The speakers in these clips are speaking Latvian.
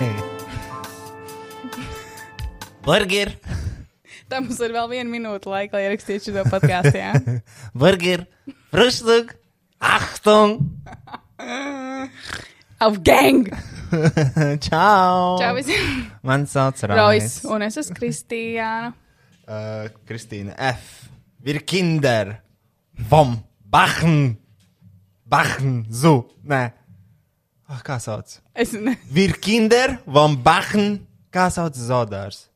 Burger, Tā mums ir vēl viena minūte laika, lai ierakstītu šo podkāstu. Jā. Burger, Frühstück, Achtung! Auf gang! Čau! Čau visiem! Man sauc Rojas, Rājs. un es esmu Kristīna. Uh, Kristīna F. Wir Kinder vom Bachen. Bachen, zu. Nē. Oh, kā sauc? Es ne... Wir Kinder vom Bachen. Kā sauc Zodārs?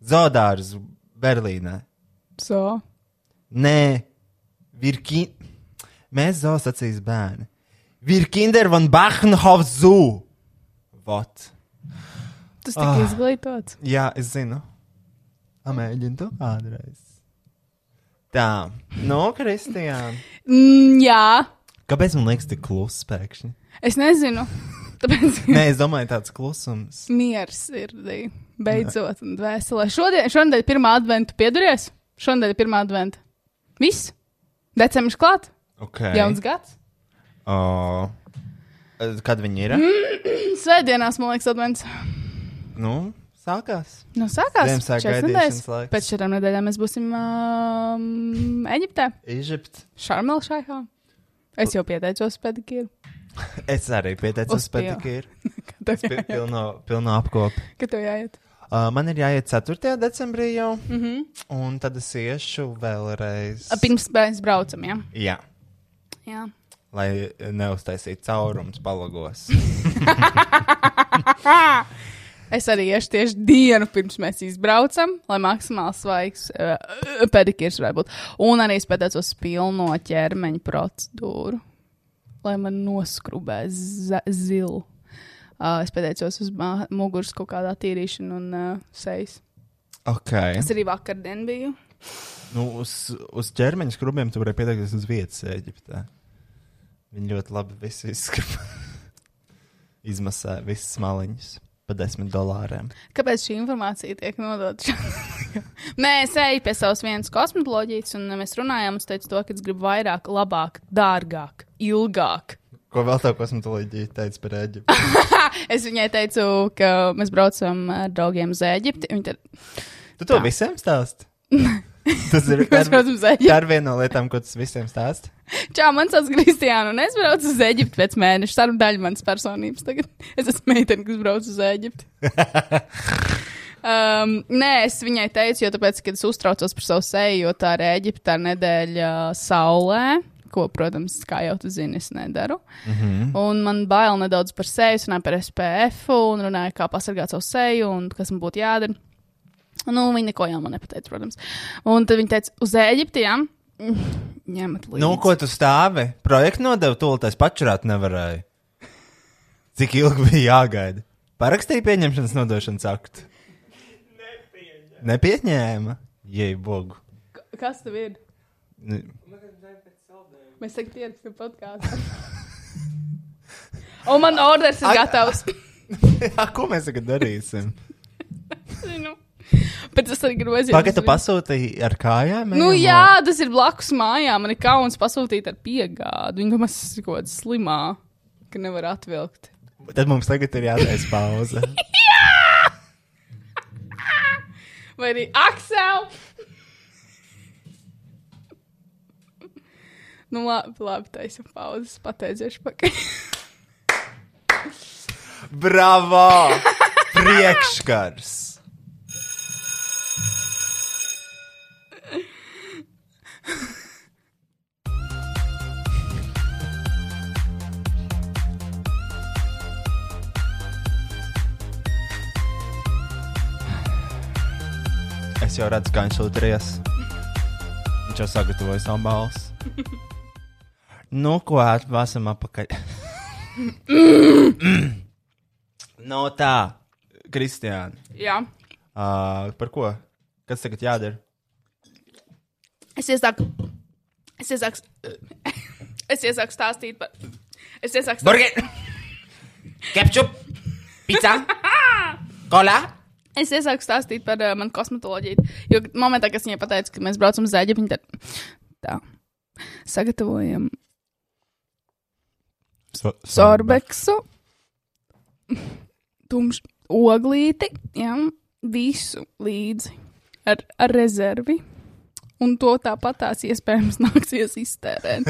Zodārs Berlīnē. So. Nē, wir Kinder. Mēs zos acīs bērni. Wir Kinder von Bachenhof zu. Vot. Tas tik Ah. ah. izglītots. Jā, es zinu. Amēģini to kādreiz. Tā, no Kristijāna. Mm, jā, Kāpēc man liekas tik kluss pēkšņi? es nezinu. Tāpēc Nē, es domāju, tāds klusums. miers ir beidzot un dvēselē. Šodien, šodien ir pirmā adventa. Pieduries? Šodien ir pirmā adventa. Viss? Decembris klāt? Okay. Jauns gads. O, kad viņi ir? Svētdienās, man liekas, advents. Nu, sākās. Nu, sākās. Ziemassvētku gaidīšanas laiks. Pēc četrām nedēļām mēs būsim um, Eģiptē, Eģipte. Šarmelšaihā. Es jau pieteicos pedikīru. Es arī pieteicos pedikīru. Kad tev Pi- jāiet? Pilno, pilno apkopu. Kad tev jāiet? Uh, man ir jāiet 4. decembrī jau, Mm -hmm. un tad es iešu vēlreiz. Pirms mēs braucam, jā. Jā, jā. lai neuztaisītu caurumus palagos. Es arī iešu tieši dienu pirms mēs izbraucam, lai maksimāli svaigs uh, pedikīrs varētu būt. Un arī es pētēcos pilno ķermeņa procedūru, lai man noskrubē zilu. Uh, es pētēcos uz muguras kaut kādā tīrīšanu un uh, sejas. ok. Es arī vakardien biju. Nu, uz, uz ķermeņa skrubiem tu vari pieteikties uz vietas Eģiptē. Viņi ļoti labi visu izskata. Izmasē visas maliņas par desmit dolāriem. Kāpēc šī informācija tiek nodota? Nē, es eju pie savas vienas kosmetoloģijas, un mēs runājām. Es teicu, to, ka es gribu vairāk, labāk, dārgāk, ilgāk. Ko vēl tā kosmetoloģija teica par Eģipti? Es viņai teicu, ka mēs braucam ar draugiem uz Eģipti. Tad, Tu to Tā. visiem stāsti? Tas ir ir viena no lietām, ko tas visiem stāsti. Čau, man sauc Kristiāna, un es braucu uz Eģipti pēc mēneša. Tā ir daļa manas personības. Tagad es esmu meitene, kas brauc uz Eģipti. um, nē, es viņai teicu, jo tāpēc, kad es uztraucos par savu seju, jo tā ir ir nedēļa saulē. Ko, protams, kā jau tu zini, es nedaru. Mm -hmm. Un man bail nedaudz par seju, runāju par SPF, un runāju, kā pasargāt savu seju, un kas man būtu jādara. Nu, viņa neko jau man nepateica, protams. Un tad viņa teica, uz Eģipti, jā, ņemat līdzi. Nu, ko tu stāvi? Projektu nodevu, to es pačurāt nevarēju. Cik ilgi bija jāgaida? Parakstīja pieņemšanas nodošanas aktu. Nepieņēma. Nepieņēma? Jei, bogu. K- Kas tev ir? Nu, Mēs tagad ierakstām podkāstu. Un man orders ir gatavs. Jā, ko mēs tagad darīsim? Zinu. Bet es arī gribu aiziet. Pagaidā uz- pasūtīja ar kājām? Nu, jā, tas ir blakus mājām. Man ir kauns pasūtīt ar piegādi. Viņa domā, tas ir kaut kāda slimā, ka nevar atvilkt. Tad mums tagad ir jātaisa pauze. Vai arī Aksel? Nu, labi, labi taisa pauzes. Pateiciešu pakaļ. Bravo! Priekškars! Es jau redzu, kā viņš sūties. Viņš jau sagatavoja savu balsi. nu, ko esam apakaļ? no tā, Kristiāna. jā. Uh, par ko? Kas tagad jādara? Es iesāku. Es iesāku. Es iesāku stāstīt par. Es iesāku stāstīt. Burger! Ketchup! Pizza! Kolā! Es iesāku stāstīt par uh, manu kosmetoloģiju. Jo momentā, kad es viņai pateicu, ka mēs braucam uz Eģipti, viņa tad tā. Sagatavojam So, sorbeksu. tumšu oglīti, jā, visu līdzi ar, ar rezervi. Un to tāpat tās iespējams nāksies iztērēt.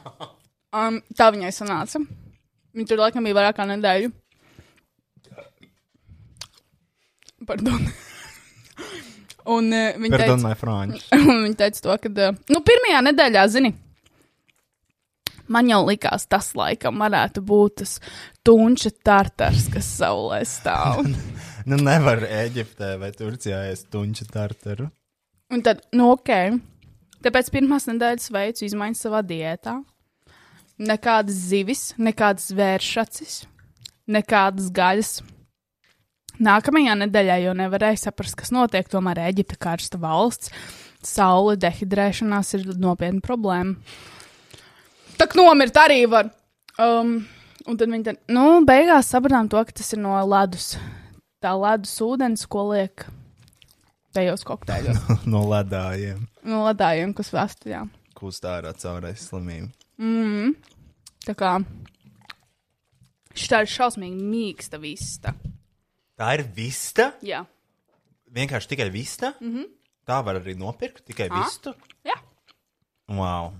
um, tā viņai sanāca. Viņa tur laikam bija vairāk kā nedēļu. Pardon. Un uh, viņa Pardon, teica. Un viņa teica to, ka, uh, nu, pirmajā nedēļā, zini, man jau likās, tas laikam varētu būt tas tunča tartars, kas saulē stāv. Nu, nevar Eģiptē vai Turcijā ēst tunču tartaru. Un tad, nu, ok. Tāpēc pirmās nedēļas veicu izmaiņas savā diētā. Nekādas zivis, nekādas vēršacis, nekādas gaļas. Nākamajā nedēļā jau nevarēja saprast, kas notiek. Tomēr Eģipte karsta valsts, saule, dehidrēšanās ir nopietna problēma. Tā kā nomirt arī var. Um, un tad viņi tad, nu, beigās sapratām to, ka tas ir no ledus. Tā ledus ūdens, ko liek tajos kokteļos. no ledājiem. no ledājiem, kas vēstījā. Kūst ārā caurēs slimību. Mm. Tā kā šī ir šausmīgi mīksta vista. Tā ir vista. Jā, Vienkārši tikai vista. Mm -hmm. Tā var arī nopirkt tikai Ā. vistu. jā. Wow.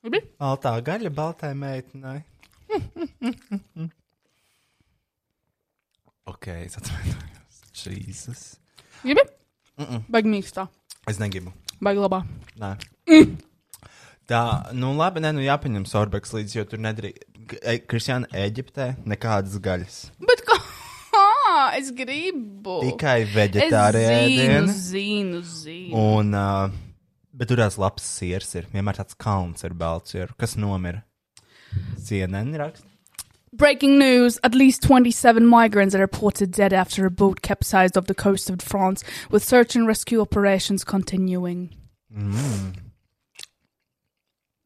Gribi? Baltā gaļa, baltai meitenei. ok, es atvainojos. Jēzus. Gribi? Baigi mīkstā, Es negribu. baigi labā. Nē. Tā, nu labi, nē, nu jāpaņem sorbeks līdzi, jo tur nedrīkst. Kristiāna, Eģiptē nekādas gaļas. Bet kā? Es gribu. Tikai es veģetārēdieni. zinu, zinu, zinu. Un, uh, bet tur tās labs siers ir. Vienmēr tāds kalns ar baltu sieru. Kas nomira? CNN raksta. Breaking news at least 27 migrants are reported dead after a boat capsized off the coast of France, with search and rescue operations continuing. Mm.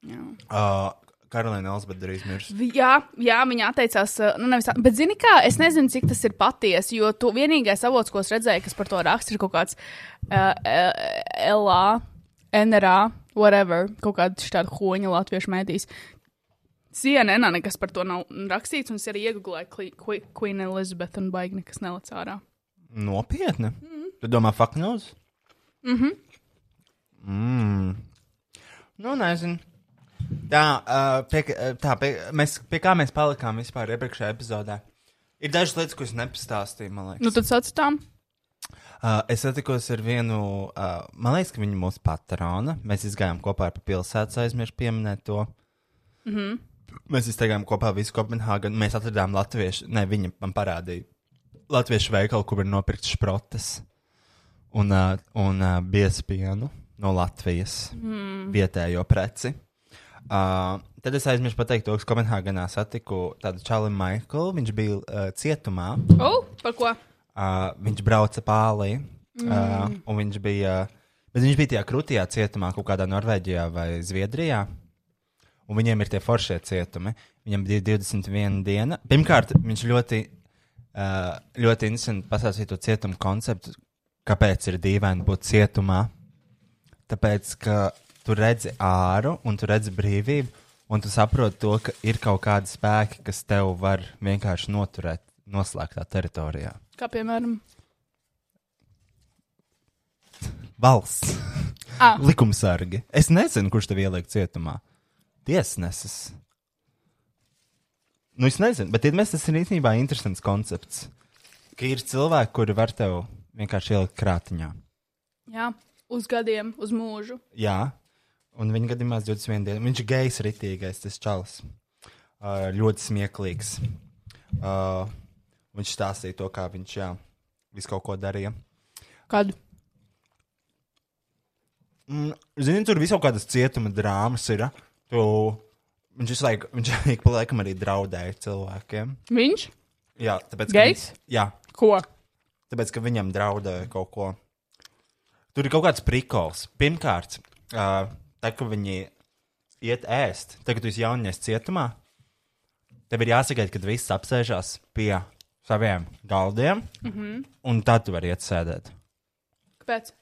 Jā. Uh, Karolīna Elzbeta drīz mirs. Jā, jā, viņa atteicās. uh, Nu, nevis, bet, zini, kā es nezinu, cik tas ir patiesi, jo tu vienīgais avots, ko es redzēju, kas par to raksta, ir kaut kāds uh, LA, NRA, whatever, kaut kāda tāda hoņa latviešu mēdīs. CNN nekas par to nav rakstīts, un es arī iegūlēju Queen Elizabeth un baigi nekas nelec ārā. Nopietni. Mm. Tu domā, fuck knows? Mhm. Mm. Nu, nezinu. Tā, uh, pie, tā pie, mēs, pie kā mēs palikām vispār iepriekšējā epizodē? Ir dažas lietas, ko es nepastāstīju, man liekas. Nu, tad sauc tām. Uh, es satikos ar vienu, uh, man liekas, ka viņa mūsu patrona. Mēs gājām kopā pa pilsētu, aizmirsu pieminēt to. Mm -hmm. Mēs izteigām kopā visu Kopenhāgenu. Mēs atradām latviešu, ne, viņa man parādīja latviešu veikalu, kur var nopirkt šprotas un, uh, un uh, biespienu no Latvijas mm. vietējo preci. Uh, tad es aizmirsu pateikt, to, ka Kopenhāgenā satiku tādu čalu Maiklu. Viņš bija uh, cietumā. Oh, par ko? Uh, viņš brauca pāri, mm. uh, un viņš bija, bet viņš bija tajā krūtījā cietumā, kaut kādā Norvēģijā vai Zviedrijā. Un viņiem ir tie foršie cietumi. Viņam bija 21 diena. Pirmkārt, viņš ļoti, uh, ļoti interesanti pastāstīja to cietumu konceptu, kāpēc ir dīvaini būt cietumā. Tāpēc, ka tu redzi āru un tu redzi brīvību, un tu saproti to, ka ir kaut kādi spēki, kas tev var vienkārši noturēt noslēgtā teritorijā. Kā piemēram? Valsts, Ah, likumsargi. Es nezinu, kurš tev ieliek cietumā. Tiesnesis. Nu, es nezinu, bet iedomājieties, tas ir īstenībā interesants koncepts. Ka ir cilvēki, kuri var tev vienkārši ielikt krātiņā. jā, uz gadiem, uz mūžu. Jā, un viņa gadījumā 21 dienu. Viņš ir gejs, ritīgais, tas čalis. Uh, ļoti smieklīgs. Uh, viņš stāstīja to, kā viņš jā, visu kaut ko darīja. Kad? Mm, Zini, tur kaut kādas cietuma drāmas ir. Tu, viņš visu laiku, viņš ik pa laikam arī draudēja cilvēkiem. Viņš? Jā, tāpēc. Gejs? Jā, Ko? tāpēc, ka viņam draudēja kaut ko. Tur ir kaut kāds prikols. Pirmkārt, uh, tā, ka viņi iet ēst, tagad tu esi jaunies cietumā, tev ir jāsagaida, kad viss apsēžās pie saviem galdiem, mm -hmm. un tad tu vari iet sēdēt. Kāpēc?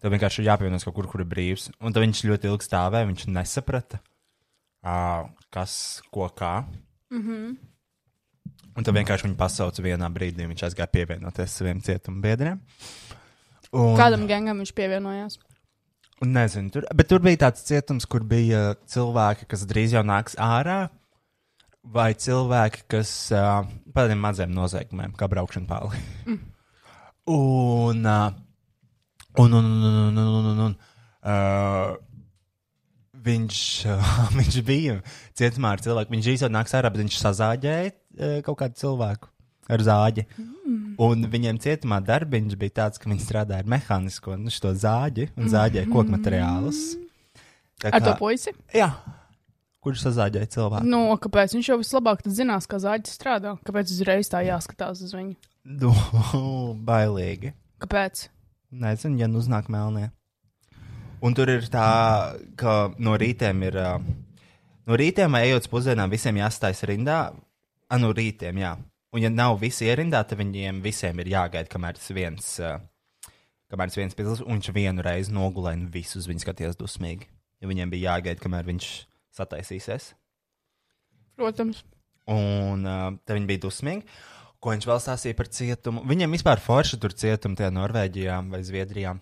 Tev vienkārši ir jāpievienojas kaut kur, kur ir brīvs. Un tad viņš ļoti ilgi stāvēja, viņš nesaprata, uh, kas, ko kā. Mm -hmm. Un tad vienkārši viņu pasauca vienā brīdī, viņš aizgāja pievienoties saviem cietuma biedriem. Un, Kādam gangam viņš pievienojās? un nezinu, tur, bet tur bija tāds cietums, kur bija cilvēki, kas drīz jau nāks ārā, vai cilvēki, kas uh, par tādiem maziem noziegumiem, kā braukšana pāri. Mm. Un, uh, un, un, un, un, un, un, un uh, viņš, uh, viņš bija cietumā ar cilvēku. Viņš īstenībā nāks ārā, bet viņš sazāģēja uh, kaut kādu cilvēku ar zāģi. Mm. Un viņiem cietumā darbiņš bija tāds, ka viņi strādāja ar mehānisko nu, zāģi un zāģēja mm. koku materiālus. Kā, ar to puisi? Jā. Kurš sazāģēja cilvēku? Nu, kāpēc? Viņš jau vislabāk zinās, kā zāģis strādā. Kāpēc uzreiz tā jāskatās uz viņu? Nu, bailīgi. Kāpēc? Nezinu, ja nu uznāk melnie. Un tur ir tā, ka no rītiem ir. No rītiem, ejot uz pusdienām, visiem jāstājas rindā. A, no rītiem, jā. Un, ja nav visi ierindā, tad viņiem visiem ir jāgaida, kamēr tas viens, kamēr tas viens piedalās. Un viņš vienu reizi nogulēja visus viņus skatījās dusmīgi. Ja viņiem bija jāgaida, kamēr viņš sataisīsies. Protams. Un uh, tad viņi bija dusmīgi. Ko viņš vēl stāstīja par cietumu? Viņiem vispār forši tur cietumi tajā Norvēģijā vai Zviedrijā.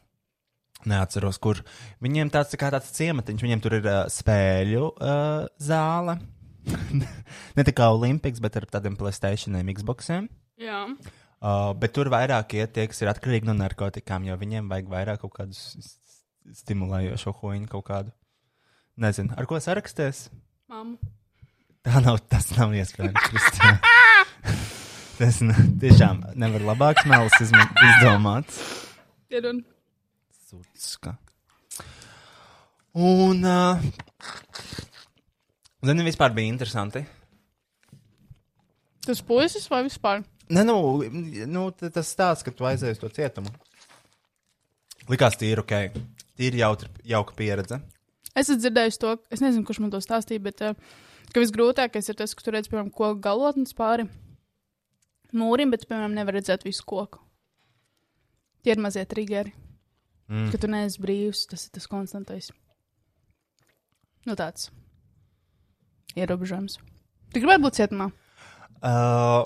Neatceros, kur. Viņiem tāds tā kā tāds ciematiņš, viņiem tur ir uh, spēļu uh, zāle. ne tā kā Olimpiks, bet ar tādiem Playstationiem, Xboxiem. Jā. Uh, bet tur vairāk iet tie, kas ir atkarīgi no narkotikām, jo viņiem vajag vairāk kaut kādu s- s- stimulējošo huīņu, kaut kādu. Nezinu, ar ko saraksties? Mamma. Tā nav, tas nav iespējams. Tas ne, tiešām nevar labāks melis izma- izdomāts. Piedod. Sūtska. Un, uh, zini, vispār bija interesanti. Tas puisis vai vispār? Ne, nu, nu tas stāsts, ka tu aizies to cietumu. Likās, tīri ok. Tīri jautri, jauka pieredze. Es esmu dzirdējis to, es nezinu, kurš man to stāstīja, bet uh, ka visgrūtākais ir tas, ka tu redz, piemēram, koku galotnes pāri mūrim, bet, piemēram, nevar redzēt visu koku. Tie ir mazie triggeri. Mm. Ka tu neesi brīvs, tas ir tas konstantais. Nu, tāds ierobežojums. Tu gribētu būt cietumā? Uh,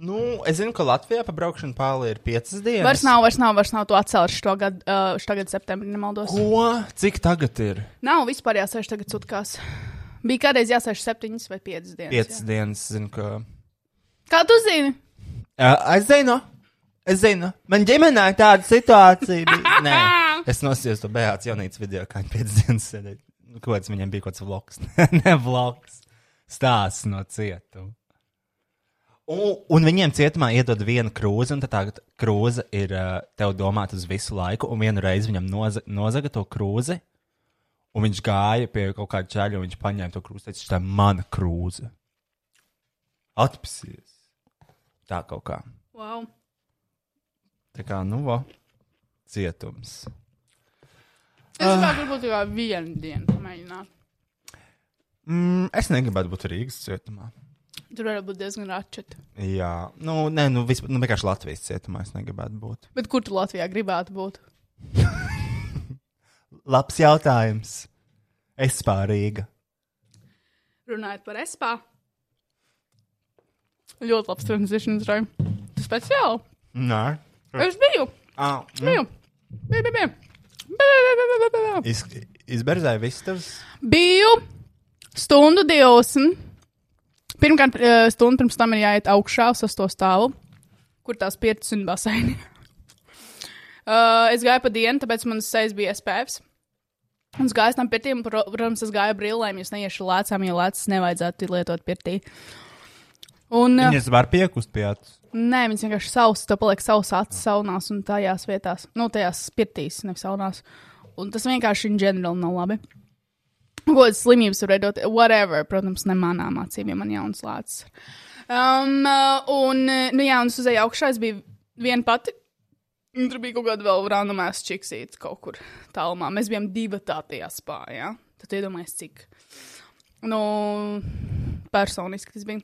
nu, es zinu, ka Latvijā pa braukšanu pāri ir piecas dienas. Vairs nav, vairs nav, vairs nav to atcēlus šo gadu, uh, šo gadu septembrī, nemaldos. Ko? Cik tagad ir? Nav vispār jāsēž tagad sutkās. Bija kādreiz jāsēž septiņas vai piecas dienas. Piecas jā. dienas, zinu, ka. Kā tu zini? Uh, es zinu, es zinu. Man ģimenē tāda situācija bija. Nē, es nosījos to bēgāts jaunības video, kā viņi piecas dienas sēdēja. Nu, Ko tas viņam bija kaut kāds vlogs? ne vlogs. Stāsts no cietuma. Un, un viņiem cietumā iedod vienu krūzi, un tā krūze ir uh, tev domāta uz visu laiku, un vienu reizi viņam noza, nozaga to krūzi, un viņš gāja pie kaut kāda čaļa, un viņš paņēma to krūzi, teica, tā ir mana krūze. Atpasies. Tā kaut kā. Wow. Tā kā, nu, va, cietums. Es gribētu būt tikai vienu dienu pamēģināt. Mm, es negribētu būt Rīgas cietumā. Tur varētu būt diezgan atšķirti. Jā, nu, nē, nu, vispār, nu vienkārši Latvijas cietumā es negribētu būt. Bet kur tu Latvijā gribētu būt? Labs jautājums. Es pārīga. Runājot par espā. Ļoti labs transitions, Rai. Tu speciāli? Nē. Es biju. Ah, Biju. Biju, biju, biju. Biju, biju, biju, biju. Iz, izberzēja vistas. Biju stundu 20. Pirmkārt, eh, stundu pirms tam ir jāiet augšā uz to stāvu, kur tās pirts un baseini. Uh, es gāju pa dienu, tāpēc manas sejas bija SPF. Un es gāju tam pro- protams, es gāju brillēm, jo es neiešu lēcām, jo lēcas nevajadzētu lietot pirtī. Un, uh, Viņas var piekust pie acis. Nē, viņas vienkārši savs, tā paliek savs acis saunās un tajās vietās, nu, tajās spirtīs, nevis saunās. Un tas vienkārši in general nav labi. Ko tas slimības var veidot, whatever, protams, ne manām acīm, ja man jauns lācis. Um, uh, un, uh, nu jā, un es uzēju augšā, es biju viena pati. Un tur bija kaut kāda vēl randomēs čiksīta kaut kur tālumā. Mēs bijām divi tā tajā spājā. Tad iedomājieties, cik. Nu, personiski tas bija.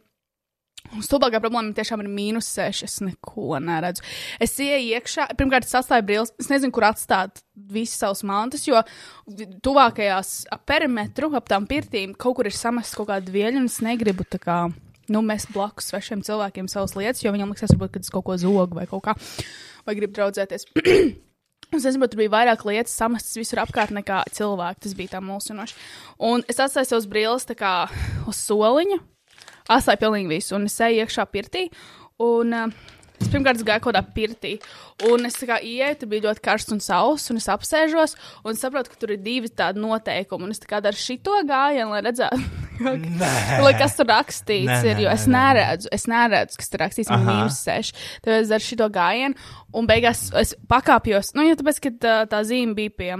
Un stulbākā problēma tiešām ir mīnus 6. Es neko neredzu. Es ieeju iekšā, pirmkārt, atstāju brīvs. Es nezinu, kur atstāt visas savas mantas, jo tuvākajās ap perimetru, ap tām pirtīm, kaut kur ir samests kaut kāda vieļa, un es negribu tā kā nu, mest blakus svešiem cilvēkiem savas lietas, jo viņam liksies, varbūt, ka tas kaut ko zog vai kaut kā, vai grib draudzēties. Es nezinu, tur bija vairāk lietas samestas visur apkārt nekā cilvēki. Tas bija tā mulsinoši. Un es atstāju savus tā kā uz soliņa. Atstāju pilnīgi visu. Un es eju iekšā pirtī. Un uh, es pirmkārt gāju kaut kādā pirtī. Un es kā ieeju, tur bija ļoti karsts un sauss. Un es apsēžos un saprotu, ka tur ir divi tādi noteikumi. Un es tā kā daru šito gājienu, lai redzētu, lai kas tur rakstīts. Nē, ir, jo es neredzu, es neredzu, kas tur rakstīts. Man mīnus seši. Tad es daru šito gājienu. Un beigās es pakāpjos. Nu, ja tāpēc, ka tā, tā zīme bija pie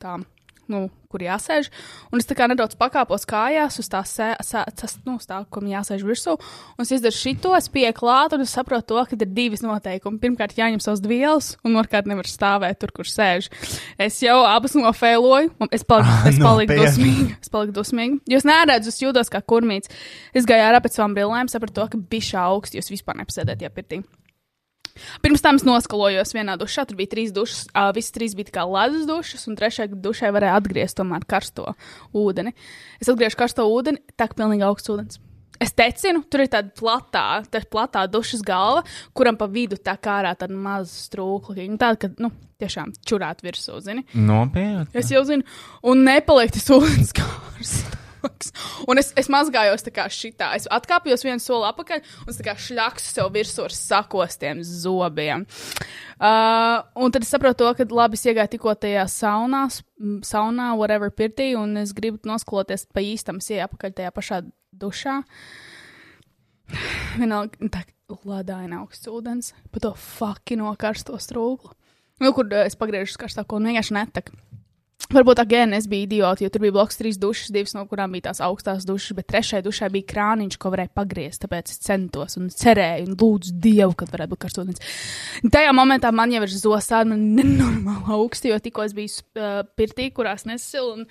tām. Nu, kur jāsēž. Un es tā kā nedaudz pakāpos kājās uz tā sē, sē, tas, nu, tā, kam jāsēž virsū. Un es izdaru šito, es pieeju klāt, un es saprotu to, ka ir divas noteikumi. Pirmkārt, jāņem savas vielas, un otrkārt, nevar stāvēt tur, kur sēž. Es jau abas nofēloju, un es paliku, es paliku Nopietni. dusmīga. Es paliku dusmīga. Jo es neredzu, es jūtos kā kurmīts. Es gāju ārā pēc savām brillēm, sapratu to, ka bija augsts, jo es vispār nepasēdēju tajā pirtī. Pirms tam es noskalojos vienā dušā. Tur bija trīs dušas. Uh, visas trīs bija kā ledus dušas, un trešajā dušā varēja atgriezt tomēr karsto ūdeni. Es atgriežu karsto ūdeni, tā kā pilnīgi augsts ūdens. Es tecinu, tur ir tāda platā, tā platā dušas galva, kuram pa vidu tā kā ārā tāda maza strūkla. Nu, tāda, ka, nu, tiešām čurāt virsū, zini. Nopietni. Es jau zinu, un nepaliek tas ūdens karstāks. Un es, es mazgājos tā kā šitā. Es atkāpjos vienu soli atpakaļ un tā kā šļakstu sev virsū ar sakostiem zobiem. Uh, un tad es saprotu, to, ka labi, es iegāju tikko tajā saunā, saunā, whatever, pirtī, un es gribu noskaloties pa īstam, es ieju atpakaļ tajā pašā dušā. Vienalga, tā ledāina augsts ūdens, pa to fakino karsto strūklu. Nu, kur uh, es pagriežu uz karstāko un vienkārši netek. Varbūt again es biju idioti, jo tur bija bloks trīs dušas, divas no kurām bija tās augstās dušas, bet trešajai dušai bija krāniņš, ko varēja pagriezt. Tāpēc es centos un cerēju un lūdzu Dievu, kad varētu būt karsts ūdens. Tajā momentā man jau ir zosādi, man nenormāli augsti, jo tikko es biju uh, pirtī, kurās nesilu un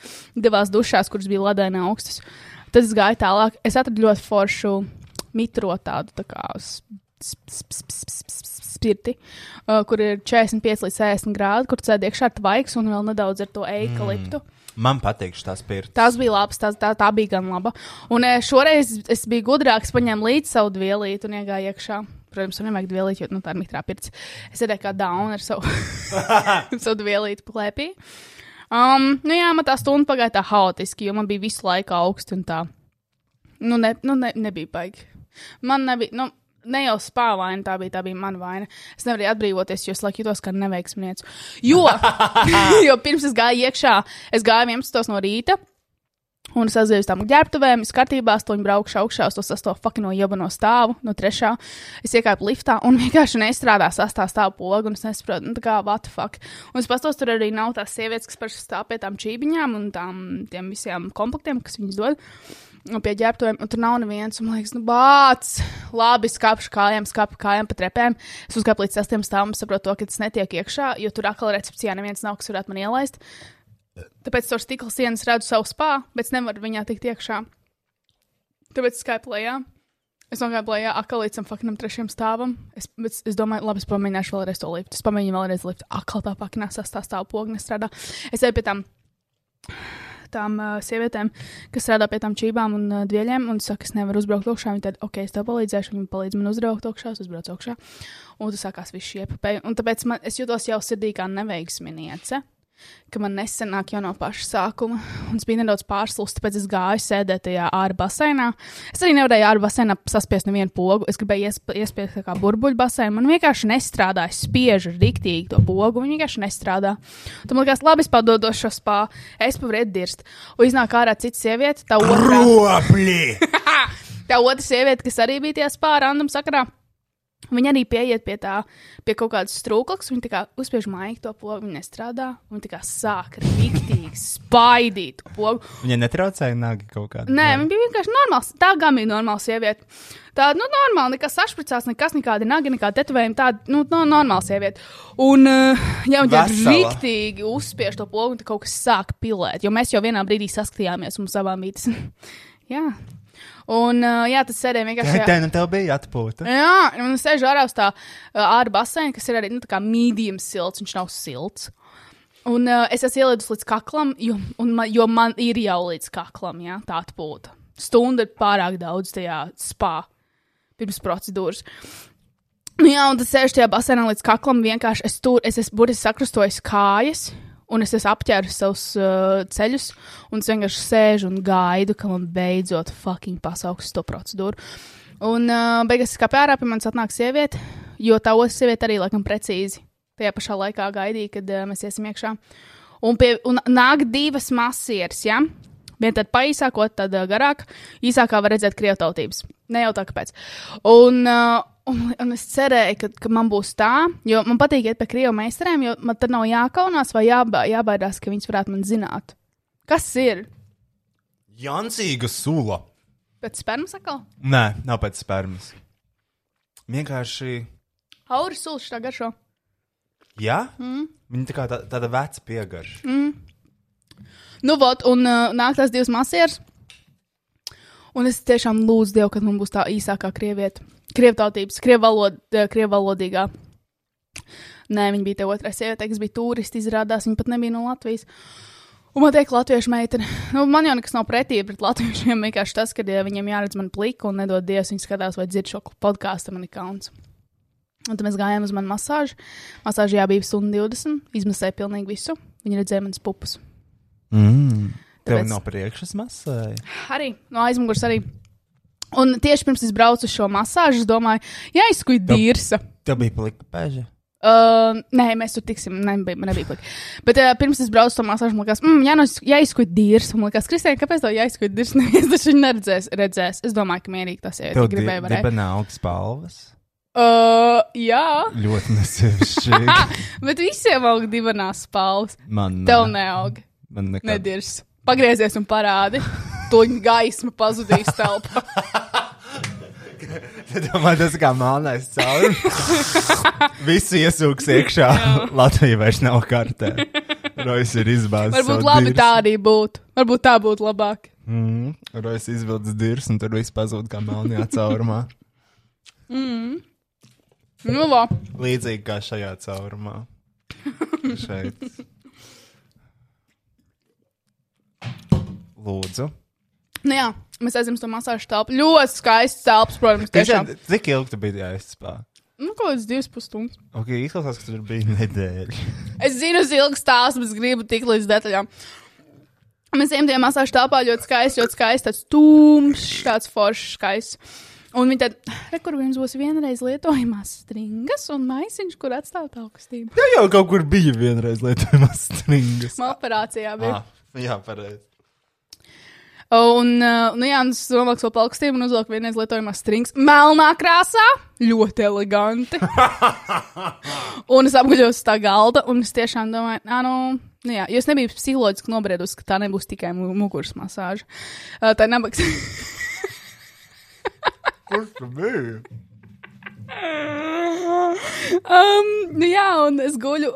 divās dušās, kuras bija ledēna augstas. Tad es gāju tālāk. Es atradu ļoti foršu mitro tādu tā kā s- s- s- s- s- s- s- spirti, uh, kur ir 45 līdz 60 grādi, kur cēlā iekšā ar tvaiks un vēl nedaudz ar to eikaliptu. Mm. Man patīk šis pirts. Tās bija labas, tās, tā, tā bija gan laba. Un e, šoreiz es biju gudrāks, paņēmu līdzi savu dvielīti un iegāju iekšā. Protams, man nevajag dvielīt, jo nu, tā ir mitrā pirts. Es sēdēju kā dauna ar savu, savu dvielīti plēpī. Um, nu jā, man tā stunda pagāja tā haotiski, jo man bija visu laiku augsti un tā. Nu, ne, nu ne, nebija baigi. Man nebija, nu, ne jau spāņu vaina, tā bija, tā bija mana vaina. Es nevarēju atbrīvoties, jo es laiku jutos kā neveiksminieks. Jo, jo pirms es gāju iekšā, es gāju 11 no rīta. Un es aizēju uz tām ģērbtuvēm, es kārtībā stāvu braukšu augšā uz to sasto fakino jabano stāvu, no trešā. Es iekāpu liftā un vienkārši nestrādā sastā stāvu pogu, un es nesaprotu, nu, tā kā, what the fuck. Un es pastos, tur arī nav tās sievietes, kas pašas stāv pie tām čībiņām un tām, tiem visiem komplektiem, kas viņas dod. Un pie ģērbtuvēm, un tur nav neviens, man liekas, nu, bāc, labi, skāpšu kājām, skāpju kājām pa trepēm. Es uzkāpu līdz sastiem stāvam, saprotu, to, ka tas netiek iekšā, jo tur atkal recepcijā neviens nav, kas varētu man ielaist. Tāpēc caur stikla sienas redzu savu spā, bet es nevaru viņā tikt iekšā. Tāpēc es skaipu lejā. Es nogāju lejā atkal līdz tam fakinam trešajam stāvam. Es, bet es domāju, labi, es pamēģināšu vēlreiz to liftu. Es pamēģinu vēlreiz liftu. Atkal tā fakinā sastāv stāv pogu nestrādā. Es eju pie tām, tām uh, sievietēm, kas strādā pie tām čībām un uh, dvieļiem, un saka, es nevaru uzbraukt augšā. Viņi tad, ok, es tev palīdzēšu, viņi palīdz man uzbraukt augšā, es uzbraucu augšā. Un tas sākās viss šī epopēja. Un tāpēc man, es jūtos jau sirdī kā neveiksminiece ka man nesenāk jau no paša sākuma. Un es biju nedaudz pārslūgts, tāpēc es gāju sēdēt tajā ārā basēnā. Es arī nevarēju ārā basēnā saspiest nevienu pogu. Es gribēju iesp iespiest kā burbuļu basēnu. Man vienkārši nestrādā. Es spiežu riktīgi to pogu. Viņa vienkārši nestrādā. Tad man liekas, labi, es padodos šo spā. Es pavaru dirst. Un iznāk ārā cita sieviete, tā otrā. Kropļi! Tā otra sieviete, kas arī bija tajā spā random sakarā. Viņa arī pieiet pie tā, pie kaut kādas strūklakas. Viņa tā kā uzspiež maigu to pogu, viņa nestrādā. Viņa tā kā sāk rīktīgi spaidīt to pogu. Viņa netraucēja nagi kaut kādā. Nē, viņa bija vienkārši normāls. Tā gan bija normāla sieviete. Tā, nu, normāli, nekas sašpricās, nekas, nekāda naga, nekāda tetovējuma. Tāda, nu, no, normāla sieviete. Un, uh, ja viņa rīktīgi uzspiež to pogu, tad kaut kas sāk pilēt. Jo mēs jau vienā brīdī saskatījāmies mums abām mītnes. jā. Un, uh, jā, tas sēdēja vienkārši. Tā nu tev bija atpūta. Jā, un es sēžu ārā uz tā ārā basēna, kas ir arī nu, tā kā medium silts, viņš nav silts. Un uh, es esmu ielidus līdz kaklam, jo, un man, jo man ir jau līdz kaklam, jā, tā atpūta. Stunda ir pārāk daudz tajā spā pirms procedūras. Nu, jā, un tas sēž tajā basēnā līdz kaklam. Vienkārši es tur, es esmu burtiski sakrustojis kājas, un es esmu apķēris savus uh, ceļus, un es vienkārši sēžu un gaidu, ka man beidzot fucking pasauks to procedūru. Un uh, beigās es kā pērā pie manis atnāk sieviete, jo tā otra sieviete arī laikam precīzi tajā pašā laikā gaidīja, kad uh, mēs iesim iekšā. Un, pie, un nāk divas masieres, ja? Viena tad paīsāka, otra tad garāka. Īsākā var redzēt krievtautības. Ne jau tā, kāpēc. Un, un, un es cerēju, ka, ka man būs tā, jo man patīk iet pie krievu meistariem, jo man tad nav jākaunās vai jāba, jābaidās, ka viņas varētu man zināt. Kas ir? Jansīga sula. Pēc spermas atkal? Nē, nav pēc spermas. Vienkārši. Auris sulš tā garšo. Jā, mm. viņa tā kā tā, tāda veca piegarša. Mm. Nu, vot, un uh, nāk tās divas masieras. Un es tiešām lūdzu Dievu, kad man būs tā īsākā krievieta. Krievtautības, krievalod, krievalodīgā. Nē, viņa bija te otrā sieviete, kas bija turisti, izrādās, viņa pat nebija no Latvijas. Un man teikt, latviešu meitene, nu, man jau nekas nav pretī pret latviešiem. Vienkārši tas, ka ja viņiem jāredz man pliku un nedod Dievs, viņi skatās vai dzird šo podkāstu, man ir kauns. Un tad mēs gājām uz manu masāžu. Masāžā bija stunda 20, izmasēja pilnīgi visu. Viņa redzēja manas pupas. Mm. Tev Tāpēc- no priekšas masēja. Arī no aizmugures arī. Un tieši pirms es braucu uz šo masāžu, es domāju, jāizkuj dirsa. Tev bija plika pēža. Uh, nē, mēs tur tiksim. Nebija, nebija plika. Bet uh, pirms es braucu uz to masāžu, man liekas, mm, jā, no, jāizkuj dirsa. Man liekas, Kristēna, kāpēc tev jāizkuj dirsa? Neviens taču neredzēs. Redzēs. Es domāju, ka mierīgi tas ir. Tev Ja gribēju, varēja. dibena augsts palvas. Uh, jā, Ļoti nesievišķīgi. bet visiem aug divanās spalvas. Man Tev neaug. Man nekad. Nedirs. Pagriezies un parādi. Toņa gaisma pazudīs telpā. Domāju, tas kā melnais caurums. Visi iesūks iekšā. Latvija vairs nav kartē. Rojas ir izbāzis. Varbūt labi tā arī būtu. Varbūt tā būtu labāk. Mm, Rojas izvilcis dirs, un tur viss pazūd kā melnajā caurumā. Nu, lā. Līdzīgi kā šajā caurumā. Šeit. Lūdzu. Nu, jā, mēs aizjām uz to masāžu telpu. Ļoti skaists telpas, protams, tiešām. Cik ilgi tu biji jāizspā? Nu, kaut kāds divas pusstundas. Ok, izklausās, ka tur bija nedēļa. Es zinu, es ilgi stāstu, bet gribu tik līdz detaļām. Mēs ejam tajā masāžu telpā ļoti skaisti, ļoti skaisti, tāds tūms, tāds foršs, skaists. Un viņi tad, kur jums būs vienreiz lietojamās stringas un maisiņš, kur atstāt augstību. Jā, jau kaut kur bija vienreiz lietojamās stringas. Man operācijā bija. Ah, jā, pareizi. Un, uh, nu jā, un es novilku to plaukstību un uzvilku vienreiz lietojamās strings melnā krāsā. Ļoti eleganti. un es apguļos uz tā galda, un es tiešām domāju, ah, nu, nu jā, jo es nebiju psiholoģiski nobriedusi, ka tā nebūs tikai mu- muguras masāža. Uh, tā nebūs. Kur tu biji? um, nu jā, un es guļu.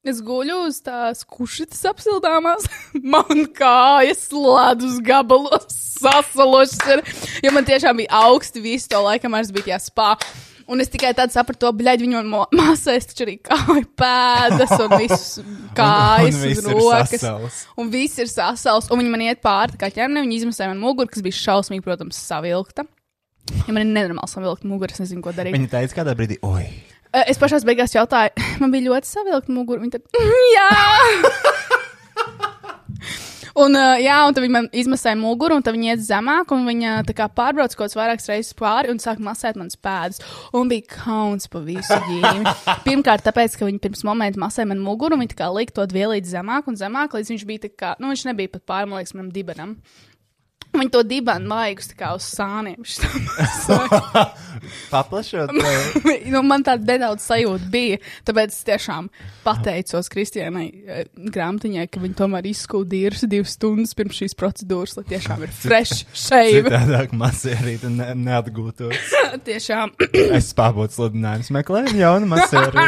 Es guļu uz tās kušitas apsildāmās, man kājas ledus gabalos sasalošas jo man tiešām bija augsti visu to laiku, kamēr es biju tajā spā. Un es tikai tādu sapratu, to bļaigi viņu man māsēs, taču arī kāju pēdas un viss kājas un, un, ir rokas. sasals. Un viss ir sasals, un viņi man iet pāri kā ķermeni, viņi izmasē man muguru, kas bija šausmīgi, protams, savilkta. Ja man ir nenormāli savilkta mugura, es nezinu, ko darīt. Viņa teica, kādā brīdī, oi, Es pašā beigās jautāju, man bija ļoti savilkta mugura. Viņa tad, jā! Un, uh, jā, un tad viņi man izmasēja muguru, un tad viņi iet zemāk, un tā kā pārbrauc kaut kādas vairākas reizes pāri un sāk masēt manas pēdas. Un bija kauns pa visu ģīmi. Pirmkārt, tāpēc, ka viņi pirms momenta masēja man muguru, un viņi tā kā lika to dvielīt zemāk un zemāk, līdz viņš bija tā kā, nu, viņš nebija pat pāri, man liekas, manam dibenam. Viņi to tā kā uz sāniem. paplašot. nu, man tāda nedaudz sajūta bija. Tāpēc es tiešām pateicos Kristiānai eh, grāmatiņai, ka viņa tomēr izskūdījusi divas stundas pirms šīs procedūras, lai tiešām ir fresh shave. Citādāk masērīt un ne, neatgūtos. tiešām. Es spābotu sludinājumus meklēju jaunu masēriju.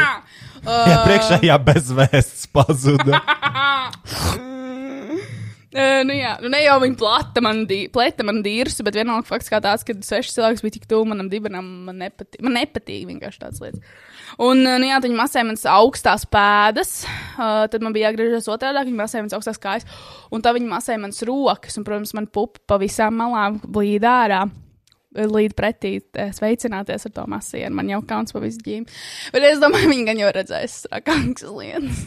Jā, priekšējā bezvēsts pazuda. Uh, nu, jā, nu, ne jau viņa plata man, dī, plēta man dīrsu, bet vienalga fakts kā tāds, ka seši cilvēks bija tik tuvu manam dibenam, man nepatīk, man nepatīk vienkārši tāds lietas. Un, nu, jā, viņa masēja manas augstās pēdas. Uh, tad man bija jāgriežas otrādi, viņa masēja manas augstās kājas. Un tā viņa masēja manas rokas. Un, protams, man pupa pa visām malām blīd ārā. Līdz pretī sveicināties ar to masīnu. Man jau kauns pa visu ģīmi. Bet es domāju, viņi gan jau redzēs trakākas lietas.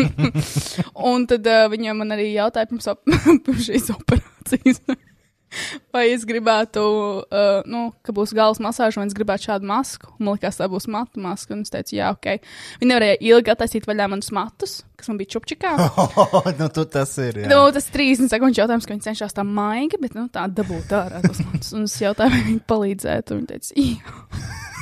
un tad uh, viņam man arī jautāja pirms, op pirms šīs operācijas. Vai es gribētu, uh, nu, ka būs galvas masāža, vai es gribētu šādu masku? Man liekas, tā būs matu maska. Un es teicu, jā, ok. Viņi nevarēja ilgi attaisīt vaļā manus matus, kas man bija čupčikā. Oh, nu, tu tas ir. Jā. Nu, tas 30 sekundžu jautājums, ka viņi cenšas tā maigi, bet nu, tā dabūt ārā tos matus. Un es jautāju, vai viņi palīdzētu. Un viņi teica, jā.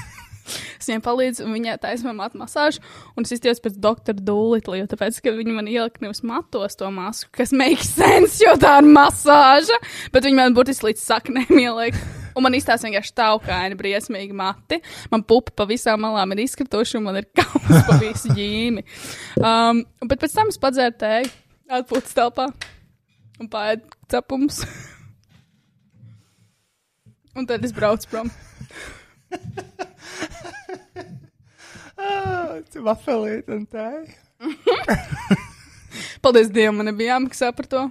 Es viņai palīdzu, un viņa taisīja man matu masāžu. Un es izties pēc doktora Dūlitla, jo tāpēc, ka viņa man ielika nevis matos to masku, kas makes sense, jo tā ir masāža, bet viņa man burtiski līdz saknēm ielika. Un man izstāsta vienkārši taukaini, briesmīgi mati. Man pupa pa visām malām ir izkrituši, un man ir kauns pa visu ģīmi. Um, bet pēc tam es padzēru tēju, atpūtas telpā un pāēdu cepums. un tad es braucu prom. Vafelīt un tā. Paldies Dievam, man nebija jāmaksā par to.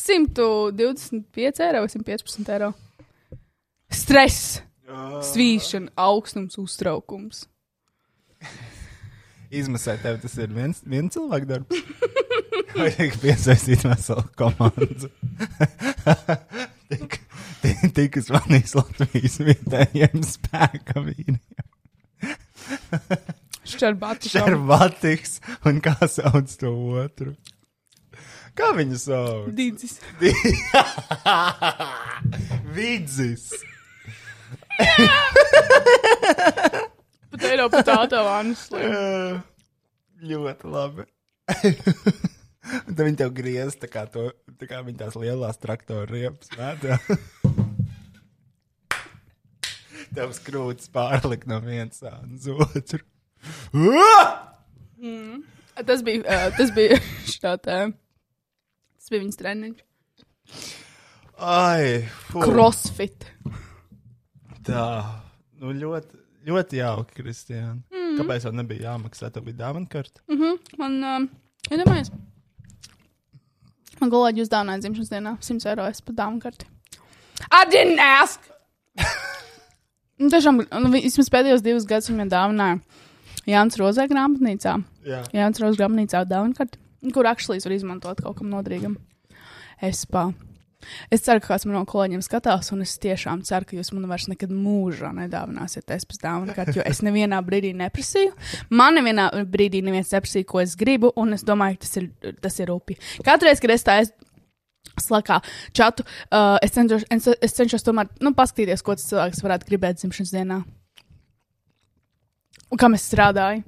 125 eiro vai 115 eiro. Stress, svīšana, augstums, uztraukums. Izmasēt tev tas ir viens, viens cilvēks darbs. Vajag piesaistīt veselu komandu. Tik, tik, tik zvanīs Latvijas vietējiem spēka vīriem. Šķerbāti. Šerbatiks un kā sauc to otru? Kā viņu sauc? Dīdzis. Vidzis. Pat Eiropā tā tā honestly. Jā, ļoti labi. Tad viņi tev griez tā kā, to, tā kā viņi tās lielās traktora riepas tev skrūtis pārlikt no vienas uz otru. Tas bija, uh, tas bija šā tā. Tas bija viņas treniņš. Ai, fu, Crossfit. tā. Nu, ļoti, ļoti jauki, Kristiāna. Mm. Kāpēc tev nebija jāmaksā? Tev bija dāvana karta. Man, um, iedomājies. Man kolēģi uzdāvināja dzimšanas dienā 100 eiro par dāvanu karti. I didn't ask! Nu, tiešām, nu, vi- vismaz pēdējos divus gadus viņa dāvināja Jānis Rozē grāmatnīcā. Jā. Jānis Rozē grāmatnīcā dāvana karti, kur akšlīs var izmantot kaut kam noderīgam. Es pā. Es ceru, ka kāds no kolēģiem skatās, un es tiešām ceru, ka jūs man vairs nekad mūžā nedāvināsiet es dāvanu karti, jo es nevienā brīdī neprasīju. Man nevienā brīdī neviens neprasīja, ko es gribu, un es domāju, ka tas ir, tas ir rupi. Katru reizi, kad es tā esmu slēgā čatu, uh, es, cenšos, es, es cenšos tomēr nu, paskatīties, ko tas cilvēks varētu gribēt dzimšanas dienā. Un kam es strādāju?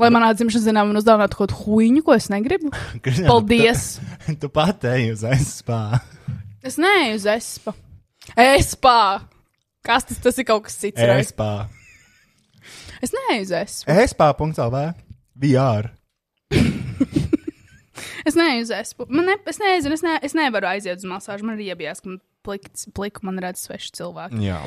Lai manā dzimšanas dienā man uzdāvinātu kaut ko huīņu, ko es negribu. Kristiāna, Paldies! Tu, tu pat ej uz aizspā. Es neeju uz espa. Espā! Kas tas, tas ir kaut kas cits? Aizspā. Es neeju uz espa. Aizspā.lv. VR. Es neeju uz. Man ne, es nezinu, es, ne, es nevaru aiziet uz masāžu. Man ir iebijās, ka man plikts, pliku man redz sveši cilvēki. Jā.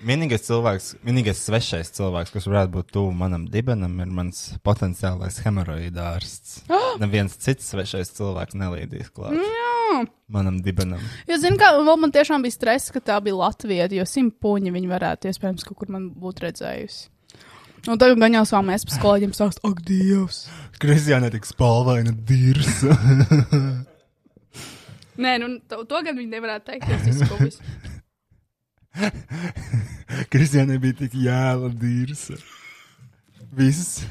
Vienīgais cilvēks, vienīgais svešais cilvēks, kas varētu būt tuvu manam dibenam, ir mans potenciālais hemoroīda ārsts. Neviens cits svešais cilvēks nelīdīs klāt Jā. manam dibenam. Jo, zinu, kā man tiešām bija stress, ka tā bija Latvija, jo simt puņi viņi varētu iespējams kaut kur man būt redzējusi. Un tagad gan jau savām es psiholoģiem sāks, ak, Dievs! Kristiāna tik spalvaina dirsa. Nē, nu, to, to gan viņi nevarētu teikt, jo es esmu kaut kas. Kristiāna bija tik jēla dirsa. Viss,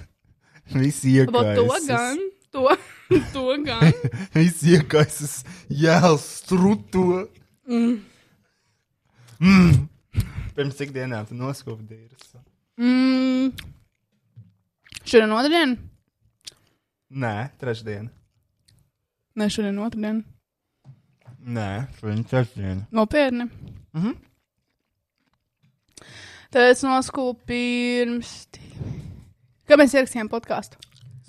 viss Varbūt to gan, to, to gan. Viss iekaisis jēls struto. Mm. Pirms cik dienām tu noskūpi dirsa? Mm. Šodien otrdien? Nē, trešdien. Nē, šodien otrdien. Nē, viņa trešdien. Nopietni. Mhm. Tad es noskūpu pirms. Kad mēs ierakstījām podkāstu?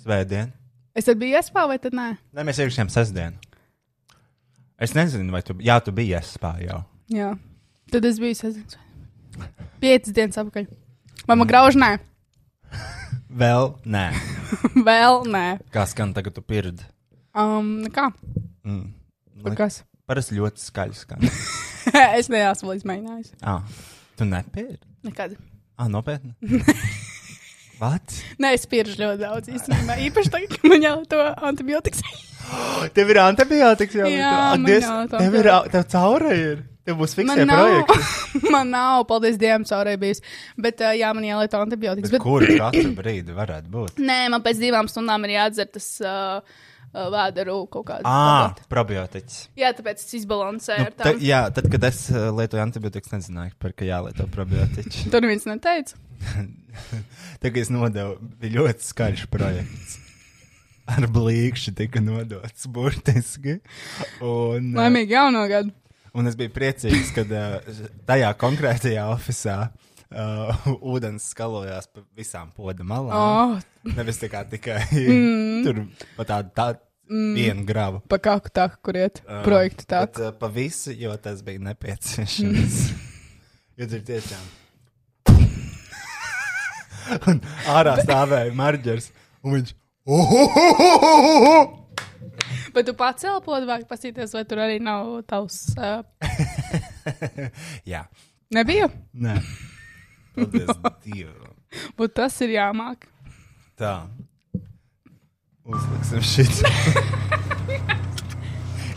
Svētdien. Es tad biju iespā vai tad nē? Nē, mēs ierakstījām sestdienu. Es nezinu, vai tu, jā, tu biji iespā jau. Jā. Tad es biju sezons. Piecas dienas atpakaļ. Vai man grauž nē? Vēl nē. Vēl nē. Kā skan tagad, tu pirdi? Um, kā? Mm. Par kas? Parasti ļoti skaļi skan. es neesmu līdz mēģinājis. ah, tu nepirdi? Nekad. Ah, nopietni. What? Nē, es pieržu ļoti daudz īstenībā. Īpaši tagad, kad man jau to antibiotikas. Tev ir antibiotikas jau Jā, man Dievs, jau tā tev ir, tev caura ir. Tev būs fiksē Man nav, projekts. man nav, paldies Dievam, caurē bijis. Bet, uh, jā, man jālieto antibiotikas. Bet Bet, kur katru brīdi varētu būt? nē, man pēc divām stundām ir jādzer tas uh, vēderu kaut kāda. Ah, tablete. probiotikas. Jā, tāpēc es izbalansēju Nu, ta, jā, tad, kad es uh, lietoju antibiotikas, nezināju, par ka jālieto probiotikas. Tur neviens neteica. Tagad es nodevu, bija ļoti skaļš projekts. Ar blīkšķi tika nodots burtiski. Un, uh, Laimīgi jauno gadu. un es biju priecīgs, ka uh, tajā konkrētajā oficiālā uh, ūdens skalojās pa visām poda malām. Oh, Nevis tā kā tikai mm. tur pa tādu tā, mm. vienu gravu. pa kāku tā, kur iet Uh, projektu tā. Bet, uh, pa visu, jo tas bija nepieciešams. jo tur tiešām. un ārā stāvēja marģers, un viņš. Bet tu pats elpodu vai pasīties, vai tur arī nav tavs. Uh, Jā, nebija? nē. Paldies Dievam. Bet tas ir jāmāk. Tā. Uzliksim šit.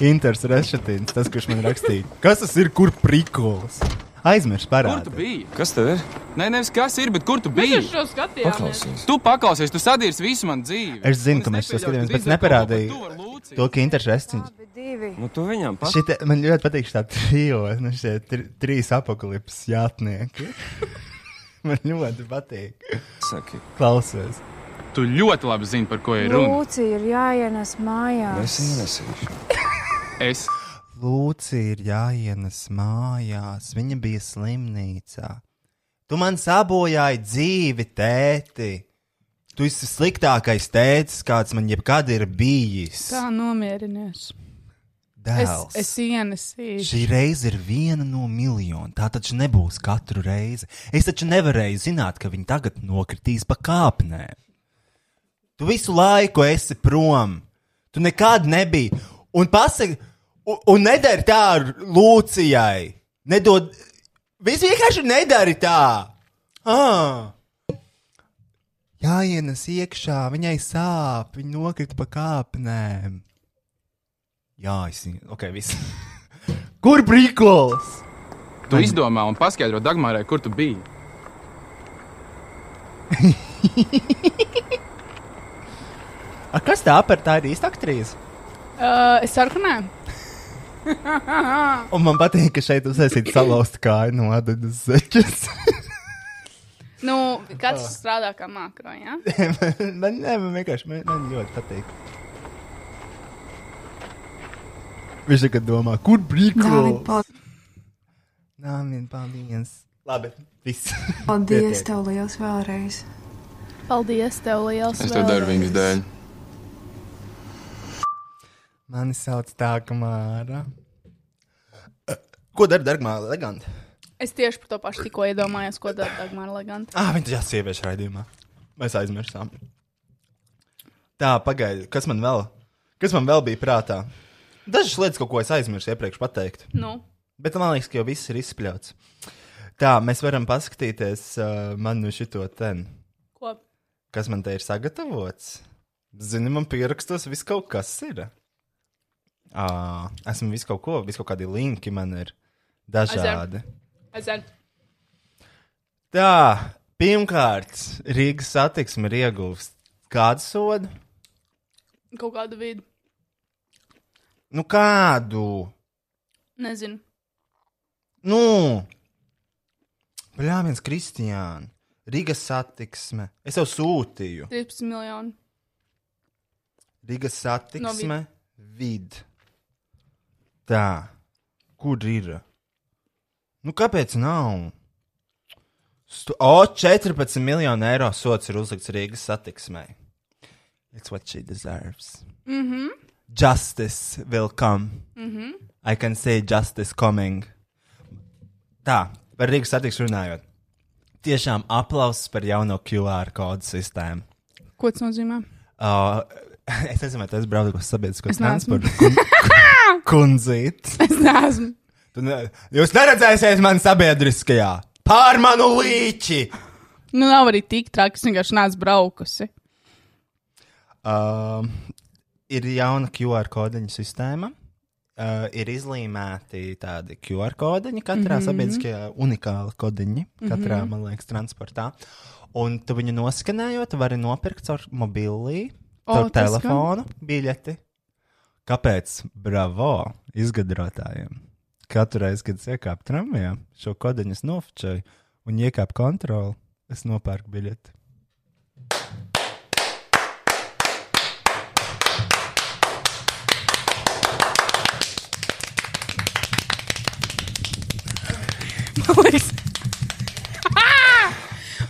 Inters Rešetīns, tas, kurš man rakstīja. Kas tas ir, kur prikols? Aizmirst Kur tu biji? Kas tev ir? Nē, nevis kas ir, bet kur tu biji? uz šo skatījāmies. Paklausies. Tu paklausies, tu sadīrs visu manu dzīvi. Es zinu, ka mēs to skatījāmies, ka bet par to ka Inters divi. Nu, tu viņam pats. Šite, man ļoti patīk šī trijo, nu šie tri, trīs apakalipses jātnieki. man ļoti patīk. Saki, Klausies. Tu ļoti labi zini, par ko ir runa. Lūcija ir jāienes mājās. es viņu nesīšu. Es Lūcija ir jāienes mājās. Viņa bija slimnīcā. Tu man sabojāji dzīvi, tēti. Tu esi sliktākais tētis, kāds man jebkad ir bijis. Tā nomierinies. Es, Dēls. es ienesīšu. Šī reize ir viena no miljoniem. Tā taču nebūs katru reizi. Es taču nevarēju zināt, ka viņi tagad nokritīs pa kāpnēm. Tu visu laiku esi prom. Tu nekad nebija. Un pasaki, un, un nedari tā ar Lūcijai. Nedod. Viss vienkārši nedari tā. Ah. Jāienes iekšā, viņai sāp, viņa nokrita pa kāpnēm. Jā, es viņu. Ok, viss. Kur brīkols? tu izdomā un paskaidro Dagmārai, kur tu biji. A, kas tā par tā ir īsta aktrise? Uh, es ceru, ka nē. Un man patīk, ka šeit uzsēsīt salauzt kāju no Adadas zeķes. Nu, katrs strādā kā makro, jā? Ja? man, nē, man vienkārši man, man ļoti patīk. Viņš tagad domā, kur pal- Nā, vien paldies. Labi, viss. paldies Pietiek. tev liels vēlreiz. Paldies, tev liels. Es to daru viņas dēļ. Mani sauc tā, ka Māra. Ko dara Dārgmāla Leganda? Es tieši par to pašu tikko iedomājos, ko dara Dagmar Leganta. Ah, viņa tajā sieviešu raidījumā. Mēs aizmirsām. Tā, pagaidi, kas man vēl? Kas man vēl bija prātā? Dažas lietas, ko es aizmirsu iepriekš pateikt. Nu, Bet man liekas, ka jau viss ir izspļauts. Tā, mēs varam paskatīties uh, manu šito ten. ko? Kas man te ir sagatavots? Zini, man pierakstos, viss kaut kas ir. Uh, esmu visu kaut ko, visu kaut kādi linki man ir dažādi. Es zinu. Tā, pirmkārt, Rīgas satiksme ir ieguvusi kādu sodu? Kaut kādu vidu. Nu, kādu? Nezinu. Nu, Bļāviens, Kristiāna, Rīgas satiksme. Es jau sūtīju. 13 miljoni. Rīgas satiksme, vid. Tā, kur ir? Nu, kāpēc nav? Stu o, 14 miljonu eiro sots ir uzlikts Rīgas satiksmei. It's what she deserves. Mhm. Mm Justice will come. mhm. I can say justice coming. Tā, par Rīgas satiksmi runājot. Tiešām aplausus par jauno QR kodu sistēmu. Ko tas nozīmē? Uh, es nezinu, vai tas braucu uz sabiedrisko transportu. Kun, kundzīt. Es neesmu. Tu Ne, jūs neredzēsiet man sabiedriskajā. Pār manu līķi! Nu, nav arī tik traki, es vienkārši neesmu braukusi. Uh, ir jauna QR kodiņa sistēma. Uh, ir izlīmēti tādi QR kodiņi katrā mm -hmm. sabiedriskajā, unikāli kodiņi katrā, mm -hmm. man liekas, transportā. Un tu viņu noskanējot, vari nopirkt caur mobilī, caur tas gan. telefonu biļeti. Kāpēc? Bravo! Izgudrotājiem! Katru reizi, kad es iekāpu tramvajā, šo kodiņu es nofočēju un iekāpu kontroli, es nopērku biļeti. Man liekas,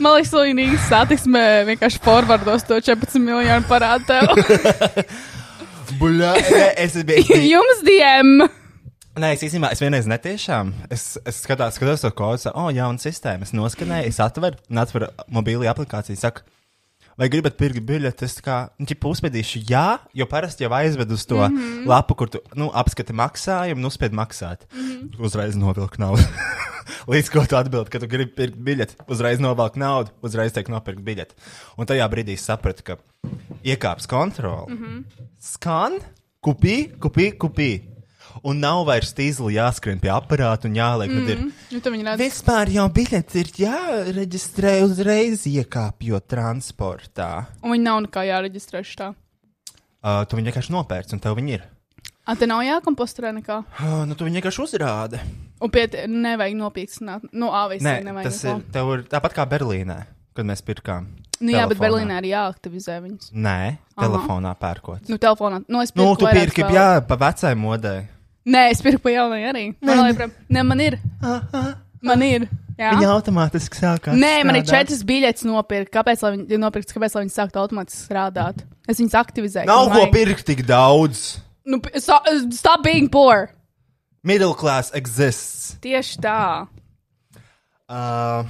Man liekas, Līnija satiksmē vienkārši forwardos to 14 miljonu parādu tev. Buļā, es biju. Jums diem! Nē, es īstenībā, es vienreiz netiešām. Es, es skatās, skatos to kodu, oh, jauna sistēma. Es noskanēju, es atveru, un atveru mobīlī aplikāciju. Saku, vai gribat pirkt biļeti? Es kā, nu, ķipa uzspēdīšu, jā, jo parasti jau aizved uz to mm -hmm. lapu, kur tu, nu, apskati maksājumu, nu, spēd maksāt. Mm -hmm. Uzreiz novilku naudu. Līdz ko tu atbildi, ka tu gribi pirkt biļeti, uzreiz novelk naudu, uzreiz tiek nopirkt biļeti. Un tajā brīdī sapratu, ka iekāps kontroli. Mm -hmm. Skan, kupī, kupī, kupī. Un nav vairs tīzli jāskrien pie aparāta un jāliek, mm. kad ir. Nu. Vispār jau biļeti ir jāreģistrē uzreiz iekāpjot transportā. Un viņi nav nekā jāreģistrē šitā. Uh, tu viņu vienkārši nopērci, un tev viņi ir. A, te nav jākomposterē nekā. Uh, nu, tu viņu vienkārši uzrādi. Un pie te nevajag nopīkstināt. Nu, āvis Nē, nevajag. tas neko. ir, tev ir tāpat kā Berlīnē, kad mēs pirkām. Nu, jā, bet telefonā. Berlīnē arī jāaktivizē viņas. Nē, Aha. telefonā pērkot. Nu, telefonā. Nu, es pirku Nu, tu pirki, jā, pa vecai modei. Nē, es pirku pa jaunai arī. Man, liekas, ne, man ir. Man ir. Jā. Viņa automātiski sākās. Nē, man ir strādāt. četras biļetes nopirkt. Kāpēc, lai viņi, nopirkt, kāpēc, lai viņi sāktu automātiski strādāt? Es viņas aktivizēju. Nav ko vajag. pirkt tik daudz. Nu, p- so, stop being poor. Middle class exists. Tieši tā. Uh,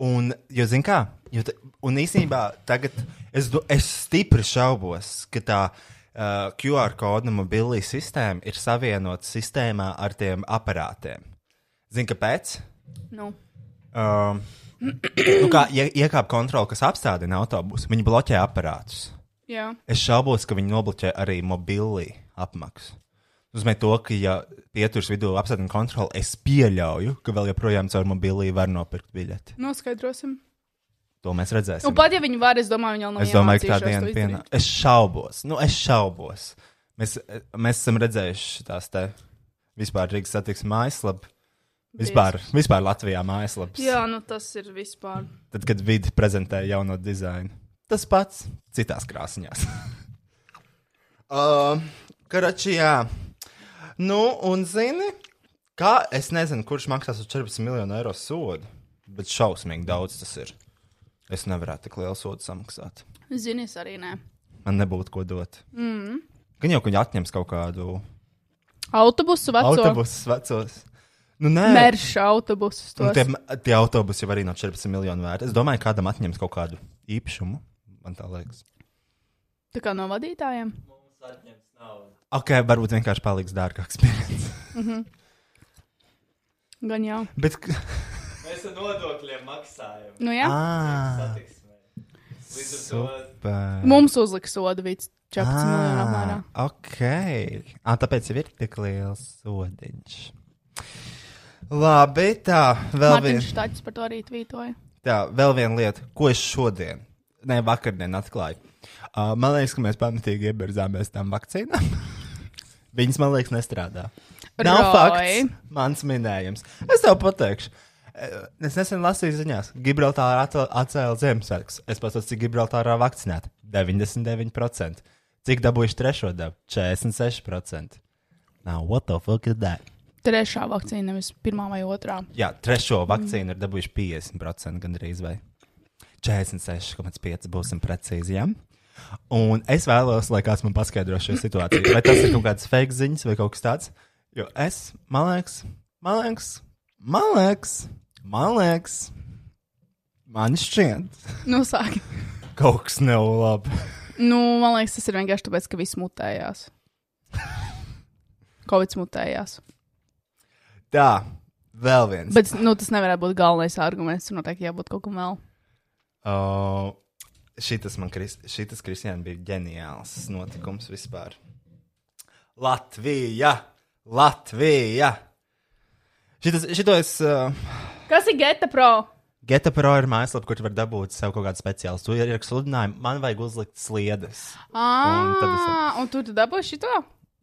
un, jo, zin kā, jo, un īsnībā tagad es, es stipri šaubos, ka tā uh, QR kodu mobilī sistēma ir savienota sistēmā ar tiem aparātiem. Zini, kāpēc? Nu. Uh, nu kā, ja iekāp kontroli, kas apstādina autobusu, viņi bloķē aparātus. Jā. Es šaubos, ka viņi nobloķē arī mobilī apmaksu. Nozīmē, to, ka, ja pieturas vidū apstādina kontroli, es pieļauju, ka vēl joprojām caur mobilī var nopirkt biļeti. Noskaidrosim. To mēs redzēsim. Un pat ja viņi var, es domāju, viņi jau nav Es domāju, ka tā diena to pienā. izdarīt. Es šaubos, nu, es šaubos. Mēs, mēs esam redzējuši tās te vispār Rīgas satiksmes mājaslapu. Vispār, vispār Latvijā mājaslapas. Jā, nu tas ir vispār. Tad, kad vidi prezentēja jauno dizainu. Tas pats, citās krāsņās. uh, Karačī, jā. Nu, un zini, kā es nezinu, kurš maksās uz 14 miljonu eiro sodu, bet šausmīgi daudz tas ir. Es nevarētu tik lielu sodu samaksāt. Zini, es arī nē. Man nebūtu ko dot. Mm. Gan jau, ka viņi atņems kaut kādu Autobusu veco. autobusu vecos. Nu, Merša autobusus. Tos. tie, tie autobusi jau arī no 14 miljonu vērti. Es domāju, kādam atņems kaut kādu īpašumu. Man tā liekas. Tā kā no vadītājiem. Ok, varbūt vienkārši paliks dārgāks pieredze. Gan jau. Bet, Mēs ar nodokļiem maksājam. Nu jā. ah. Līdz ar to super. Mums uzliks sodu vīds 14 miljonu apmērā. Ah, ok. Ah, tāpēc jau ir tik liels sodiņš. Labi, tā vēl viena. Mārtiņš Štaķis par to arī tvītoja. Tā, vēl viena lieta, ko es šodien, ne vakardien atklāju. Uh, man liekas, ka mēs pamatīgi iebirzāmies tam vakcīnām. Viņas, man liekas, nestrādā. Nav Roy. fakts. Mans minējums. Es tev pateikšu. Es nesen lasīju ziņās, Gibraltārā atcēl- atcēla Ziemassvētkus. Es pats cik Gibraltārā vakcinēta - 99%. Cik dabūjuši trešo devu? 46%. Now, what the fuck is that? Trešā vakcīna, nevis pirmā vai otrā. Jā, trešo vakcīnu ir dabūjuši 50% gandrīz vai 46,5% būsim precīzi. Ja? Un es vēlos, lai kāds man paskaidro šo situāciju. Vai tas ir kaut kāds fake ziņas vai kaut kas tāds? Jo es, man liekas, man liekas, man liekas, man liekas, man šķiet, Nu, sāki. Kaut kas nav labi. Nu, man liekas, tas ir vienkārši tāpēc, ka viss mutējās. Covid mutējās. Tā, vēl viens. Bet nu, tas nevarētu būt galvenais arguments. Tur noteikti jābūt kaut kam vēl. Uh, šitas man, Kris- šitas Kristiāna bija ģeniāls notikums vispār. Latvija! Latvija! Šitas, šito es. Uh, Kas ir Geta Pro? Geta Pro ir mājaslapa, kur tu vari dabūt sev kaut kādu speciālu. Tu ieraksti sludinājumu, man vajag uzlikt sliedes. Un tad es- Ah, un tu tu dabūsi šito?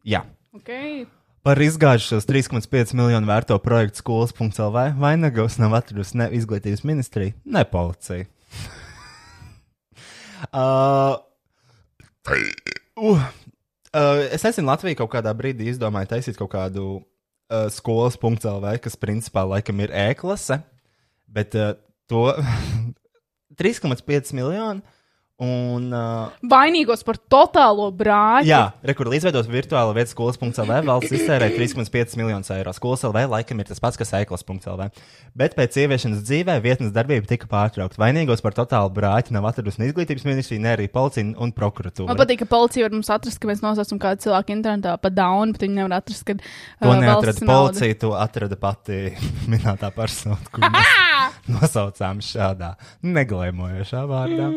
Jā. Okay. Par izgājušos 3,5 miljonu vērto projektu skolas.lv vainagos nav atradusi ne izglītības ministrija, ne policija. uh, uh, uh, es nezinu, Latvija kaut kādā brīdī izdomāja taisīt kaut kādu uh, skolas.lv, kas principā laikam ir e-klase, bet uh, to 3,5 miljonu. Un, uh, Vainīgos par totālo brāļu. Jā, rekur līdzveidot virtuālo vietu skolas.lv valsts iztērē 3,5 miljonus eiro. Skolas LV laikam ir tas pats, kas eklas.lv. Bet pēc ieviešanas dzīvē vietnes darbība tika pārtraukta. Vainīgos par totālu brāķi nav atradusi ne izglītības ministrija, ne arī policija un prokuratūra. Man patīk, ka policija var mums atrast, ka mēs nosaucam kādu cilvēku internetā pa daunu, bet viņi nevar atrast, kad To uh, neatrada valsts nauda- policija, to atrada pati minētā persona, kur mēs nosaucām šādā neglēmojošā vārdā.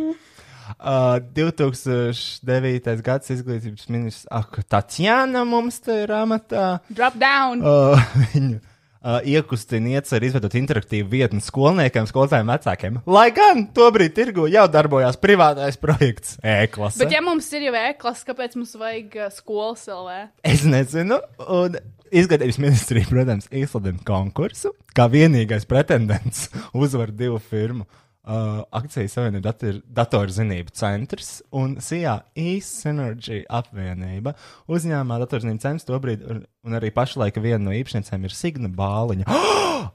Uh, 2009. gads izglītības ministrs Ak, Tatjana mums te ir amatā. Drop down! Uh, viņu uh, iekustina iecer izveidot interaktīvu vietni skolniekiem, skolotājiem, vecākiem. Lai gan tobrīd tirgu jau darbojās privātais projekts e-klase. Bet, ja mums ir jau e-klase, kāpēc mums vajag uh, skolas LV? Es nezinu, un izglītības ministrija, protams, izsludina konkursu, kā vienīgais pretendents uzvar divu firmu. Uh, akcijas savienība dator, datorzinību centrs un SIA e-Synergy apvienība. Uzņēmumā datorzinību centrs tobrīd, un, un arī pašlaika viena no īpašniecēm ir Signa Bāliņa.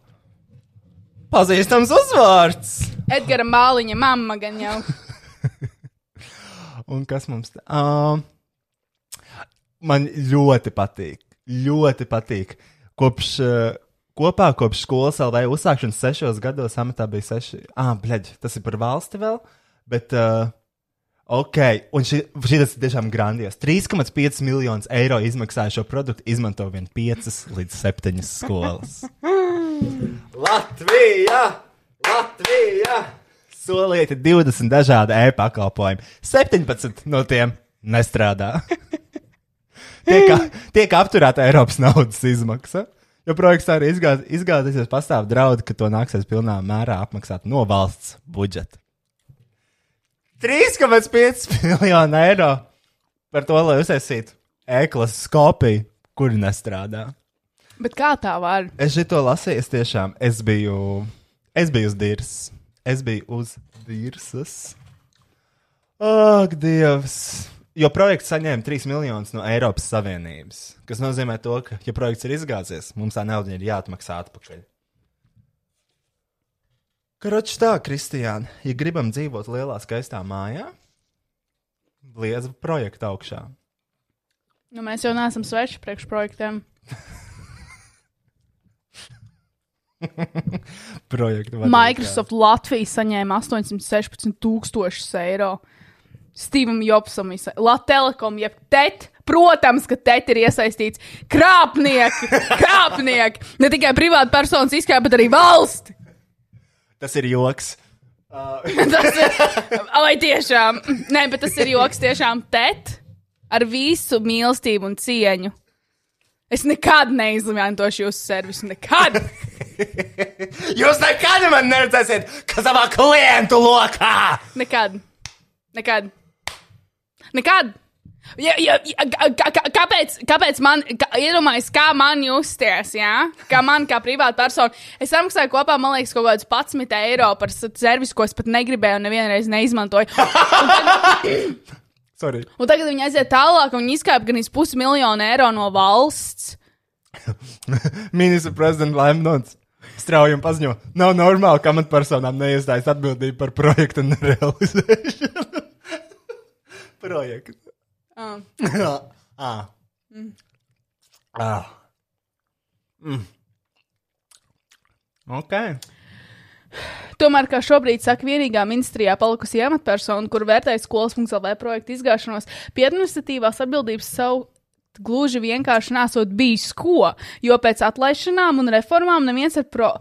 Pazīstams uzvārds! Edgara Māliņa mamma gan jau. Un kas mums te? Uh, man ļoti patīk. Ļoti patīk. Kopš, uh, kopā kopš skolas LV uzsākšanas sešos gados amatā bija seši. Ah, bleģ, tas ir par valsti vēl. Bet, uh, ok, un šī, tas ir tiešām grandios. 3,5 miljonus eiro izmaksāja šo produktu, izmanto vien 5 līdz 7 skolas. Latvija! Latvija! Solieti 20 dažādi e-pakalpojumi. 17 no tiem nestrādā. tiek, tiek apturēta Eiropas naudas izmaksa. Jo projekts arī izgāz- izgāzīsies, pastāv draudi, ka to nāksies pilnā mērā apmaksāt no valsts budžeta. 3,5 miljonu eiro par to, lai uztaisītu e-klases kopiju, kuri nestrādā. Bet kā tā var? Es šito lasīju, es tiešām es biju, es biju uz dirzas. Es biju uz dirzas. Ak, Dievs! Jo projekts saņēma 3 miljonus no Eiropas Savienības. Tas nozīmē, to, ka, ja projekts ir izgāzies, mums tā nauda ir jāatmaksā atpakaļ. Karoči tā, Kristiāna, ja gribam dzīvot lielā, skaistā mājā, lieza projekta augšā. Nu, mēs jau neesam sveši priekšprojektiem. Projekta vadītāja. Microsoft Latvija saņēma 816,000 eiro. Stevam Jobsam, Latvijas Telekom, jeb TET. Protams, ka TET ir iesaistīts krāpnieki, krāpnieki. Ne tikai privāti personas izkrāpja, bet arī valsts. Tas ir joks. Tas ir. Vai tiešām? Nē, bet tas ir joks tiešām TET ar visu mīlestību un cieņu. Es nekad neizmantošu jūsu servisu. Nekad! Jūs nekad man neredzēsiet, ka savā klientu lokā! Nekad. Nekad. Nekad. Ja, ja, ja, kā, kā, kāpēc, kāpēc man, kā, iedomājieties, kā man justies, jā? Kā man, kā privāta persona. Es samaksāju kopā, man liekas, kaut kādus 11 eiro par servisu, ko es pat negribēju un nevienreiz neizmantoju. Un tagad, Sorry. un tagad viņi aiziet tālāk un viņi izkāpa gan iz pusmiljonu eiro no valsts. Ministra prezidenta Lemnons strauji un paziņo, nav normāli, ka amatpersonām neiestājas atbildība par projektu nerealizēšanu. Projektu. Uh, ah. Ah. Mm. Ok. Tomēr, kā šobrīd saka, vienīgā ministrijā palikusī amatpersona, kur vērtēja skolas funkcionālajā projekta izgāšanos, pie administratīvās atbildības savu gluži vienkārši nesot bijis ko, jo pēc atlaišanām un reformām neviens ar pro.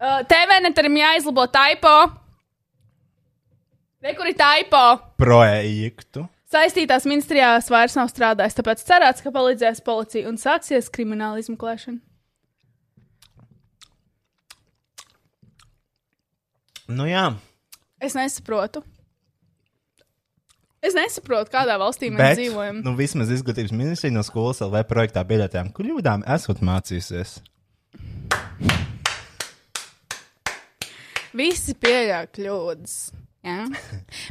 Uh, TV netarim jāizlabo taipo. Re, kur ir taipo? Projektu. Saistītās ministrijās vairs nav strādājis, tāpēc cerēts, ka palīdzēs policija un sāksies krimināla izmeklēšana. Nu jā, Es nesaprotu. Es nesaprotu, kādā valstī mēs bet dzīvojam. nu, vismaz izglītības ministrija no skolas LV projektā pieļautajām kļūdām esot mācījusies. Visi pieļauj kļūdas. Ja?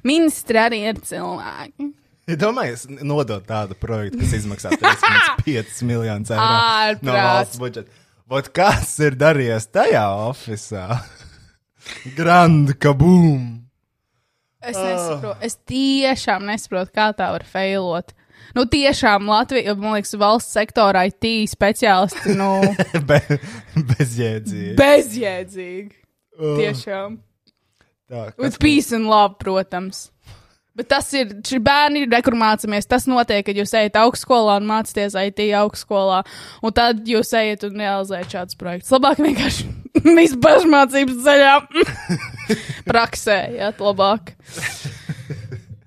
Ministri arī ir cilvēki. Ja domājies, nodot tādu projektu, kas izmaksā 3,5 miljonus eiro no Ārprāts. valsts budžeta. Vot kas ir darījies tajā oficiālā? Grand kaboom! Es nesaprotu. Es tiešām nesaprotu, kā tā var failot. Nu, tiešām Latvija, man liekas, valsts sektora IT speciālisti, nu, Be, bezjēdzīgi. bezjēdzīgi. Tiešām. Tā, With peace and love, protams. Bet tas ir, šī bērni ir, kur mācāmies. Tas notiek, kad jūs ejat augstskolā un mācāties IT augstskolā. Un tad jūs ejat un realizējat šādus projektus. Labāk vienkārši visu pašmācības ceļā. Praksē, jā, labāk.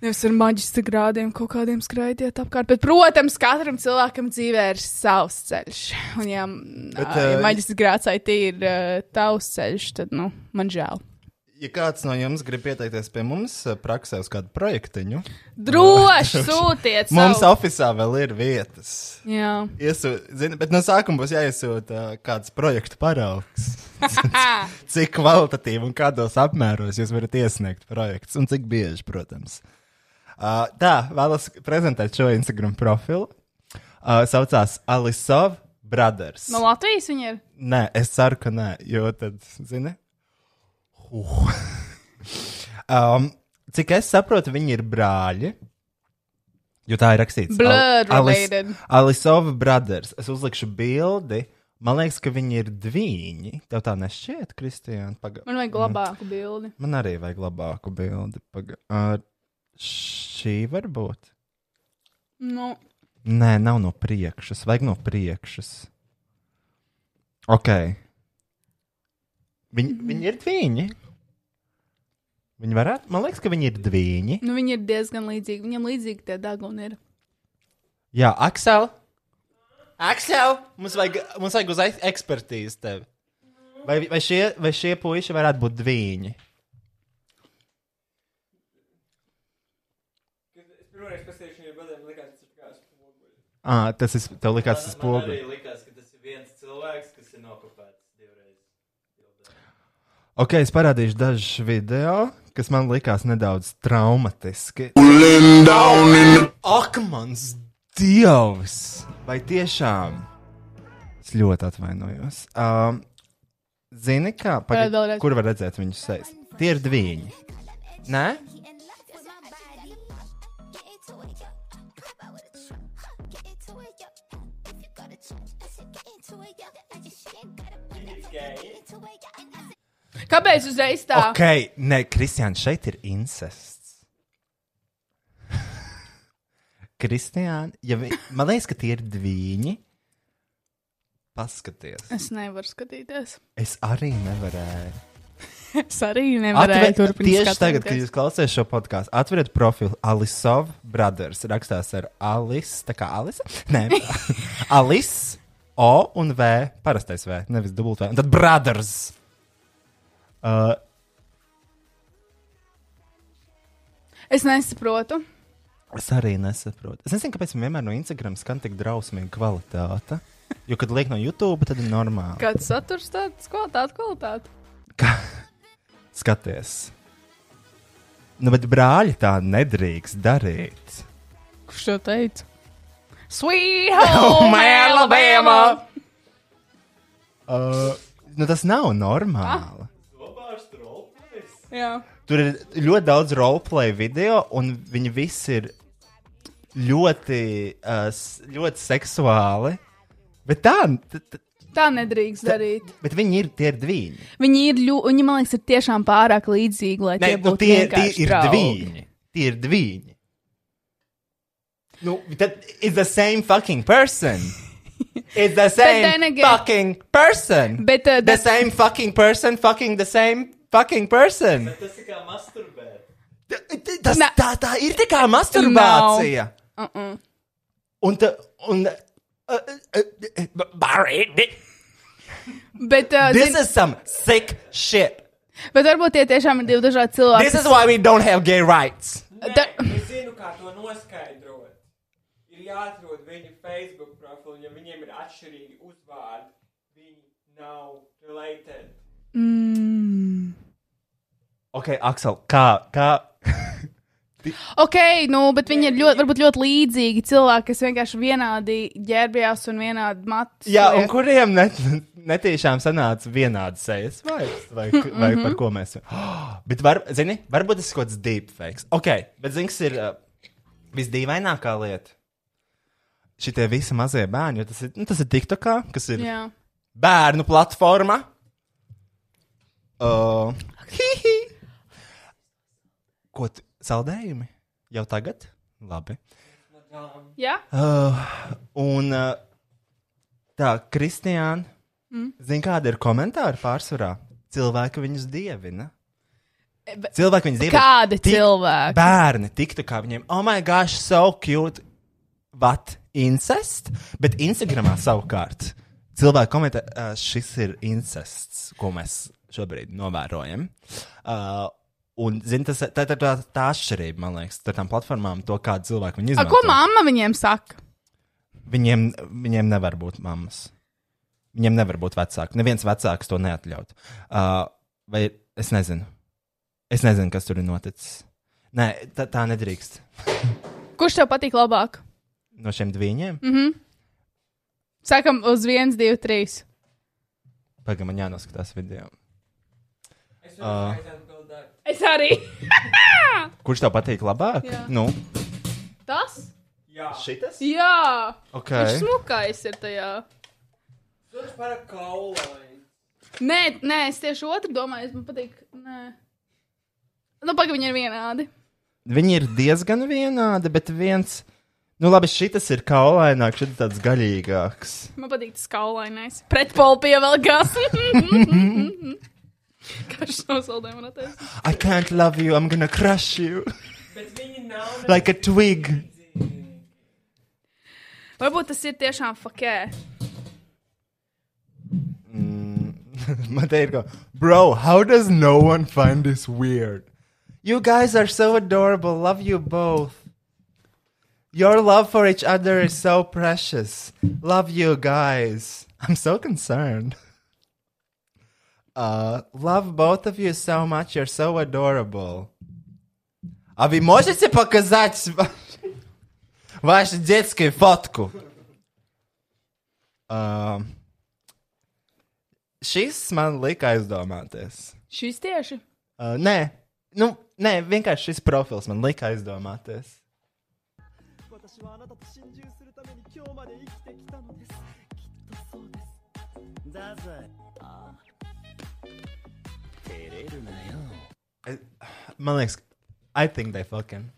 Nevis ar maģistra grādiem kaut kādiem skraidiet apkārt. Bet, protams, katram cilvēkam dzīvē ir savs ceļš. Un, ja, Bet, ja eh, maģistra grāds IT ir uh, tavs ceļš, tad, nu, man žēl. Ja kāds no jums grib pieteikties pie mums eh, praksē uz kādu projektiņu, Droši sūtiet! mums savu- oficiālā vēl ir vietas. Jā. Iesū, zini, bet no sākuma būs jāiesūta uh, kāds projekta paraugs. cik kvalitatīvi un kādos apmēros jūs varat iesniegt projekts, un cik bieži, protams. Uh, tā, vēlos prezentēt šo Instagram profilu. Uh, saucās Alisov Brothers. No Latvijas viņi ir. Nē, es ceru, ka nē, jo tad, zini, uh. um, cik es saprotu, viņi ir brāļi. Jo tā ir rakstīts. Blood related. Alisova Brothers. Es uzlikšu bildi. Man liekas, ka viņi ir divi. Tev tā nešķiet, Kristiāna. Paga... Man vajag labāku bildi. Man arī vajag labāku bildi. Paga... Uh, šī var būt. Nu, Nē, nav no priekšas. Vajag no priekšas. Ok. Viņi, viņi ir divi. Viņi varētu. Man liekas, ka viņi ir divi. nu, viņi ir diezgan līdzīgi. Viņam līdzīgi tie daguni ir. Jā, Aksel. Aksel, mums vajag, mums vajag uz ekspertīzi tevi. Vai, vai, šie, vai šie puiši varētu būt divi? Ir. Ah, tas ir. Tev likās, tas Man spoguļi. arī likās, ka tas ir viens cilvēks, kas ir nokopēts divreiz. Ok, es parādīšu dažus video, kas man likās nedaudz traumatiski. Ak, mans dievs! Vai tiešām? Es ļoti atvainojos. Um, zini, kā vēlreiz. kur var redzēt viņu sejas? Tie ir divi. Nē? Kāpēc uzreiz tā? Ok, nē, Kristiāna, šeit ir incests. Kristiāna, ja vi... man liekas, ka tie ir divi. Paskaties, Es nevaru skatīties. es arī nevarēju. Es arī nevarēju turpināt. tieši tagad, kad jūs klausāties šo podkāstu, atveriet profilu Alisov Brothers. Rakstās ar Alice, tā kā Alice. Nē, Alice, O un V, parastais V, nevis dubult V. Un tad Brothers. Uh, Es nesaprotu. es arī nesaprotu. Es nezinu, kāpēc man vienmēr no Instagram skan tik drausmīga kvalitāte. Jo, kad liek no YouTube, tad ir normāli. Kāds saturs tāds kvalitāte, kvalitāte. Skaties. Nu, bet brāļi tā nedrīkst darīt. Kurš to teica? Sweet home, Alabama! Uh, nu, tas nav normāli. Jā. Tur ir ļoti daudz roleplay video, un viņi visi ir ļoti, uh, ļoti seksuāli. Bet tā, Tā nedrīkst darīt. Bet viņi ir tie ir divi. Viņi ir ļoti, viņi man liekas, ir tiešām pārāk līdzīgi, lai Nē, tie nu, būtu tie, tie vienkārši ir divi. Tie ir divi. Nu, tad it's the same fucking person. It's the same again- fucking person. Bet, uh, the same fucking person, fucking the same fucking person. Tas ir kā masturbēt. Tas, Nā. tā, tā ir tikai masturbācija. Uh -uh. Un, ta, un uh, uh, uh, Barry, Bet, uh, this zin, is some sick shit. bet varbūt tie tiešām ir divi dažādi cilvēki. This is why we don't have gay rights. Da- Es zinu, kā to noskaidrot. Ir jāatrod viņu Facebook profilu, ja viņiem ir atšķirīgi uzvārdi. Viņi nav related. Mm. Ok, Aksel, kā, kā? Ok, nu, bet viņi ir ļoti, varbūt ļoti līdzīgi cilvēki, kas vienkārši vienādi ģērbjās un vienādi matus. Jā, un kuriem net, netiešām sanāca vienāds sejas vairs, vai, vai par ko mēs. Oh, bet, var, zini, varbūt tas ir kaut kāds deepfakes. Ok, bet zini, kas ir uh, visdīvainākā lieta? Šitie visi mazie bērni, jo tas ir, nu, tas ir TikTokā, kas ir Jā. bērnu platforma. Uh, hihi. Ko tu saldējumi? Jau tagad? Labi. Jā? Uh, un uh, tā, Kristiāna, mm. zini, kāda ir komentāra pārsvarā? Cilvēki viņus dievina. bet- Cilvēki viņus dievina. Kādi Tik- cilvēki? Bērni tiktu kā viņiem, oh, my gosh, so cute. What? Incest? Bet Instagramā savukārt cilvēki komentē, uh, šis ir incests, ko mēs šobrīd novērojam. Uh, un, zini, tas tā, tā, tā, tā atšķirība, man liekas, starp tām platformām, to kādu cilvēku viņi A, izmanto. ko mamma viņiem saka? Viņiem, viņiem nevar būt mammas. Viņiem nevar būt vecāki. Neviens vecāks to neatļaut. Uh, vai es nezinu. Es nezinu, kas tur ir noticis. Nē, tā, tā nedrīkst. Kurš tev patīk labāk? No šiem diviem. Mm -hmm. Sākam uz 1, 2, 3. Pagaidām, man jānoskatās video. Es varu uh. Es arī. Kurš tev patīk labāk? Jā. Nu, Tas? Jā, šitas? Jā. Ok. Viņš smukais ir tajā. tur ir par kaulaini. Nē, nē, es tieši otru domāju. Es man patīk. Nē. Nu, pagaidi, viņi ir vienādi. Viņi ir diezgan vienādi, bet viens. Nu, labi, šis ir kaulaināks, šis ir tāds gaļīgāks. Man patīk tas kaulainais. Pretpolu pievelkās. Kā šis nosaldē man atteicis? I can't love you, I'm gonna crush you Bet viņi nav like a twig. Varbūt tas ir tiešām fakē. Man te ir kā, bro, how does no one find this weird? You guys are so adorable. Love you both. Your love for each other is so precious. Love you guys. I'm so concerned. Uh, love both of you so much. You're so adorable. А вы можете показать ва- ваши детские фотку? Um, šis man lika aizdomāties. Šis tieši. Uh, nē, nu, nē, vienkārši šis profils man lika aizdomāties. 私はあなたと心中するために今日まで生きてきたのですきっとそうですだぜあ Man liekas, I think they fucking.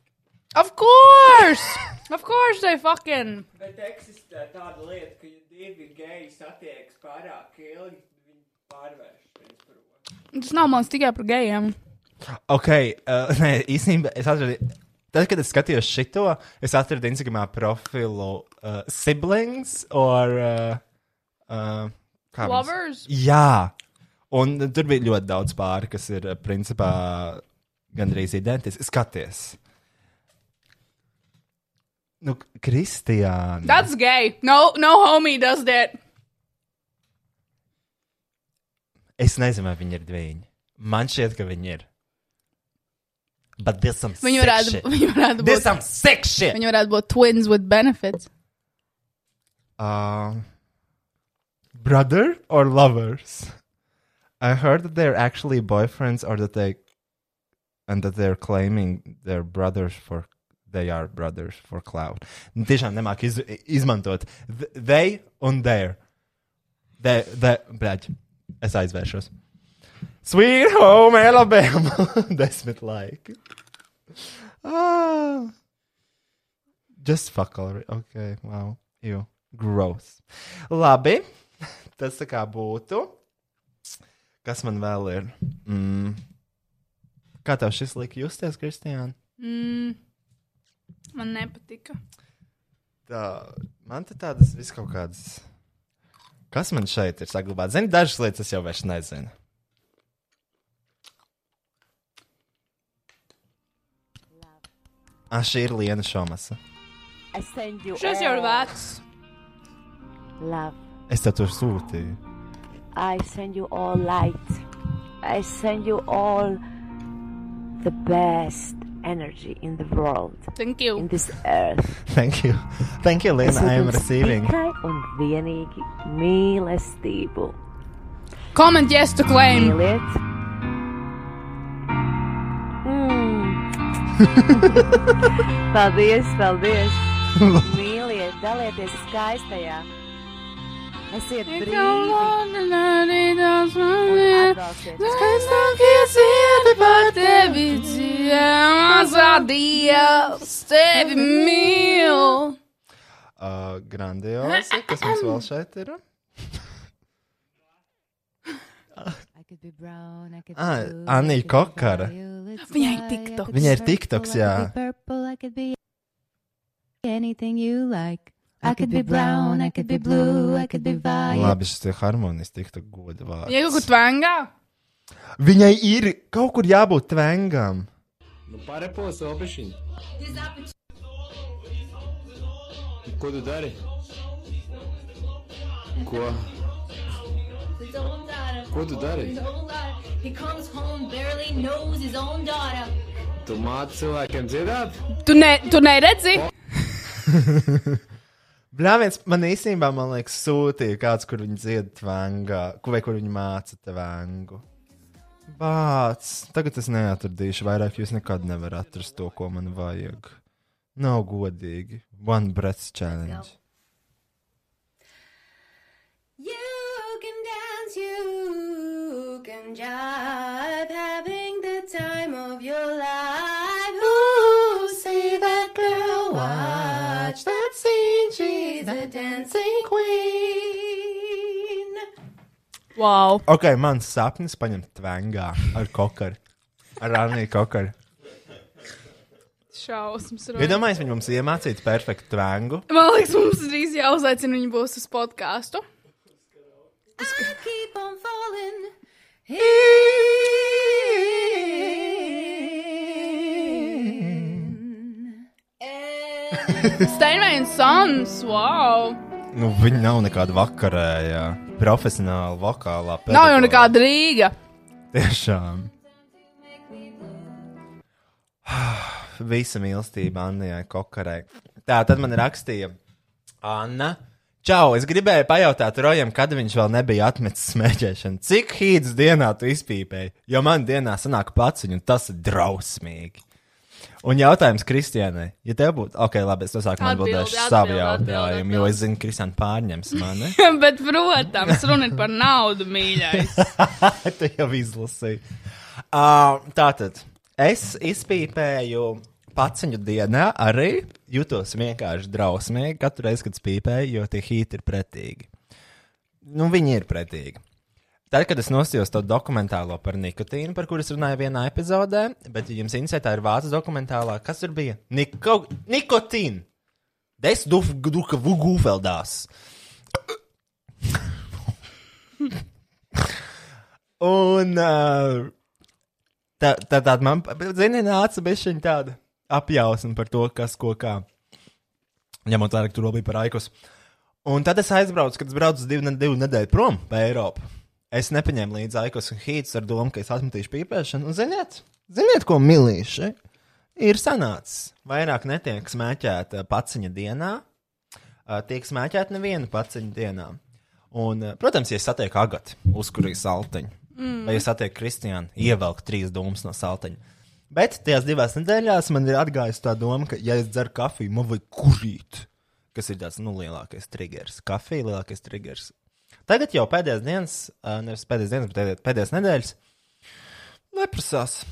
Of course! of course they fucking. Bet eksistē tāda lieta, ka ja divi geji satiekas pārāk ilgi, viņi pārvērš viens par otru. Tas nav mans tikai par gejiem. Ok, uh, nē, īstenībā es atradu. Tad, kad es skatījos šito, es atradu Instagramā profilu uh, siblings or. Uh, uh, kā mums- Lovers? Jā, un tur bija ļoti daudz pāri, kas ir uh, principā gandrīz identiski. Skaties! Nu, Kristiāna. That's gay. No, no homie does that. Es nezinu, vai viņi ir divi. Man šķiet, ka viņi ir. But there's some Viņi sick varētu, shit. viņi varētu There's būt. some sick shit. Viņi varētu būt twins with benefits. Uh, brother or lovers? I heard that they're actually boyfriends or that they and that they're claiming they're brothers for they are brothers for cloud. Nu, Tiešām nemāk iz, izmantot th- they un their. De, de, bļaļ, es aizvēršos. Sweet home, Alabama. Desmit laiki. Ah. Just fuck already. Ok, wow. Ew. Gross. Labi. Tas tā kā būtu. Kas man vēl ir? Mm. Kā tev šis lika justies, Kristiāna? Mm, man nepatika. Tā, man te tādas vis kaut kādas. Kas man šeit ir saglabāts? Zini, dažas lietas es jau vairs nezinu. Ah, šī ir Liena Šomasa. I send you Šis jau ir vecs. love. Es tev to sūtīju. I send you all light. I send you all the best energy in the world, Thank you. in this earth. Thank you. Thank you, Liena. I am receiving. Tikai un vienīgi mīlestību. Comment yes to claim. Mīliet. Mm. paldies, paldies. Mīliet, dalieties skaistajā. Esiet brīvi. Skaistākies iet par tevi dziemazā Dievs tevi mīl. Uh, grandiozi. Kas mums vēl šeit ir? Ah, Anija Kokara. Viņai ir TikToks. Viņai ir TikToks, jā. Anything you like. I could be brown, I could be blue, I could be violet. Labi, šis ir harmonijas tiktu goda vārds. Viņai kaut kur tvangā. Viņai ir kaut kur jābūt tvengam. Nu, parepo sobišķiņu. Ko tu dari? Ko? Ko tu dari? He comes home, barely knows his own daughter. Tu māci cilvēkiem dziedāt? Tu, ne, tu neredzi? Bļāviens man īstenībā, man liekas, sūtīja kāds, kur viņi dzied tvangā, vai kur viņi māca tvangu. Bāc, tagad es neatradīšu vairāk, jo es nekad nevaru atrast to, ko man vajag. Nav godīgi. One breath challenge. You can dance, you can jive, having the time of your life. Ooh, see that girl, watch that scene, she's a dancing queen. Wow. Ok, mans sapnis paņemt tvangā ar kokaru. Ar Aniju kokaru. Šausmas. Iedomājieties, viņi mums iemācītu perfektu tvangu. Man liekas, mums drīz jāuzaicina viņi būs uz podkāstu. I keep on falling. Steinveins Sons, wow! Nu, viņi nav nekāda vakarējā, profesionāla vokālā. Nav jau pedagoga. nekāda Rīga. Tiešām. Visa mīlestība Annijai Kokarai. Tā tad man rakstīja Anna. Čau, es gribēju pajautāt Rojam, kad viņš vēl nebija atmetis smēķēšanu. Cik hīdas dienā tu izpīpēji? Jo man dienā sanāk paciņu, un tas ir drausmīgi. Un jautājums Kristiānai, ja tev būtu, ok, labi, es to sāku Atbildi, atbildēšu savu jautājumu, jo es zinu, Kristiāna pārņems mani. Bet, protams, runa ir par naudu, mīļais. tu jau izlasīji. Uh, tātad, es izpīpēju paciņu dienā, arī jutos vienkārši drausmīgi katru reizi, kad spīpēju, jo tie hīti ir pretīgi. Nu, viņi ir pretīgi. Tad, kad es nosījos to dokumentālo par nikotīnu, par kuru es runāju vienā epizodē, bet jums interesē, ir vācu dokumentālā, kas tur bija? Niko, nikotīna! Des duka, vugūfeldās! Un uh, tā, tā, tā man, zini, nāca bišķiņa tāda apjausma par to, kas ko kā. Ņemot vērā, ka tur vēl bija par aikus. Un tad es aizbraucu, kad es braucu divu, divu nedēļu prom pa Eiropu. Es nepaņēmu līdzi aikus un hītus ar domu, ka es atmetīšu pīpēšanu. Un ziniet, ziniet, ko milīši ir sanācis. Vairāk netiek smēķēta paciņa dienā, tiek smēķēta neviena paciņa dienā. Un, protams, ja es satieku agatu, uzkurīju saltiņu, mm. vai es satieku Kristiānu, ievelku trīs dūmus no saltiņa. Bet tajās divās nedēļās man ir atgājusi tā doma, ka, ja es dzeru kafiju, man vajag kurīt, kas ir tāds nu, lielākais triggers. Kafija lielākais triggers. Tagad jau pēdējās dienas, nevis pēdējās dienas, bet pēdējās, nedēļas, neprasās.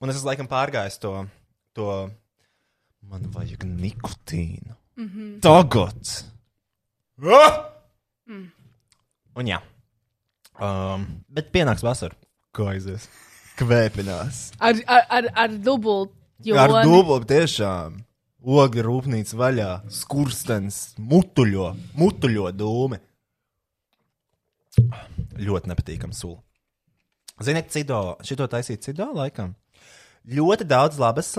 Un es esmu laikam pārgājis to, to man vajag nikotīnu. Mm -hmm. Tagad! Ah! Mm. Un jā. Um, bet pienāks vasara. Kā aizies? Kvēpinās. Ar, ar, ar, ar dubultu. Ar dublu tiešām. Ogi rūpnīca vaļā, skurstens, mutuļo, mutuļo dūmi. Ļoti nepatīkami sula. Ziniet, cido, šito taisīt cido laikam. Ļoti daudz labas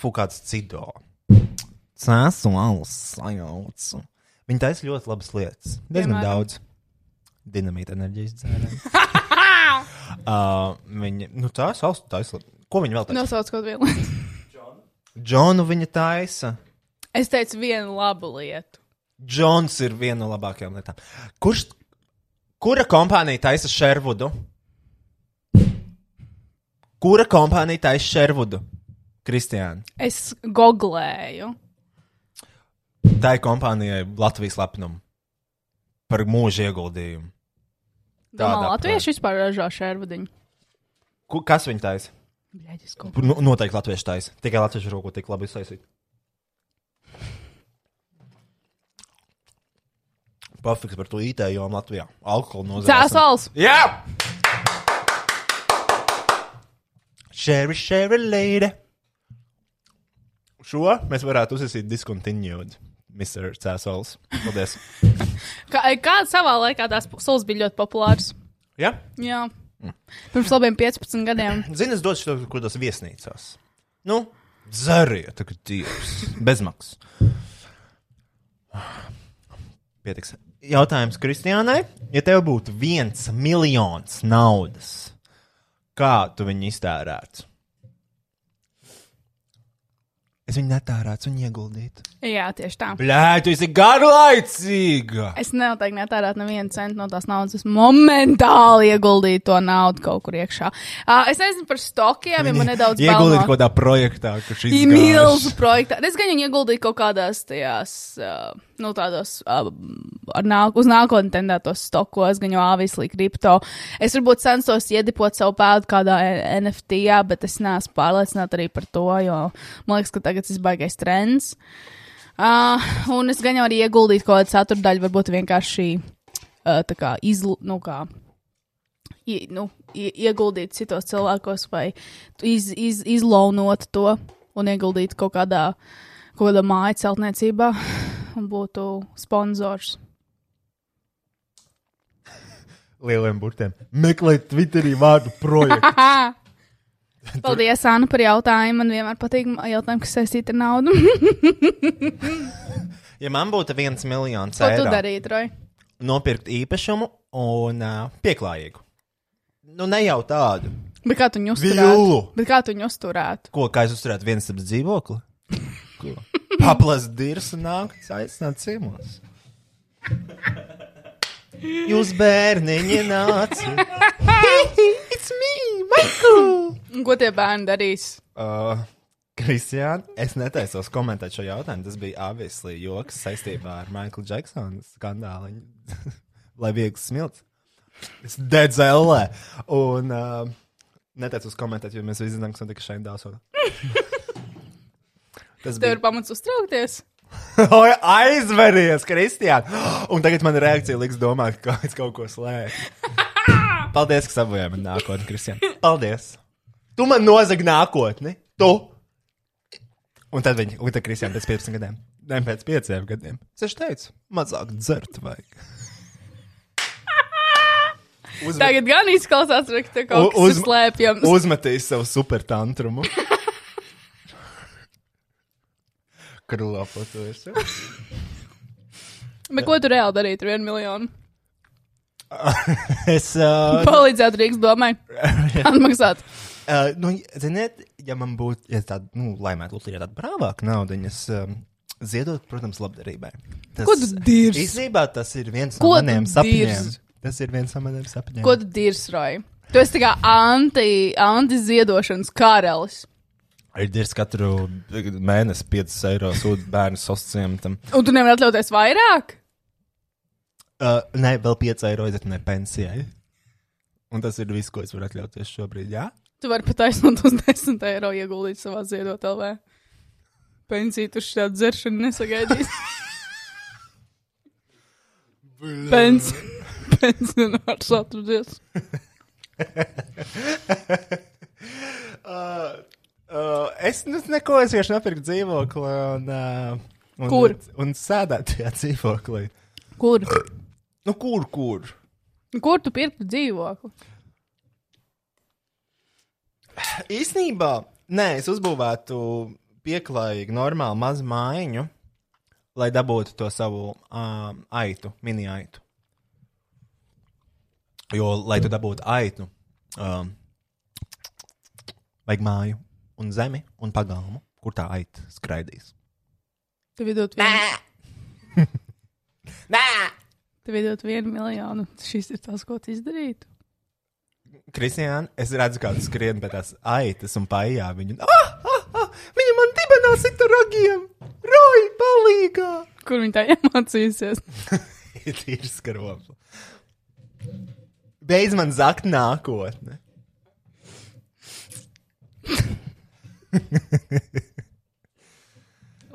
fukāts cido. Cēsuāls, sajaucu. Viņi taisa ļoti labas lietas. Diezgan daudz. Dinamīta enerģijas dzērē. uh, viņi, nu tā, saules taisa. Ko viņi vēl taisa? Nosauc kaut vienu. Džonu viņa taisa. Es teicu vienu labu lietu. Džons ir viena no labākajām lietām. Kurš, kura kompānija taisa Sherwoodu? Kura kompānija taisa Sherwoodu? Kristiāna. Es googlēju. Tā ir kompānijai Latvijas lepnuma par mūža ieguldījumu. Domā, Tādā latvieši vispār ražo šērvudiņu. Ku- Kas viņa taisa? Bļaģis, ko- Nu, noteikti latvieši taisa. Tikai latviešu roku tik labi izsaisīt. Pafiks par to IT jomu Latvijā. Alkohola nozare. Cēsals! Jā! Sherry, sherry lady. Šo mēs varētu uzsākt discontinued, Mr. Cēsals. Paldies. Kā, kāda savā laikā tās sulas bija ļoti populāras? Jā? Jā. Pirms labiem 15 gadiem. Zini, es došu to kaut kādos viesnīcās. Nu, dzeriet, kā dievs. Bezmaksas. Pietiks. Jautājums Kristiānai. Ja tev būtu viens miljons naudas, kā tu viņu iztērētu? Es viņu netērētu, viņu ieguldītu. Jā, tieši tā. Blē, tu esi garlaicīga! Es noteikti netērētu nevienu centu no tās naudas. Es momentāli ieguldīju to naudu kaut kur iekšā. Uh, es nezinu par stokiem, ja man nedaudz Ieguldīt kaut kādā projektā, kurš Ir milzu projektā. Es gan viņu ieguldīju kaut kādās tajās, uh, nu, tādos ar nāk, uz nākotni tendētos stokos, gan jau avislī kripto. Es varbūt censtos iedipot savu pēdu kādā NFT, jā, bet es neesmu pārliecināta arī par to, jo man liekas, ka tagad tas ir baigais trends. Uh, un es gan jau arī ieguldīju kaut kādu ceturdaļu, varbūt vienkārši uh, tā kā izlu, nu kā i, nu, ieguldīt citos cilvēkos, vai iz, iz, izlaunot to un ieguldīt kaut kādā, kaut kādā māju celtniecībā un būtu sponsors. Lieliem burtiem. Meklēt Twitterī vārdu projektu. Paldies, Anna, par jautājumu. Man vienmēr patīk jautājumi, kas saistīti ar naudu. ja man būtu viens miljons Ko tu eiro, darītu, Roy? nopirkt īpašumu un uh, pieklājīgu. Nu, ne jau tādu. Bet kā tu viņu uzturētu? Bet kā tu viņu uzturētu? Ko, kā es uzturētu viens ap dzīvokli? Ko? Paplast dirs un nāk, aicināt ciemos. Jūs bērniņi nāci. It's me, Michael! Ko tie bērni darīs? Uh, Kristiāna, es netaisos komentēt šo jautājumu. Tas bija obviously joks saistībā ar Michael Jacksona skandālu. Lai viegli smilts. Es dedzu ellē. Un uh, neteicos komentēt, jo mēs visi zinām, kas notika šeit dāsot. Tas Tev ir pamats uztraukties. Aizveries, Kristiāna! Un tagad man reakcija liks domāt, ka es kaut ko slēpju. Paldies, ka sabojāji man nākotni, Kristiāna. Paldies! Tu man nozagi nākotni! Tu! Un tad viņi, un tad Kristiāna pēc 15 gadiem, ne pēc 5 gadiem. Es teicu, mazāk dzert vajag. Uzmet- Tagad gan izklausās, ka te kaut kas ir slēpjams. Uzmetīs savu super tantrumu. Krulā fotojas. Bet ko tu reāli darītu ar vienu miljonu? es. Uh, Palīdzētu Rīgas domai. Atmaksāt. Uh, nu, ziniet, ja man būtu, ja tāda, nu, laimēta loterija tāda brāvāka nauda, es um, ziedot, protams, labdarībai. Tas, Ko tu dirzi? Īsnībā tas ir viens Ko no maniem sapņiem. dirzi? Tas ir viens no maniem sapņiem. Ko tu dirzi, Roy? Tu esi tā kā anti, anti-ziedošanas karalis. Ir katru mēnesi 5 eiro sūta bērnu sociālam. Un tu nevari atļauties vairāk? Uh, nē, vēl 5 eiro aiziet ne pensijai. Un tas ir viss, ko es varu atļauties šobrīd. Jā, Tu vari pat aiznot uz 10 eiro ieguldīt savā ziedot LV. Pensiju tu šādu dzeršanu nesagaidīs. Pens, pensionārs atradies. uh, uh, es nu, neko es vienkārši nopirku dzīvokli. Un, uh, un, Kur? Un sēdētu tajā dzīvoklī. Kur? Nu, kur, kur? Kur tu pirktu dzīvokli? Īsnībā, nē, es uzbūvētu pieklājīgu, normālu mazu mājiņu, lai dabūtu to savu um, aitu, mini aitu. Jo, lai tu dabūtu aitu, um, vajag māju, un zemi un pagalmu, kur tā aita skraidīs. Tev iedot vienu. Nē! Tev iedot vienu miljonu. Šis ir tas, ko tu izdarītu. Kristiāna, es redzu, kā tu skrien pie tās aitas un paijā viņu. Ah, ah, ah, viņa man dibenā sita ragiem! Roja, palīgā! Kur viņa tā iemācīsies? Ir skarops. Beidz man zakt nākotne.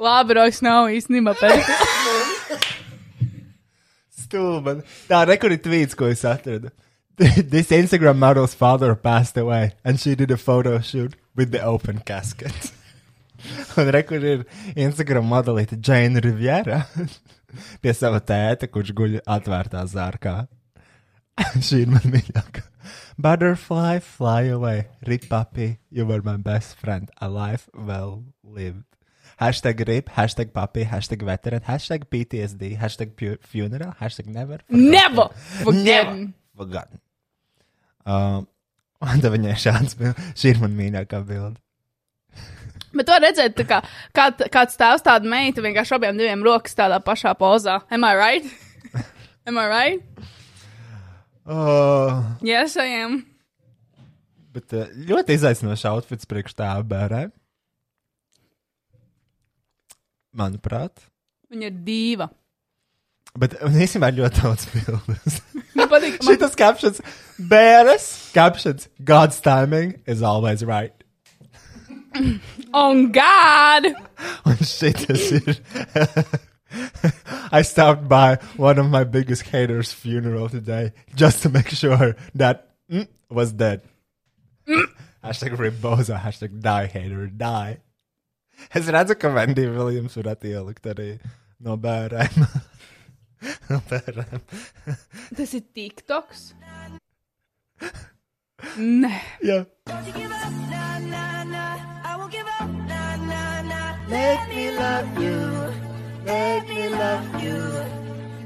Labi, Roks nav īstenībā pēc. Stulba. Tā rekordi tvīts, ko es atradu. This Instagram model's father passed away, and she did a photo shoot with the open casket. Un rekur ir Instagram modelīte Jane Riviera pie sava tēta, kurš guļ atvērtā zārkā. Šī ir man mīļākā. Butterfly, fly away, rip puppy, you were my best friend, a life well lived. Hashtag rip, hashtag puppy, hashtag veteran, hashtag PTSD, hashtag funeral, hashtag never. Never forgotten. Never forgotten. Um, un tad viņai šāds bija. Šī ir man mīļākā bilde. Bet to redzēt, kā kād, kāds tēvs tāda meita vienkārši abiem diviem rokas tādā pašā pozā. Am I right? Am I right? Uh, Yes, I am. bet uh, ļoti izaicinošs outfits priekš tā bērē. Manuprāt. Viņa ir dīva. Bet un īstenībā ir ļoti daudz bildes. Man patīk, man, Šitas captions, bēres, captions, God's timing is always right. on God! Un šitas ir. I stopped by one of my biggest haters' funeral today just to make sure that mm, was dead. hashtag Ribboza, hashtag die hater, die. Es redzu, ka Vendija Viljams varētu ielikt arī no bērniem. no bērniem. Tas ir TikToks. Nē, Jā. Make me love you. Make me love you.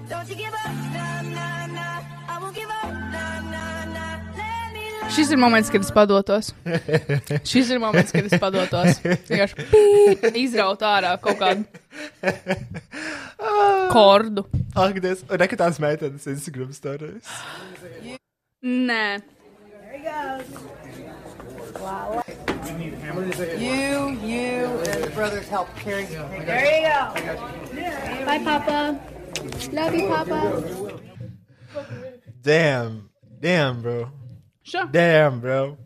Don't you give up, nah, nah, nah. I won't give up, nah, nah, nah. Let me love šis ir moments, kad es padotos. Šis ir moments, kad es padotos. Vienkārši pīt, izraut ārā kaut kādu kordu. Ak, Dievs, nekad tās meitenes Instagram stāstījis. Nē, You, you, and the brothers help carry. There you go. Bye, Papa. Love you, Papa. Damn, damn, bro. Sure. Damn, bro.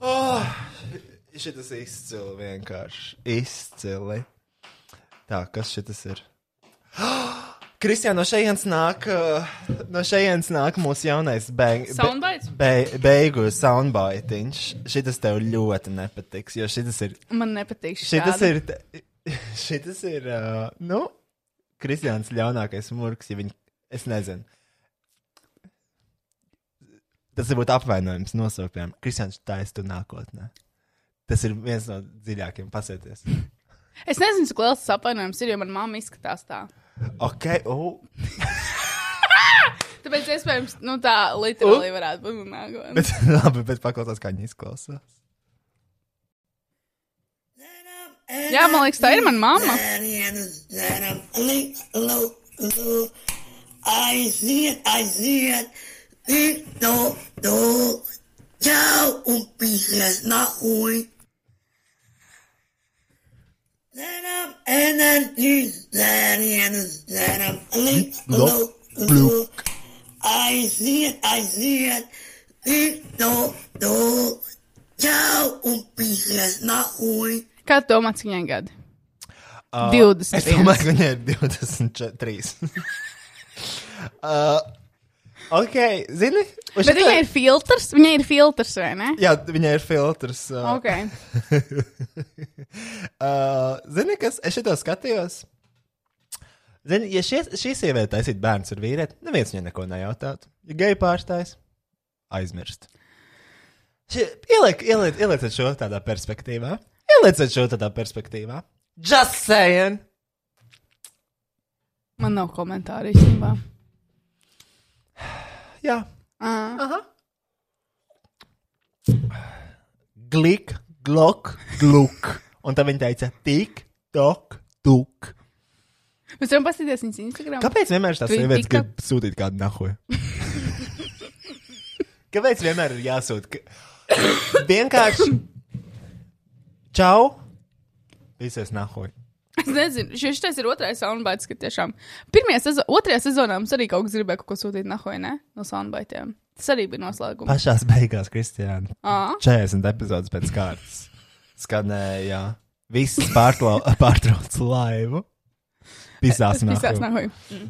Oh, šis izcili vienkārši. Izcili. Tā, kas šis ir? Kristija, no šejienes nāk, uh, no šejienes nāk mūsu jaunais beig, Soundbites? be, beigu soundbitiņš. Šis tev ļoti nepatiks, jo šis ir. man nepatīk šis. Šis ir. Šis ir, uh, nu, Kristiāns ļaunākais murgs, ja viņi, es nezinu. Tas ir būt apvainojums nosauktiem. Kristiāns taisa tu nākotnē. Tas ir viens no dziļākajiem pasēties. Es nezinu, cik liels apvainojums ir, jo manā mamma izskatās tā. Ok, oh. Tāpēc, iespējams, nu, tā literāli varētu būt nākotnē. bet labi, bet paklausās, kā viņi izklausās. Jā, man liekas, tā ir mana mamma. I see it, I see it. Do, do. Chao, un pises na Look, look. I see it, I see it. No, no. Ciao, un pīsies, nahuj. Kā tu domā, cik viņai gadi? Uh, 21. Es domāju, ka viņai ir 23. uh, ok, zini? Bet šito- viņai ir filtrs, viņai ir filtrs, vai ne? Jā, viņai ir filtrs. Uh, Ok. uh, zini, kas es šito skatījos? Zini, ja šie, šī sieviete taisītu bērns ar vīrieti, neviens viņai neko nejautātu. Ja geju pārstājas, aizmirst. Šie, ieliek, ieliek, ielieciet šo tādā perspektīvā. Ielieciet šo tādā perspektīvā. Just saying! Man nav komentāru īstenībā. Jā. Aha. Glik, glok, gluk. Un tad viņa teica, tik, tok, tuk. Mēs varam paskatīties viņas Instagram. Kāpēc vienmēr tās Tu viņu sievietes tika- grib sūtīt kādu nahuju? Kāpēc vienmēr ir jāsūta? Ka... Vienkārši. Čau! Visies nahuju. Es nezinu, šis tas ir otrais soundbites, ka tiešām. Pirmajā sezonā, otrajā sezonā mums arī kaut kas gribēja kaut ko sūtīt nahoja, ne? No soundbitiem. Tas arī bija noslēgums. Pašās beigās, Kristiāna. Ā. 40 epizodes pēc kārtas. Skanēja. Viss pārtrauc laivu. Pisās nahoja. Mm.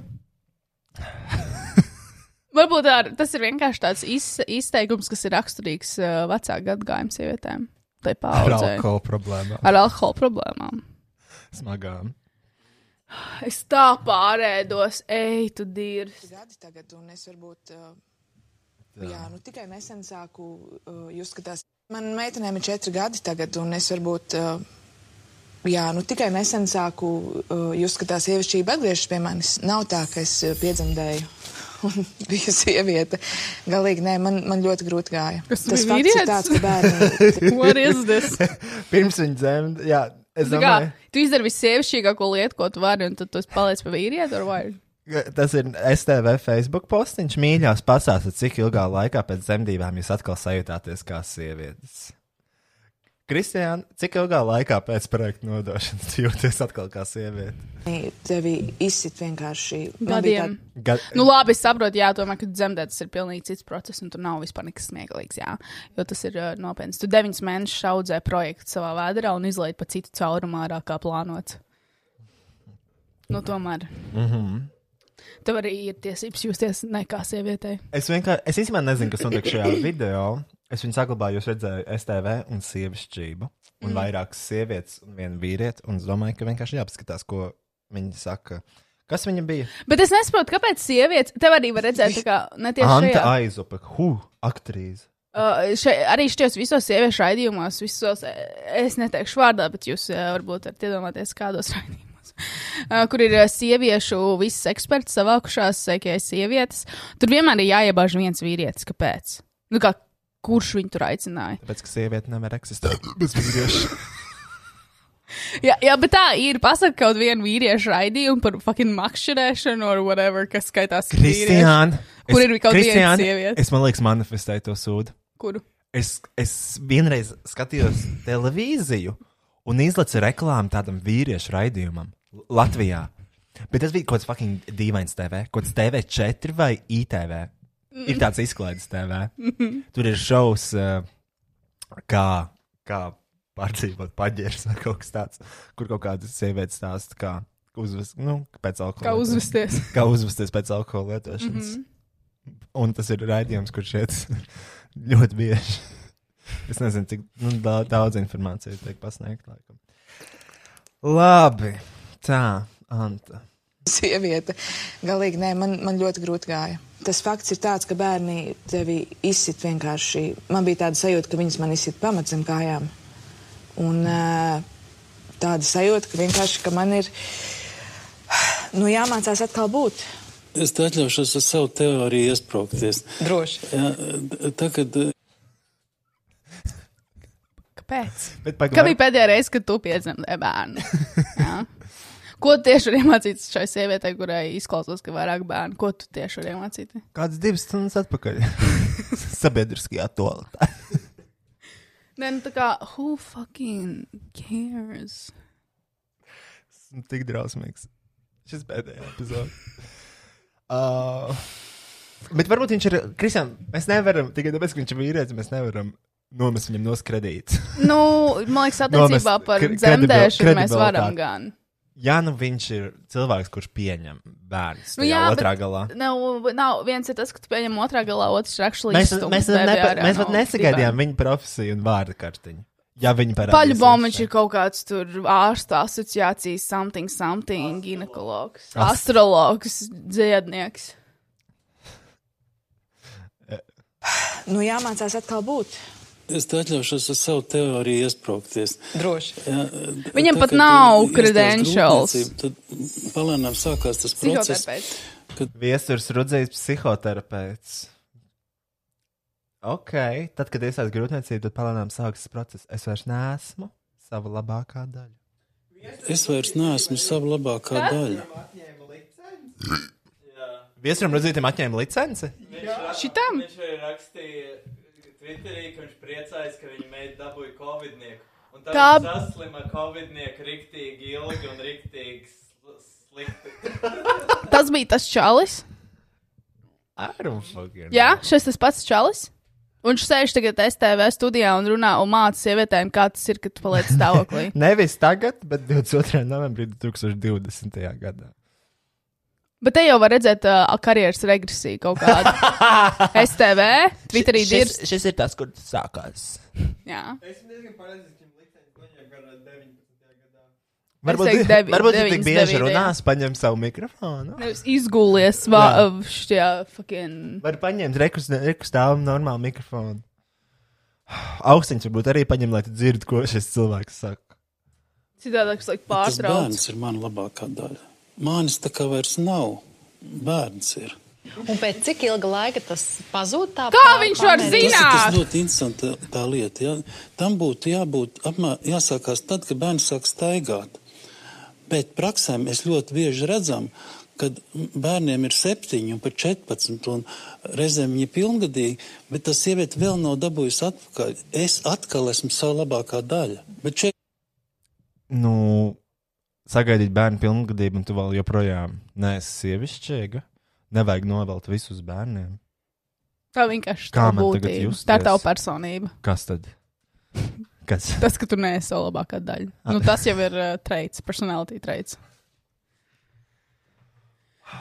Varbūt ar, tas ir vienkārši tāds iz, izteikums, kas ir raksturīgs uh, vecāku gadagājumu sievietēm. Tai Ar paudzei. alkohola problēmām. Ar alkohola problēmām. Smagām. Es tā pārēdos, ej, tu dīrs. gadi tagad, un es varbūt, uh, jā, nu tikai nesen sāku uh, just, ka tās. Man meitenēm ir četri gadi tagad, un es varbūt, uh, jā, nu tikai nesen sāku uh, just, ka tā sievišķība atgriežas pie manis. Nav tā, ka es uh, piedzemdēju. Un bija sieviete. Galīgi nē, man, man ļoti grūti gāja. Kas Tas bija ir vīrietis? tāds, ka bērni. What is this? Pirms viņa dzemda, jā, es Tā kā, domāju. Tu izdari visievišķīgāko lietu, ko tu vari, un tad tu esi palicis pie vīrieta, vai vai? Tas ir STV Facebook postiņš. Mīļās, pasāstiet, cik ilgā laikā pēc dzemdībām jūs atkal sajutāties kā sievietes. Kristiāna, cik ilgā laikā pēc projekta nodošanas jūties atkal kā sieviete? Tevi izsit vienkārši. Gadiem. tā- Gad... Nu, labi, es saprotu, jā, tomēr, ka dzemdēt tas ir pilnīgi cits process, un tur nav vispār nekas smieklīgs, jā. Jo tas ir uh, nopietns. Tu deviņus mēnešus audzē projektu savā vēdā un izlaiž pa citu caurumu ārā, kā plānots. Nu, tomēr. Mm -hmm. Tev arī ir tiesības justies ne kā sievietei. Es vienkārši, es īstenībā nezinu, kas notiek šajā video. Es viņu saglabāju, jūs redzējāt, STV un sievišķību. Un Mm. vairākas sievietes un vienu vīrieti. Un es domāju, ka vienkārši jāpaskatās, ko viņi saka. Kas viņa bija? Bet es nesaprotu, kāpēc sievietes, tev arī var redzēt, kā ne tieši Anta šajā. Aizopa, hu, aktrīze. Uh, še, arī šajos visos sieviešu raidījumos, visos, eh, es neteikšu vārdā, bet jūs uh, varbūt varat iedomāties, kādos raidījumos, uh, kur ir uh, sieviešu visas eksperts savākušās, sekai sievietes. Tur vienmēr ir jāiebāž viens vīrietis. Kāpēc? Nu, kā, kurš viņu tur aicināja? Tāpēc, ka sieviete nevar eksistēt bez vīrieša. Jā, jā, bet tā ir. Pasaka kaut vienu vīriešu raidījumu par fucking makšķerēšanu, or whatever, kas skaitās Kristiāna. Kur ir kaut viena Kristiāna, sieviete? Es man liekas, manifestēju to sūdu. Kuru? Es, es vienreiz skatījos televīziju un izlacu reklāmu tādam vīriešu raidījumam Latvijā. Bet tas bija kaut kāds fucking dīvains TV, kaut kāds TV4 vai ITV. Mm. Ir tāds izklaides TV. Mhm. Tur ir šovs, uh, kā, kā pārdzīvot paģērs vai kaut kas tāds, kur kaut kāda sieviete stāsta, kā uzvest, nu, pēc alkohola. Kā uzvesties. Kā uzvesties pēc alkohola lietošanas. Mhm. Un tas ir raidījums, kurš iet ļoti bieži. Es nezinu, cik nu, daudz, informācijas tiek pasniegta. Labi, tā, Anta. Sieviete. Galīgi nē, man, man ļoti grūti gāja. Tas fakts ir tāds, ka bērni tevi izsit vienkārši. Man bija tāda sajūta, ka viņas man izsit pamat zem kājām. Un tāda sajūta, ka vienkārši ka man ir nu, jāmācās atkal būt. Es te atļaušos ar savu teoriju iesprāgties. Droši. Jā, tā kā Kāpēc? Bet pagaid, Kā bija pēdējā reize, kad tu piedzemdēji bērnu? Ko tieši vari iemācīties šai sievietei, kurai izklausās, ka vairāk bērnu? Ko tu tieši vari iemācīties? Kādas divas stundas atpakaļ? Sabiedriskajā toaletē. Nē, nu tā kā, who fucking cares? esmu tik drausmīgs. Šis pēdējā epizode. Uh, bet varbūt viņš ir. Kristian, mēs nevaram, tikai tāpēc, ka viņš ir vīrietis, mēs nevaram nomest viņam nos kredītus. Nu, man liekas, attiecībā Nomest par dzemdēšanu mēs varam gan. Ja nu viņš ir cilvēks, kurš pieņem bērnu Nu, jā, otrā galā. Nav, nav, viens ir tas, ka tu pieņem otrā galā, otrs ir actually Mēs, mēs, nepa, mēs pat no nesagaidījām viņa profesiju un vārdu kartiņu. Ja viņi bombiņš šeit. ir kaut kāds tur ārstu asociācijas something, something, ginekologs, Ast- astrologs, dziednieks. Nu, jāmācās atkal būt. Es te atļaušos ar savu teoriju iesprāgties. Droši. Jā, Viņam tā, pat nav credentials. Tad palēnām sākās tas process. Kad Viesturs Rudzējs, psihoterapeits. Ok, tad, kad iestājas grūtniecība, tad palēnām sākas tas process. Es vairs neesmu sava labākā daļa. es vairs neesmu sava labākā daļa. Viesturam Rudzītam atņēma licenci? Šitam? Viņš rakstīja Twitterī, ka viņš priecājas, ka viņa meita dabūja covidnieku. Un tā Tā- viņš saslima covidnieku riktīgi ilgi un riktīgi sl- slikti. Tas bija tas čalis. I don't fucking Jā, šis tas pats čalis. Un viņš sēž tagad STV studijā un runā un māca sievietēm, kā tas ir, kad tu paliec stāvoklī. Nevis tagad, bet 22. novembrī 2020. gadā. Bet te jau var redzēt uh, karjeras regresiju kaut kādu. STV, Twitterī ir. šis, šis ir tas, kur tas sākās. Jā. Esmu diezgan pārliecināts, ka viņam licenci noņem garā 19. gadā. Varbūt, teiktu devi- varbūt viņš tik bieži 99. runās, paņem savu mikrofonu. Nevis izgūlies Jā. šajā fucking. Var paņemt rekus, rekus stāvu normālu mikrofonu. Austiņš varbūt arī paņem, lai tu dzirdi, ko šis cilvēks saka. Liek Tas pārtrauc. bērns ir mana labākā daļa. Mānis tā kā vairs nav. Bērns ir. Un pēc cik ilga laika tas pazūd? Tā Kā viņš var Tas ir tas ļoti interesanti tā, lieta. Ja? Tam būtu jābūt, apmā, jāsākās tad, kad bērns sāk staigāt. Bet praksē mēs ļoti bieži redzam, kad bērniem ir septiņi un pat 14, un reizēm viņi ir pilngadīgi, bet tas sieviete vēl nav dabūjusi atpakaļ. Es atkal esmu sava labākā daļa. Bet šeit Nu, sagaidīt bērnu pilngadību, un tu vēl joprojām neesi sievišķīga. Nevajag novelt visus bērniem. Tā vienkārši Kā tā justies? Tā ir tava personība. Kas tad? Kas? Tas, ka tu neesi savu labākā daļa. Nu, tas jau ir uh, traits, personality traits.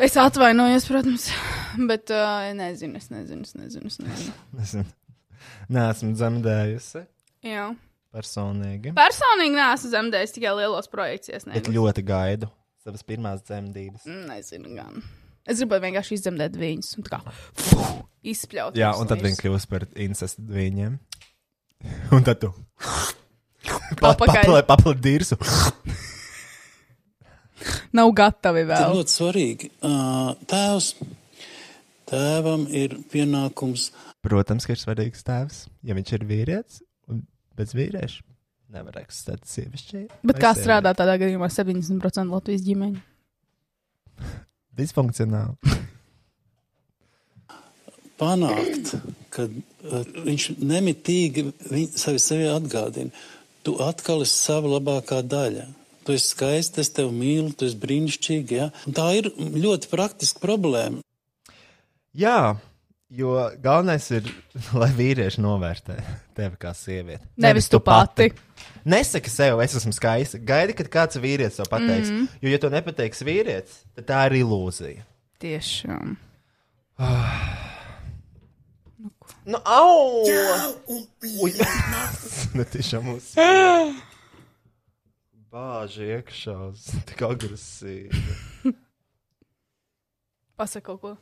Es atvainojos, protams, bet uh, nezinu, es nezinu, es nezinu. Es nezinu. Nezinu. Neesmu dzemdējusi Jā. Personīgi. Personīgi neesmu zemdējis tikai lielos projekcijos. Bet ļoti gaidu savas pirmās dzemdības. Nezinu, gan. Es gribēju vienkārši izzemdēt viņus un tā kā fuh, izspļaut. Jā, un tad viņi kļūst par incestu viņiem. Un tad tu Papakaļ. papli dirsu. Nav gatavi Tas vēl. ļoti svarīgi. Ā, Tēvs, tēvam ir pienākums Protams, ka ir svarīgs tēvs, ja viņš ir vīrietis bez vīrieša. Nevar eksistēt sievišķi. Bet kā strādā tādā gadījumā 70% Latvijas ģimeņu? Disfunkcionāli. panākt, ka uh, viņš nemitīgi sevi, sevi atgādina. Tu atkal esi sava labākā daļa. Tu esi skaists, es tevi mīlu, tu esi brīnišķīgi. Ja? Un tā ir ļoti praktiska problēma. Jā, jo galvenais ir, lai vīrieši novērtē tevi kā sievieti. Nevis tu pati. Nesaki sev, es esmu skaista. Gaidi, kad kāds vīrietis to pateiks. Mm. Jo, ja to nepateiks vīrietis, tad tā ir ilūzija. Tiešām. Nu, au! Čau, un Ui! nu, tiešām mums. Bāži iekšā, tik agresīvi. Pasaka kaut ko.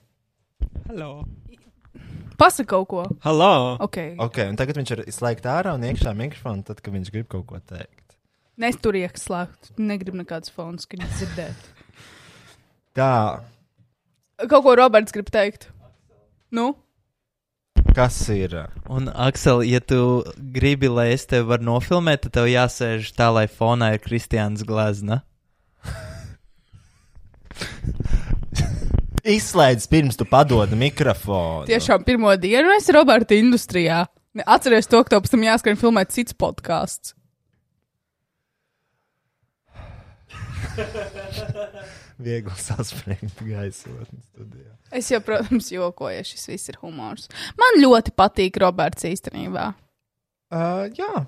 Hello. Pasaka kaut ko. Hello. Ok. Ok, un tagad viņš ir izslēgts ārā un iekšā mikrofonu, tad, kad viņš grib kaut ko teikt. Nes tur ieslēgt. Negribu nekādas fons, ka viņi dzirdētu. Tā, Kaut ko Roberts grib teikt. Nu? kas ir? Un, Aksel, ja tu gribi, lai es tevi varu nofilmēt, tad tev jāsēž tā, lai fonā ir Kristiāns Glazna. Izslēdz pirms tu padodi mikrofonu. Tiešām pirmo dienu es Roberta industrijā. Atceries to, ka tev pēc tam jāskrien filmēt cits podkāsts. Viegli saspringta gaisotne studijā. Es jau, protams, jokoju, ja šis viss ir humors. Man ļoti patīk Roberts īstenībā. Uh, jā.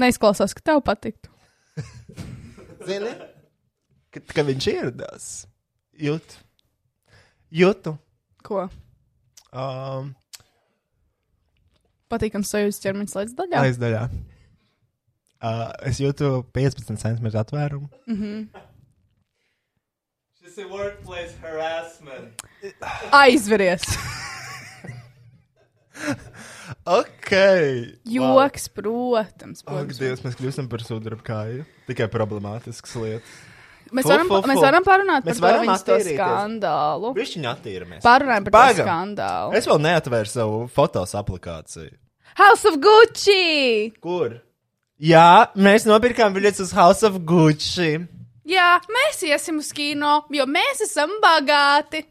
Neizklausās, ka tev patiktu. Zini, kad, kad viņš ieradās, jūt, jūtu. Ko? Um, Patīkams sajūta ķermeņa slēdz daļā. aizdaļā. Uh, es jūtu 15 cm atvērumu. Mhm. Šis ir workplace harassment. Aizveries. ok. Joks, protams. Ak, protams. Dievs, mēs kļūstam par sudraba kāju. Tikai problemātiskas lietas. Mēs Fu, varam, fu, mēs fu. varam parunāt Mēs par to varam to skandālu. Višķiņi attīramies. Pārunājam par to Pagam. skandālu. Es vēl neatvēru savu fotos aplikāciju. House of Gucci! Kur? Jā, mēs nopirkām biļetes uz House of Gucci. Jā, mēs iesim uz kino, jo mēs esam bagāti.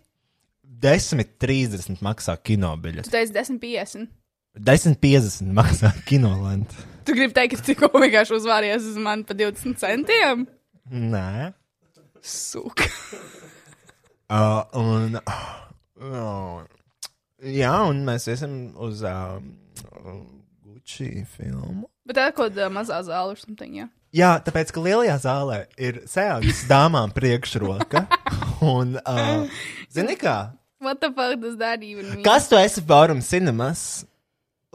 10,30 maksā kino Tu biļete. teici 10,50. 10,50 maksā kino lenta. Tu gribi teikt, ka tu tikko vienkārši uzvāries uz mani par 20 centiem? Nē. Sūk. Uh, un, uh, jā, un mēs iesim uz uh, Gucci filmu. Bet tā ir kaut kāda mazā zāle or something, jā. Jā, tāpēc, ka lielajā zālē ir sēžas dāmām priekšroka. Un, uh, zini kā? What the fuck does that even mean? Kas tu esi Forum Cinemas,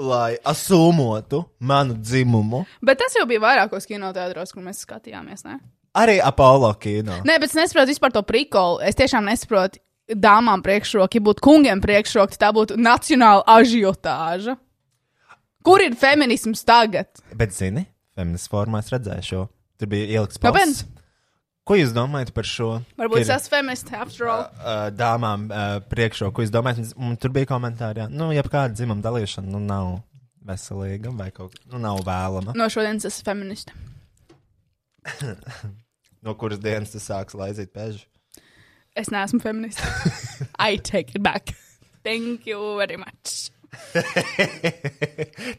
lai asūmotu manu dzimumu? Bet tas jau bija vairākos kinoteātros, kur mēs skatījāmies, ne? Arī Apollo kino. Nē, bet es nesaprotu vispār to prikolu. Es tiešām nesaprotu dāmām priekšroku, ja būtu kungiem priekšroku, tā būtu nacionāla ažiotāža. Kur ir feminisms tagad? Bet, zini, feminists formā es redzēju šo. Tur bija ielikts posts. Ko jūs domājat par šo? Varbūt es esmu feminists, after all. dāmām priekšroku. Ko jūs domājat? Un tur bija komentāri, jā. nu, ja kāda dzimuma dalīšana nu, nav veselīga vai kaut kā, nu, nav vēlama. No šodienas esmu feminists. no kuras dienas tas sāks laizīt pežu? Es neesmu feminists. I take it back. Thank you very much.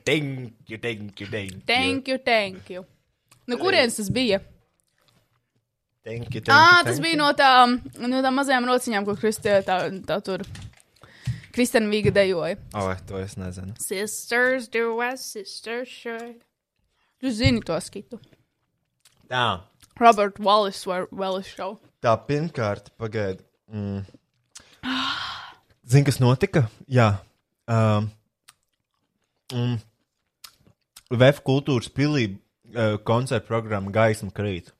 thank you, thank you, thank you. Thank you, thank you. Nu, kurienes tas bija? Thank you, thank Ah, you, tas thank bija you. no tām no tā mazajām rociņām, ko Kristē tā, tā tur. Kristina Vīga dejoja. O, to es nezinu. Sisters do as sisters should. Tu zini to skitu. Tā, Robert Wallace vai Wallace show. tā pirmkārt, pagaidi. Mm. Zini, kas notika? Jā. Um, mm, VF kultūras pilī uh, koncerta programma Gaisma krīt.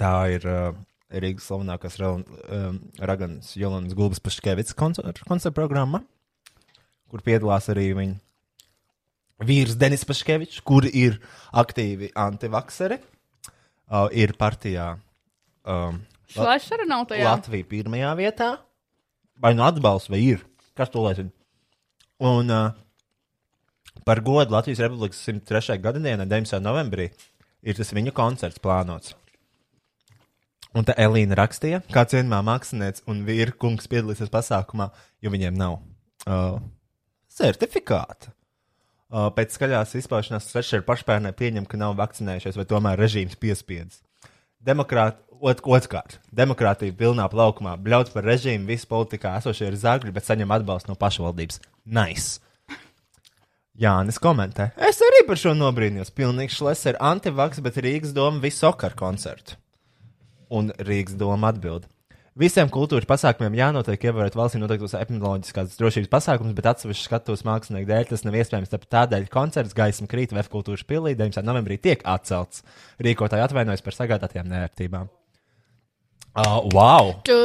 Tā ir uh, Rīgas slavenākās um, Raganas Jolanas Gulbas Paškevicas koncerta, koncerta programma, kur piedalās arī viņa vīrs Denis Paškevičs, kur ir aktīvi antivakseri, uh, ir partijā. Um, arī nav tajā. Latvija pirmajā vietā. Vai nu atbalsts, vai ir? Kas to lai zina? Un uh, par godu Latvijas Republikas 103. gadadienai, 19. novembrī, ir tas viņa koncerts plānots. Un tā Elīna rakstīja, kā cienījumā mākslinieca un kungs piedalīsies pasākumā, jo viņiem nav uh, certifikāta. Pēc skaļās izpaušanās Svešera pašpērnē pieņem, ka nav vakcinējušies, vai tomēr režīms piespiedz. Demokrāti, ot, otrkārt, demokrātija pilnā plaukumā, bļauts par režīmu, visi politikā esošie ir zagļi, bet saņem atbalstu no pašvaldības. Nice! Jānis komentē. Es arī par šo nobrīnījos. Pilnīgs šles ir antivaks, bet Rīgas doma visu okar koncertu. Un Rīgas doma atbild. Visiem kultūras pasākumiem jānotiek ievērot valstī noteiktos epidemioloģiskās drošības pasākumus, bet atsevišķu skatuves mākslinieku dēļ tas nav iespējams. Tādēļ koncerts gaisma krīt VF kultūras pilī 19. novembrī tiek atcelts. Rīkotāji atvainojas par sagādātajām nērtībām. Uh, wow! Tu,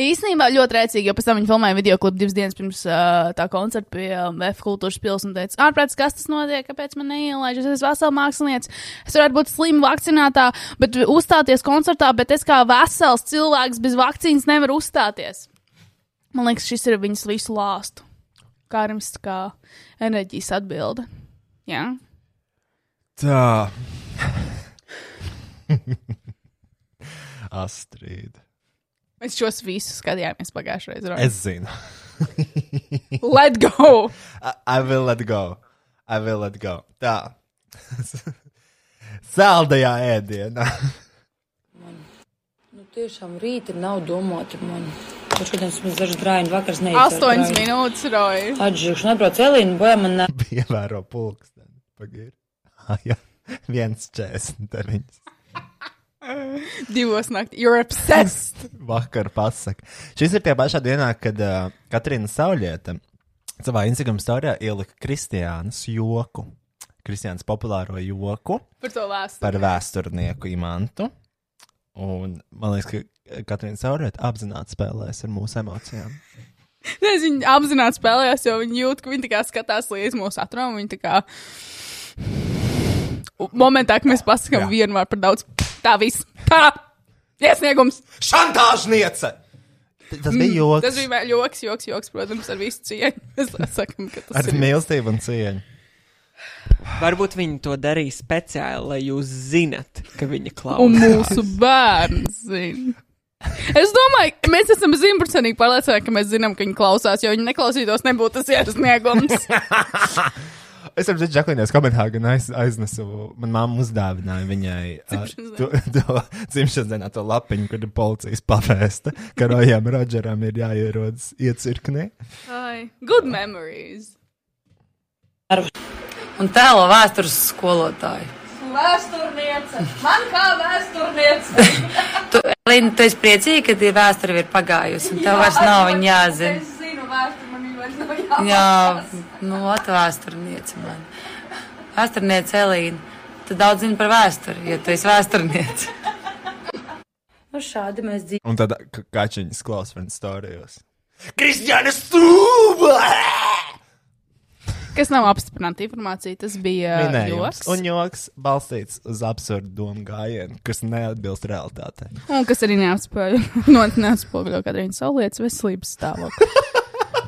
Īsnībā ļoti rēcīgi, jo pēc tam viņi filmēja video klipu divas dienas pirms uh, tā koncerta pie um, F kultūras pils un teica, ārprāts, kas tas notiek, kāpēc man neielaiž, es esmu vesela mākslinieca, es varētu būt slima vakcinētā, bet uzstāties koncertā, bet es kā vesels cilvēks bez vakcīnas nevaru uzstāties. Man liekas, šis ir viņas visu lāstu. Kā arī mums kā enerģijas atbilde. Jā. Tā. Astrid. Mēs šos visus skatījāmies pagājušajā reizē. Es zinu. Let go! I, I will let go. I will let go. Tā. Saldajā ēdienā. Nu, tiešām rīta nav domāta man. Šodien es dažs drājienu vakars neicu. Astoņas minūtes, Roja. Atžīkšu, nebrauc Elīnu, bojā man ne. Ievēro pulksteni. Pagaid. Ah, jā. 1,49. Divos naktī. You're obsessed! Vakar pasaka. Šis ir tie pašā dienā, kad uh, Katrīna Saulieta savā Instagram storijā ielika Kristiānas joku. Kristiānas populāro joku Par to vēsturi. par vēsturnieku imantu. Un man liekas, ka Katrīna Saulieta apzināti spēlēs ar mūsu emocijām. Nezinu, viņi apzināti spēlējās, jo viņi jūt, ka viņi tā kā skatās līdz mūsu atram. Viņi tā kā. Momentā, kad mēs pasakām vienu vārdu par daudz, tā viss. Tā! Iesniegums! Šantāžniece! Tas bija joks. Tas bija joks, joks, joks, protams, ar visu cieņu. Mēs sakām, ka tas Ar ir. mīlestību un cieņu. Varbūt viņi to darīja speciāli, lai jūs zinat, ka viņa klausās. Un mūsu bērns zina. Es domāju, ka mēs esam simtprocentīgi pārliecināti, ka mēs zinām, ka viņi klausās, jo viņi neklausītos, nebūtu tas iesniegums. Es saprotu, ka Džaklīnās Kopenhāgenā aiz, aiznesu, man mamma uzdāvināja viņai Dzimšanas to, to dzimšanas dienā to lapiņu, kur ir policijas pavēsta, ka Rojam Rodžeram ir jāierodas iecirknē. Ai, good memories. Un tēlo vēstures skolotāju. Vēsturniece! Man kā vēsturniece! Tu, Elīna, tu esi priecīga, ka tie vēsture ir pagājusi, un tev vairs nav viņa jāzina. Es zinu vēsturi, man nav jāzina. Jā, nu, atvēsturniece man. Vēsturniece Elīna. Tu daudz zini par vēsturi, jo tu esi vēsturniece. Nu, šādi mēs dzīvojam. Un tad ka- kačiņas klausās vienas stārijos. Kristiāna stūba! Kas nav apstiprināta informācija, tas bija Minējums. joks. Un joks balstīts uz absurdu domu gājienu, kas neatbilst realitātei. Un kas arī neatspoguļo, no, neatspoguļo Katrīnas Saulietas veselības stāvokli.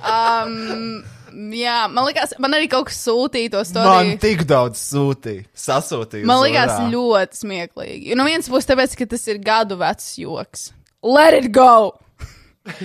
um, jā, man liekas, man arī kaut kas sūtīja to Man storiju. tik daudz sūtīja, sasūtīja. Man liekas, urā. ļoti smieklīgi. No vienas puses, tāpēc, ka tas ir gadu vecs joks. Let it go!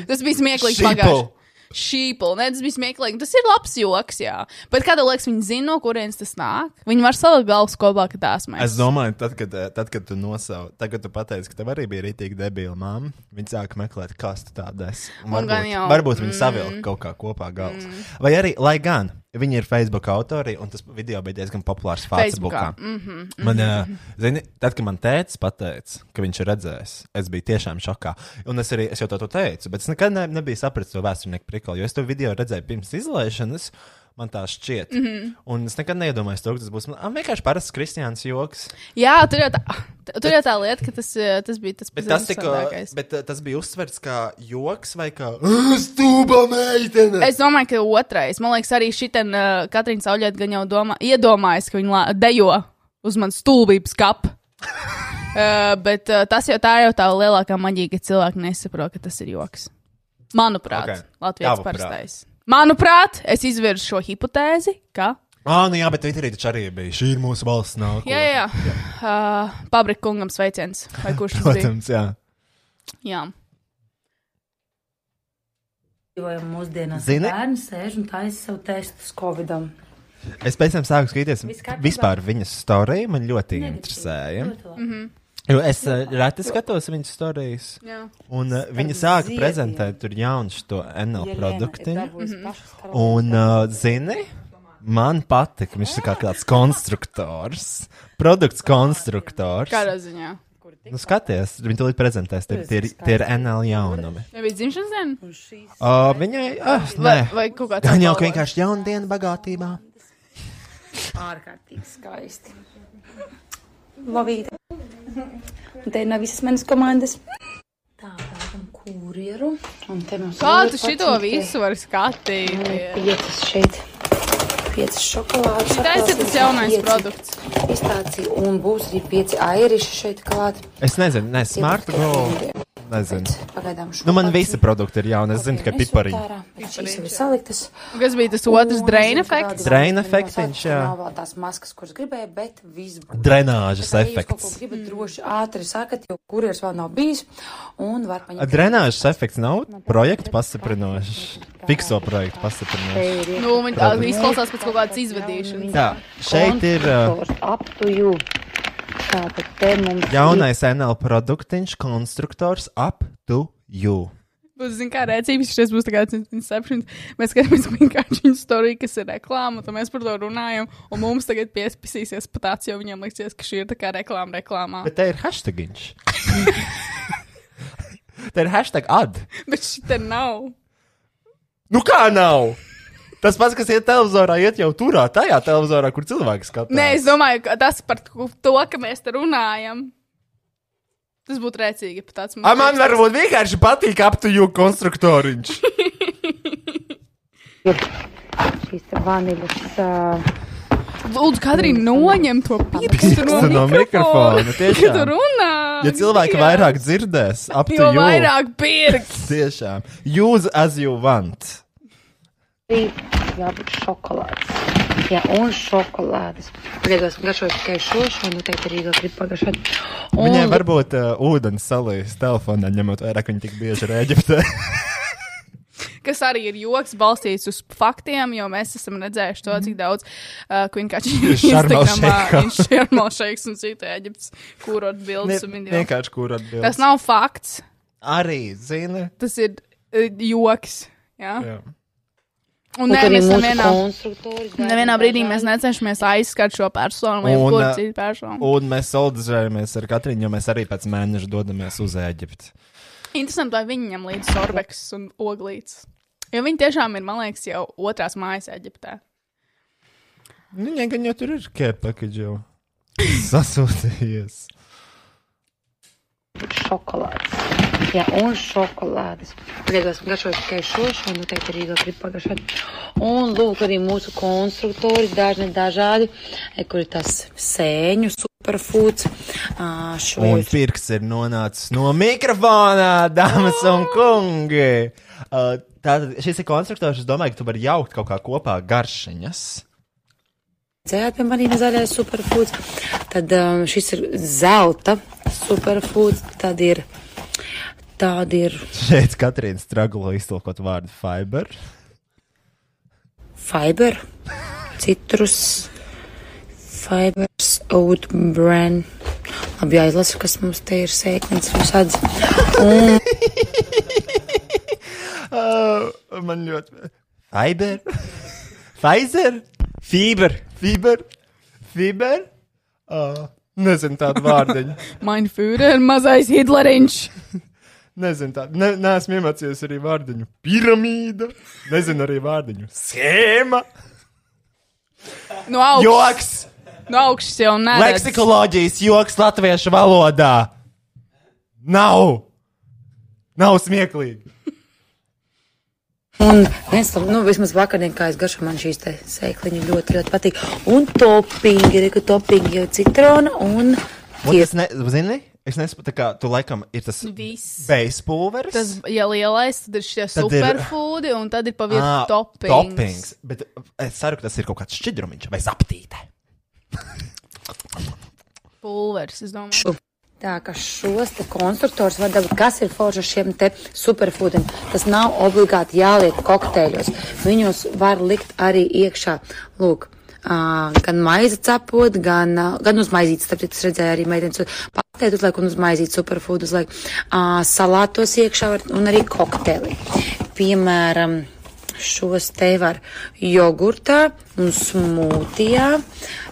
Tas bija smieklīgi pagājušajā. Šīpli, ne, tas bija smieklīgi. Tas ir labs joks, jā. Bet kāda liekas, viņi zina, no kurienes tas nāk? Viņi var salikt galvas kopā, ka tās mēs. Es domāju, tad, kad, eh, tad, kad tu nosauc, tad, kad tu pateici, ka tev arī bija rītīgi debila mamma, viņi sāka meklēt, kas tu tāda esi. Varbūt, jau- varbūt viņi mm. savilka kaut kā kopā galvas. Vai arī, lai gan viņi ir Facebook autori, un tas video bija diezgan populārs Facebookā. Facebookā, mhm, Man, mhm, eh, zini, tad, kad man tēvs pateica, ka viņš ir redzējis, es biju tiešām šokā. Un es arī es jau to teicu, bet es nekad ne, nebiju sapratis to vēsturnieku prikolu, jo es to video redzēju pirms izlaišanas. Man tā šķiet. Mm. -hmm. Un es nekad neiedomājos, to, ka tas būs man, vienkārši parasts kristiāns joks. Jā, tur jau tā, tur jau tā lieta, ka tas, eh, tas bija tas Bet tas, tika, bet uh, tas bija uztverts kā joks vai kā stūba meitene. Es domāju, ka otrais. Man liekas, arī šī uh, Katrīna Sauļieta gan jau domā, iedomājas, ka viņa dejo uz manas stulbības kapu. uh, bet uh, tas jau tā ir jau tā lielākā maģija, ka cilvēki nesaprot, ka tas ir joks. Manuprāt, Ok. okay. Latvijas parastais. Manuprāt, es izvirzu šo hipotēzi, ka. Ah, nu jā, bet Twitterī taču arī bija. Šī ir mūsu valsts nākotne. Jā, jā, jā. Uh, Pabrika kungam sveiciens. Vai kurš tas bija? Protams, jā. Jā. Dzīvojam mūsdienās. Zini? Bērni sēž un taisa savu testus Covidam. Es pēc tam sāku skatīties vispār viņas storiju. Man ļoti interesēja. Ļoti labi. Jo es uh, reti skatos viņas stāstus. Un uh, viņa sāka ziediem. prezentēt tur jaunu šo NL Jelena produktu. Un, uh, zini, man patika, viņš ir kā tāds konstruktors, produkts konstruktors. Kādā ziņā? Nu, skaties, viņi to prezentēs. Tie, tie, ir- tie ir NL jaunumi. Vai bija dzimšanas diena? Uh, viņai, uh, Vai- nē, vai kaut kāds Gan jau ka apbalvojums? vienkārši jauna diena bagātībā. Ārkārtīgi skaisti. Lavīte. Un te nav visas manas komandas. Tā, pērkam kurjeru. Un te mums Kā ir tu šito 11 visu vari skatīties? Piecas šeit. Piecas šokolādes. Tas ir tas jaunais pieci produkts. Pistācija un būs arī pieci airiši šeit klāt. Es nezinu, ne, Smart Go. Nezinu. Pagaidām šo Nu, man visi produkti ir jauni. Es zinu, ka bet Šīs ir saliktas. Kas bija tas otrs draina efekts? Draina efektiņš, jā. Nav vēl tās maskas, kuras gribēju, bet viss. Drenāžas jūs efekts. ko gribat droši ātri sakat, jo kurjers vēl nav bijis, un var paņemt. Drenāžas efekts nav projekta pastiprinošs. Fikso projektu pastiprinošs. Nu, viņi tā izklausās pēc kaut kādas izvadīšanas. Tā, šeit ir uh, Up to you. Tātad te mums jaunais NL produktiņš, konstruktors Up to You. Būs, zin, kā rēcības, šis būs tāds inception. Mēs skatāmies vienkārši viņa storiju, kas ir reklāma, tad mēs par to runājam, un mums tagad piespisīsies pat tāds, jo viņiem liksies, ka šī ir tā kā reklāma reklāmā. Bet te ir hashtagiņš. te ir hashtag ad. Bet šī te nav. Nu kā nav? Tas pats, kas iet televizorā, iet jau turā, tajā televizorā, kur cilvēki skatās. Nē, es domāju, ka tas par to, ka mēs te runājam. Tas būtu rēcīgi, ja tāds A, man varbūt vienkārši patīk aptuju konstruktoriņš. šīs vaniļas. Uh, Lūdzu, Katrīna, noņem to pirkstu no, no mikrofona. Tu Tiešām. runā. Ja cilvēki Dievs. vairāk dzirdēs, Jo aptuju. vairāk pirks. Tiešām. Use as you want. Arī jābūt šokolādes. Jā, un šokolādes. Pagaidās, garšoju tikai šo, šo noteikti arī vēl grib pagaršot. Un Viņai varbūt uh, ūdens salīs telefonā, ņemot vērā, ka viņa tik bieži ir Eģiptē. Kas arī ir joks balstīts uz faktiem, jo mēs esam redzējuši to, cik daudz uh, Sheikha. viņš šermalšeiks un cita Eģiptes kūrot bildes un video. Vienkārši kur atbild. Tas nav fakts. Arī, zini. Tas ir uh, joks. Jā. Jā. Un Un nē, mēs nevienā, nevienā brīdī mēs necenšamies aizskart šo personu vai Un, uh, citu personu. un mēs solidizējamies ar Katrīnu, jo mēs arī pēc mēneša dodamies uz Eģipti. Interesanti, vai viņi ņem līdzi sorbeks un oglītes. Jo viņi tiešām ir, man liekas, jau otrās mājas Eģiptē. Nu, Viņai gan jau tur ir package jau sasūtījies. šokolādes. Jā, un šokolādes. Pagaidās, garšoju tikai šo, šo noteikti arī vēl grib pagaršot. Un lūk, arī mūsu konstruktori, dažni dažādi, kur ir tas sēņu superfoods. Šo Un jau pirks ir nonācis no mikrofona, dāmas un kungi. Uh, Tātad šis ir konstruktors, es domāju, ka tu vari jaukt kaut kā kopā garšiņas. dzējāt pie maniem zaļais superfoods. Tad um, šis ir zelta superfoods. Tad ir, tāda ir Šeit Katrīna straglo iztulkot vārdu fiber. fiber, citrus, fibers, oat bran. Labi, jāizlasa, kas mums te ir sēknis visāds. Un Uh, man ļoti. Fiber? Pfizer? Fiber? Fiber? Fiber? Uh, nezinu tādu vārdiņu. Mein Führer, mazais Hitleriņš. Nezinu tādu. Ne, neesmu iemācījies arī vārdiņu. Piramīda. Nezinu arī vārdiņu. Schēma. No augšas. Joks. No augšas jau nē. Leksikoloģijas joks latviešu valodā. Nav. Nav smieklīgi. Un viens nu, vismaz vakarā, kā es garšoju, man šīs te sēkliņi ļoti, ļoti patīk. Un topingi, ir, ka topingi ir citrona un Un es ne, zini, es nesaprotu, kā tu laikam ir tas beispulveris. Tas, ja lielais, tad ir šie Tad ir- superfoodi, un tad ir pa vidu Ā, toppings. toppings. Bet es ceru, ka tas ir kaut kāds šķidrumiņš vai zaptīte. Pulveris, es domāju. Tā kā šos te konstruktors var dabūt, kas ir forši ar šiem te superfoodiem. Tas nav obligāti jāliek kokteļos. Viņos var likt arī iekšā. Lūk, gan maize cepot, gan, uh, gan uz maizītes, tāpēc es redzēju arī meitenes patēt uzliek un uz maizītes superfood uzliek. Uh, salātos iekšā var, un arī kokteļi. Piemēram, šos te var jogurtā un smūtijā.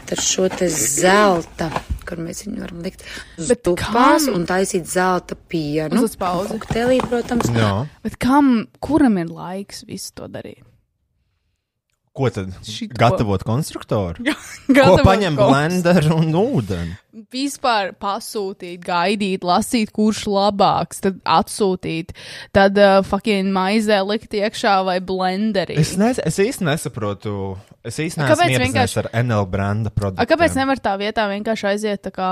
Tad šo te zelta, kur mēs viņu varam likt kam? un taisīt zelta pienu. Uz pauzi. Koktelī, protams. Jā. Bet kam, kuram ir laiks visu to darīt? Ko tad? Šito. Gatavot konstruktoru? Ko Gatavot paņem konstru- blenderu un ūdeni? Vispār pasūtīt, gaidīt, lasīt, kurš labāks, tad atsūtīt, tad uh, fucking maizē likt iekšā vai blenderī. Es, ne, es īsti nesaprotu. Es īsti iepazinies vienkārši- ar NL branda produktu. kāpēc nevar tā vietā vienkārši aiziet tā kā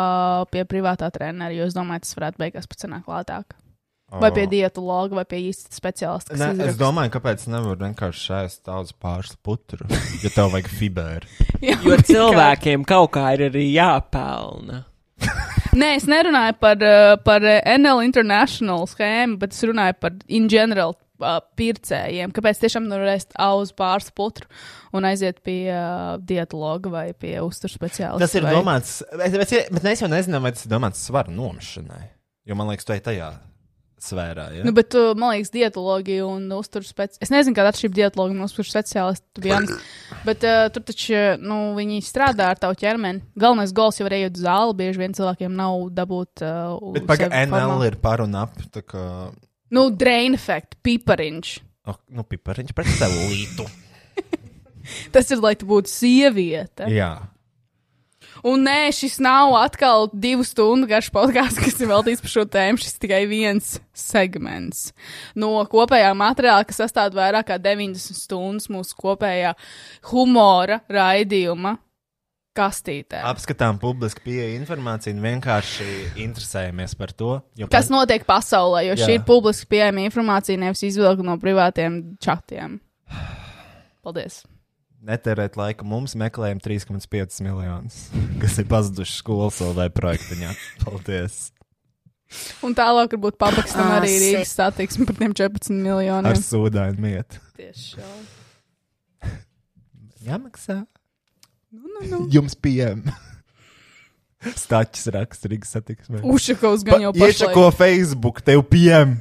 pie privātā trenera, jo es domāju, tas varētu beigās pats sanāk lētāk. Vai pie dietologa, vai pie īsta speciālista. kas Ne, es izraksta. domāju, kāpēc nevar vienkārši šēst daudz pāris putru, ja tev vajag fiberu. Jā, Jo cilvēkiem kaut kā ir arī jāpelna. Nē, es nerunāju par, uh, par uh, NL International schēmu, bet es runāju par in general uh, pircējiem. Kāpēc tiešām nevarēs auzt pāris putru un aiziet pie uh, dietologa vai pie uzturu speciālista? Tas ir vai... domāts, bet, bet, bet mēs jau nezinām, vai tas ir domāts svaru nomešanai. Jo man liekas, tu ej tajā sfērā. Ja? Nu, bet, uh, man liekas, dietologi un uzturu speciālisti. Es nezinu, kāda atšķirība dietologam un uzturu speciālistam. Bet uh, tur taču nu, viņi strādā ar tavu ķermeni. Galvenais gols jau ir ejot uz zāli. Bieži vien cilvēkiem nav dabūt. Uh, Bet pagaidi, NL ir par un ap. Kā... Nu, drain efekt, pipariņš. Oh, nu, pipariņš pret celulītu. Tas ir, lai tu būtu sieviete. Jā. Un nē, šis nav atkal divu stundu garš podkāsts, kas ir veltīts par šo tēmu. Šis tikai viens segments no kopējā materiāla, kas sastāv vairāk kā 90 stundas mūsu kopējā humora raidījuma kastītē. Apskatām publiski pieeja informāciju un vienkārši interesējamies par to. jo Kas par- notiek pasaulē, jo Jā. šī ir publiski pieejama informācija, nevis izvilkta no privātiem čatiem. Paldies! Netērēt laiku mums, meklējam 3,5 miljonus, kas ir pazuduši skolas vai projektiņā. Paldies! Un tālāk varbūt pabegstam Ā, arī Rīgas satiksmi par tiem 14 miljoniem. Ar sūdainu mietu. Tieši šā. Jāmaksā. Nu, nu, nu. Jums pieejam. Stačs raksts Rīgas satiksmē. Ušakovs gan jau pašlaik. Iešako Facebook, tev pieejam.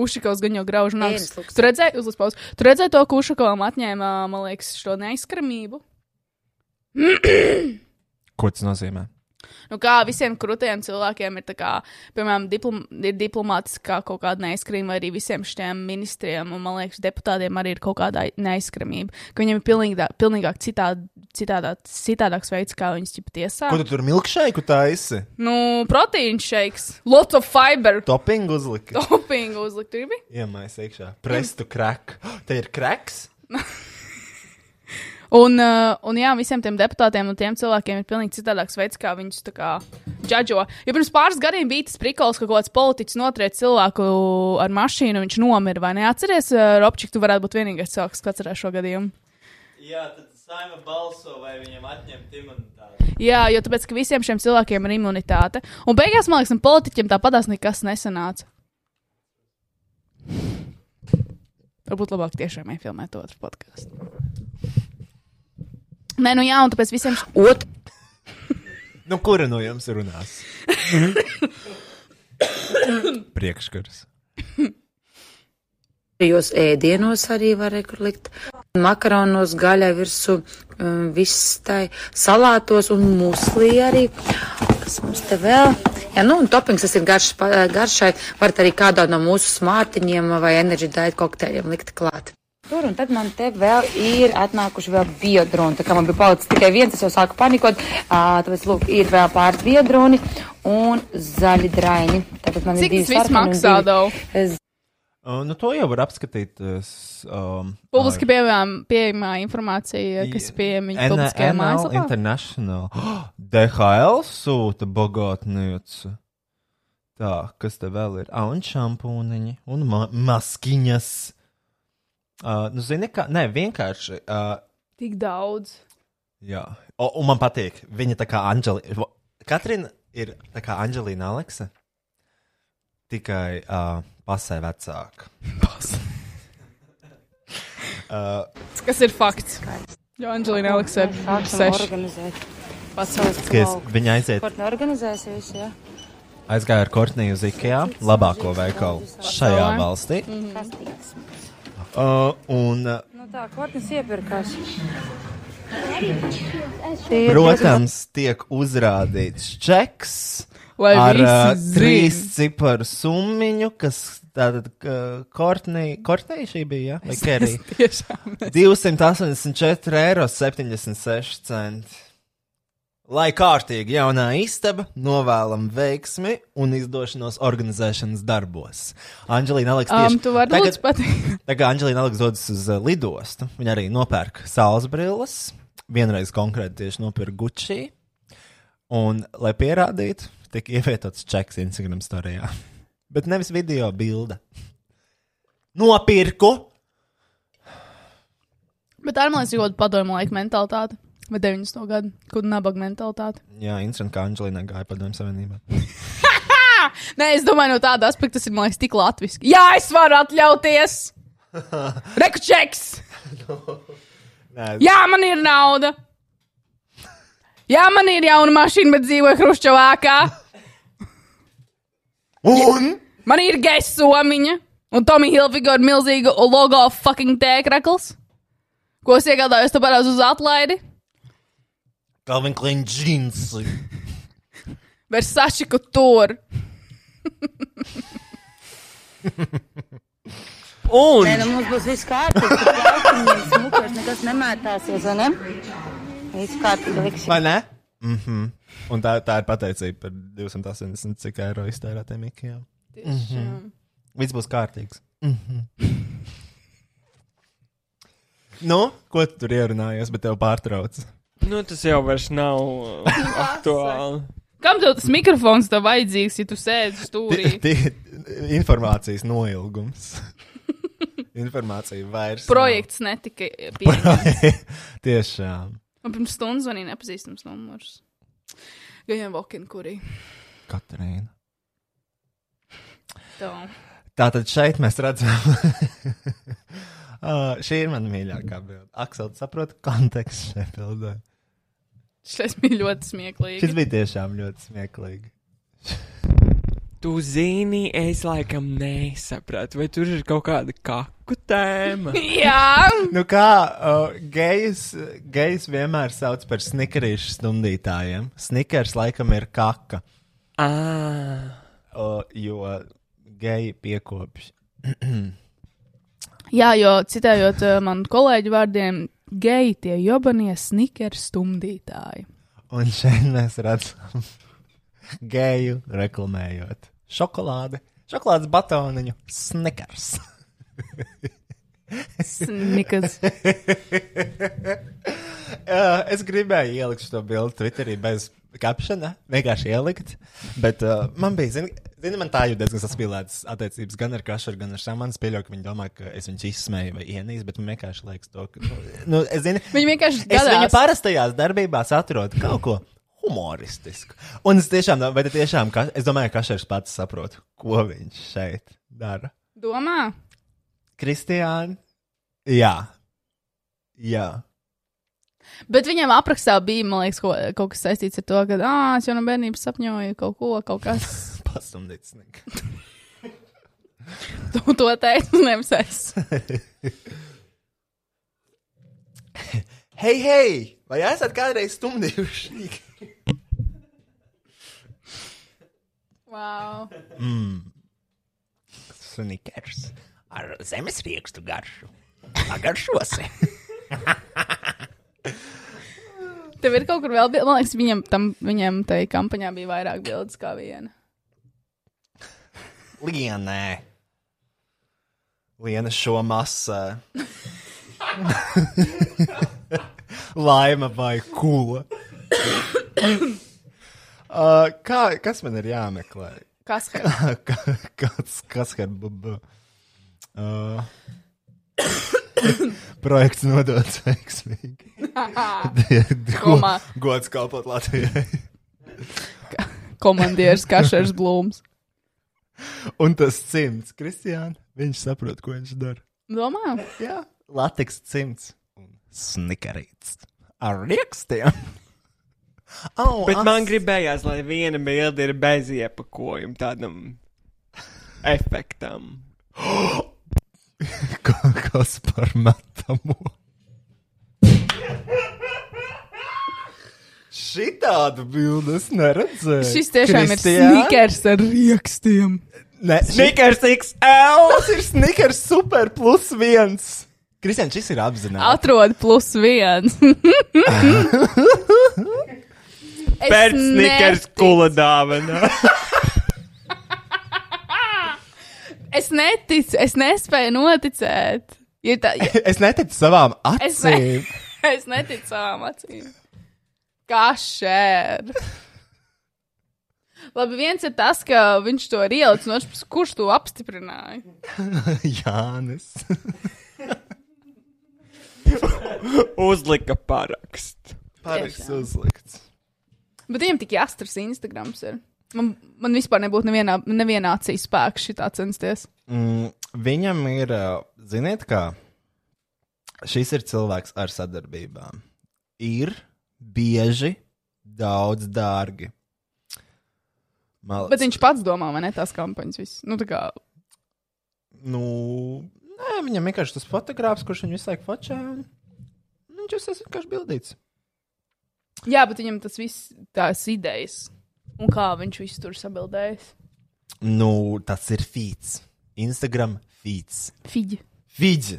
Ušakovs gan jau grauž nagus. Ēnas luksus. Tu redzēji, uzliek pauzi. Tu redzēji to, ka Ušakovam atņēma, man liekas, šo neizskaramību? Ko tas nozīmē? Nu, kā visiem krutiem cilvēkiem ir, kā, piemēram, diplom, ir diplomātiskā kaut kāda neizskrāmība, vai arī visiem šiem ministriem, un man liekas, deputātiem arī ir kaut kāda neizskrāmība, ka viņiem ir pilnīgi, pilnīgāk citād, citādā, citādāks veids, kā viņus ķipa tiesā. Ko tu tur milkšeiku taisi? Nu, proteīna shakes, lots of fiber. Toppingu uzliki. Toppingu uzlikt, gribi? Iemais iekšā. Prestu krak. Te ir kraks. Un, uh, un jā, visiem tiem deputātiem un tiem cilvēkiem ir pilnīgi citādāks veids, kā viņus tā kā džudžo. Jo pirms pāris gadiem bija tas prikals, ka kaut kāds politiķis notriec cilvēku ar mašīnu, viņš nomira. Vai neatceries, uh, Robčik, tu varētu būt vienīgais cilvēks, kas atcerās šo gadījumu? Jā, tad saima balso, vai viņiem atņemt imunitāti. Jā, jo tāpēc, ka visiem šiem cilvēkiem ir imunitāte. Un beigās, man liekas, tam politiķim tāpatās nekas nesanāca. Varbūt labāk tiešām iefilmēt otru podkāstu. Nē, nu jā, un tāpēc visiem. Ot. Nu, kura no jums runās? Priekškars. Tajos ēdienos arī var likt. Makaronos, gaļai virsū, um, viss tai salātos un muslī arī. Kas mums te vēl? Jā, nu, un topings tas ir garš, garšai. Varat arī kādā no mūsu smārtiņiem vai energy diet kokteļiem likt klāt. Tur un tad man te vēl ir atnākuši vēl biodroni. Tā kā man bija palicis tikai viens, es jau sāku panikot. Tāpēc, lūk, ir vēl pāris biodroni un zaļi draini. Tātad man Cik ir divi un maksā, divi Dau? Uh, nu, to jau var apskatīties. Um, Publiski pieejamā, pieejamā informācija, kas pieejama publiskajā mājaslapā. International. DHL sūta bagātniece. Tā, kas te vēl ir? Ah, un šampūniņi, un ma maskiņas. Uh, nu, zini, kā, nē, vienkārši. Uh, Tik daudz. jā, o, un man patīk. Viņa tā kā Anģelīna. Katrina ir tā kā Anģelīna Aleksa. Tikai uh, pasē vecāka. uh, Kas ir fakts? Jo Anģelīna Aleksa ir seši. Skaties, viņa aiziet. Kur neorganizēsies, jā? Aizgāja ar Kortniju uz IKEA, labāko veikalu šajā valstī. Kastītes. Uh, un, uh, Nu tā, Kortnis iepirkās. protams, tiek uzrādīts čeks Lai ar uh, trīs ciparu summiņu, kas tātad Kortnija, Kortnija šī bija, ja? vai Kerija? es tiešām nezinu. 284 eiro 76 centi. Lai kārtīgi jaunā istaba, novēlam veiksmi un izdošanos organizēšanas darbos. Anģelīna Aleks Um, tieši tu vari lūdzu kā Anģelīna Aleks dodas uz uh, lidostu, viņa arī nopērk saules brilles. Vienreiz konkrēti tieši nopirka Gucci. Un, lai pierādītu, tika ievietots čeks Instagram storijā. Bet nevis video bilde. Nopirku! Bet tā ir, man liekas, ļoti padomju laika mentalitāte. Vai 90. gadu, kur nabaga mentalitāte. Jā, interesanti, kā Anģelīna gāja padomju savienībā. Nē, es domāju, no tāda aspekta tas ir, liekas, tik latviski. Jā, es varu atļauties! Rekučeks! Nē, Jā, man ir nauda! Jā, man ir jauna mašīna, bet dzīvoju Hruščovākā. Un? Man ir gejs somiņa, un Tomija Hilfiga ir milzīga logo fucking tēkrakls. Ko es iegādājos, parāds uz atlaidi? Calvin Klein džinsi. Versace couture. Un Nē, nu mums būs viss kārtībā. Plaukiņi, smukos, nekas nemētāsies, vai ne? Viss kārtībā liks. Vai ne? Mm -hmm. Un tā, tā ir pateicība par 280 cik eiro iztērētiem ikajām. Tiešām. Viss būs kārtīgs. Mm -hmm. nu, ko tu tur ierunājies, bet tev pārtrauc? Nu, tas jau vairs nav uh, aktuāli. Kam tev tas mikrofons tev vajadzīgs, ja tu sēdi stūrī? Ti- ti- Informācijas noilgums. Informācija vairs. nav. Projekts netika pieņemts. Tiešām. Man pirms stundas zvanīja nepazīstams numurs. Gājām Vokin, kurī. Katrīna. Tā. Tātad šeit mēs redzam, uh, šī ir mana mīļākā bilde. Aksel, tu saproti kontekstu šai bildē. Šis bija ļoti smieklīgi. Šis bija tiešām ļoti smieklīgi. Tu zini, es laikam nesapratu, vai tur ir kaut kāda kaku tēma. Jā, Nu kā, uh, gejs, gejs vienmēr sauc par snikerīšu stundītājiem. Snikers laikam ir kaka. Ah. Uh, jo geji piekopš. Jā, jo citējot uh, manu kolēģu vārdiem, geji tie jobanie snikeri stumdītāji. Un šeit mēs redzam geju reklamējot šokolādi, šokolādes batoniņu, snikers. Snickers. Uh, es gribēju ielikt šo bildi Twitterī bez captiona, vienkārši ielikt. Bet uh, man bija, zini, zini, man tā jau diezgan saspīlētas attiecības gan ar Kašaru, gan ar Šāmanu. Es pieļauju, ka viņi domā, ka es viņus izsmēju vai ienīstu, bet man vienkārši liekas to, ka. Nu, nu, es, zini, Viņi vienkārši es viņu gadās. parastajās darbībās atrodu kaut ko humoristisku. Un es tiešām, vai tiešām, ka, es domāju, ka Kašars pats saprot, ko viņš šeit dara. Domā? Kristiāna? Jā. Jā. Bet viņam aprakstā bija, man liekas, ko, kaut kas saistīts ar to, ka, ah, es jau no bērnības sapņoju kaut ko, kaut kas. Pastumdīt sniku. tu to teici, nevis es. Hei, hei! Vai esat kādreiz stumdījuši? wow. mm. Snikers ar zemes riekstu garšu. Pagaršosi. Tev ir kaut kur vēl, man liekas, viņam, tam, viņam tai kampaņā bija vairāk bildes kā viena. Lienē. Liena šo masā. Laima vai kula. uh, kā, kas man ir jāmeklē? Kas kā- Kas, kas ir? Uh, projekts nodots veiksmīgi. Komā. Gods kalpot Latvijai. Komandieris Kašers Blūms. Un tas cimds, Kristiāna, viņš saprot, ko viņš dara. Domā? Jā. Lateks cimds un snikerīts ar riekstiem. Oh, Bet as- man gribējās, lai viena bilde ir bez iepakojuma tādam efektam. Ka- Kas par metamo? Šitādu bildi es neredzēju. Šis tiešām ir Kristiāna? snikers ar riekstiem. Ne, Snickers XL! Tas ir Snickers super plus viens. Kristian, šis ir apzināts. Atrod plus viens. Pēc Snickers neticu. kula dāvana. Es neticu, es nespēju noticēt. Ja tā, ja, Es neticu savām es, ne, acīm. es neticu savām acīm. Kā šēr. Labi, viens ir tas, ka viņš to ir ielicis, un otrs, puses, kurš to apstiprināja. Jānis. Uzlika parakstu. Paraksts uzlikts. Bet viņam tik jāstras Instagrams. Ir. Man, man vispār nebūtu nevienā, nevienā acīs spēks šitā censties. Mm, viņam ir, ziniet, kā šis ir cilvēks ar sadarbībām. Ir bieži daudz dārgi. Mal... Bet viņš pats domā, vai ne tās kampaņas viss. Nu, tā kā, Nu, nē, viņam vienkārši tas fotogrāfs, kurš viņu visu laiku un Viņš ir vienkārši bildīts. jā, bet viņam tas viss, tās idejas. Un kā viņš visu tur sabildējis. Nu, tas ir feeds. Instagram feeds. Figi. Feeds.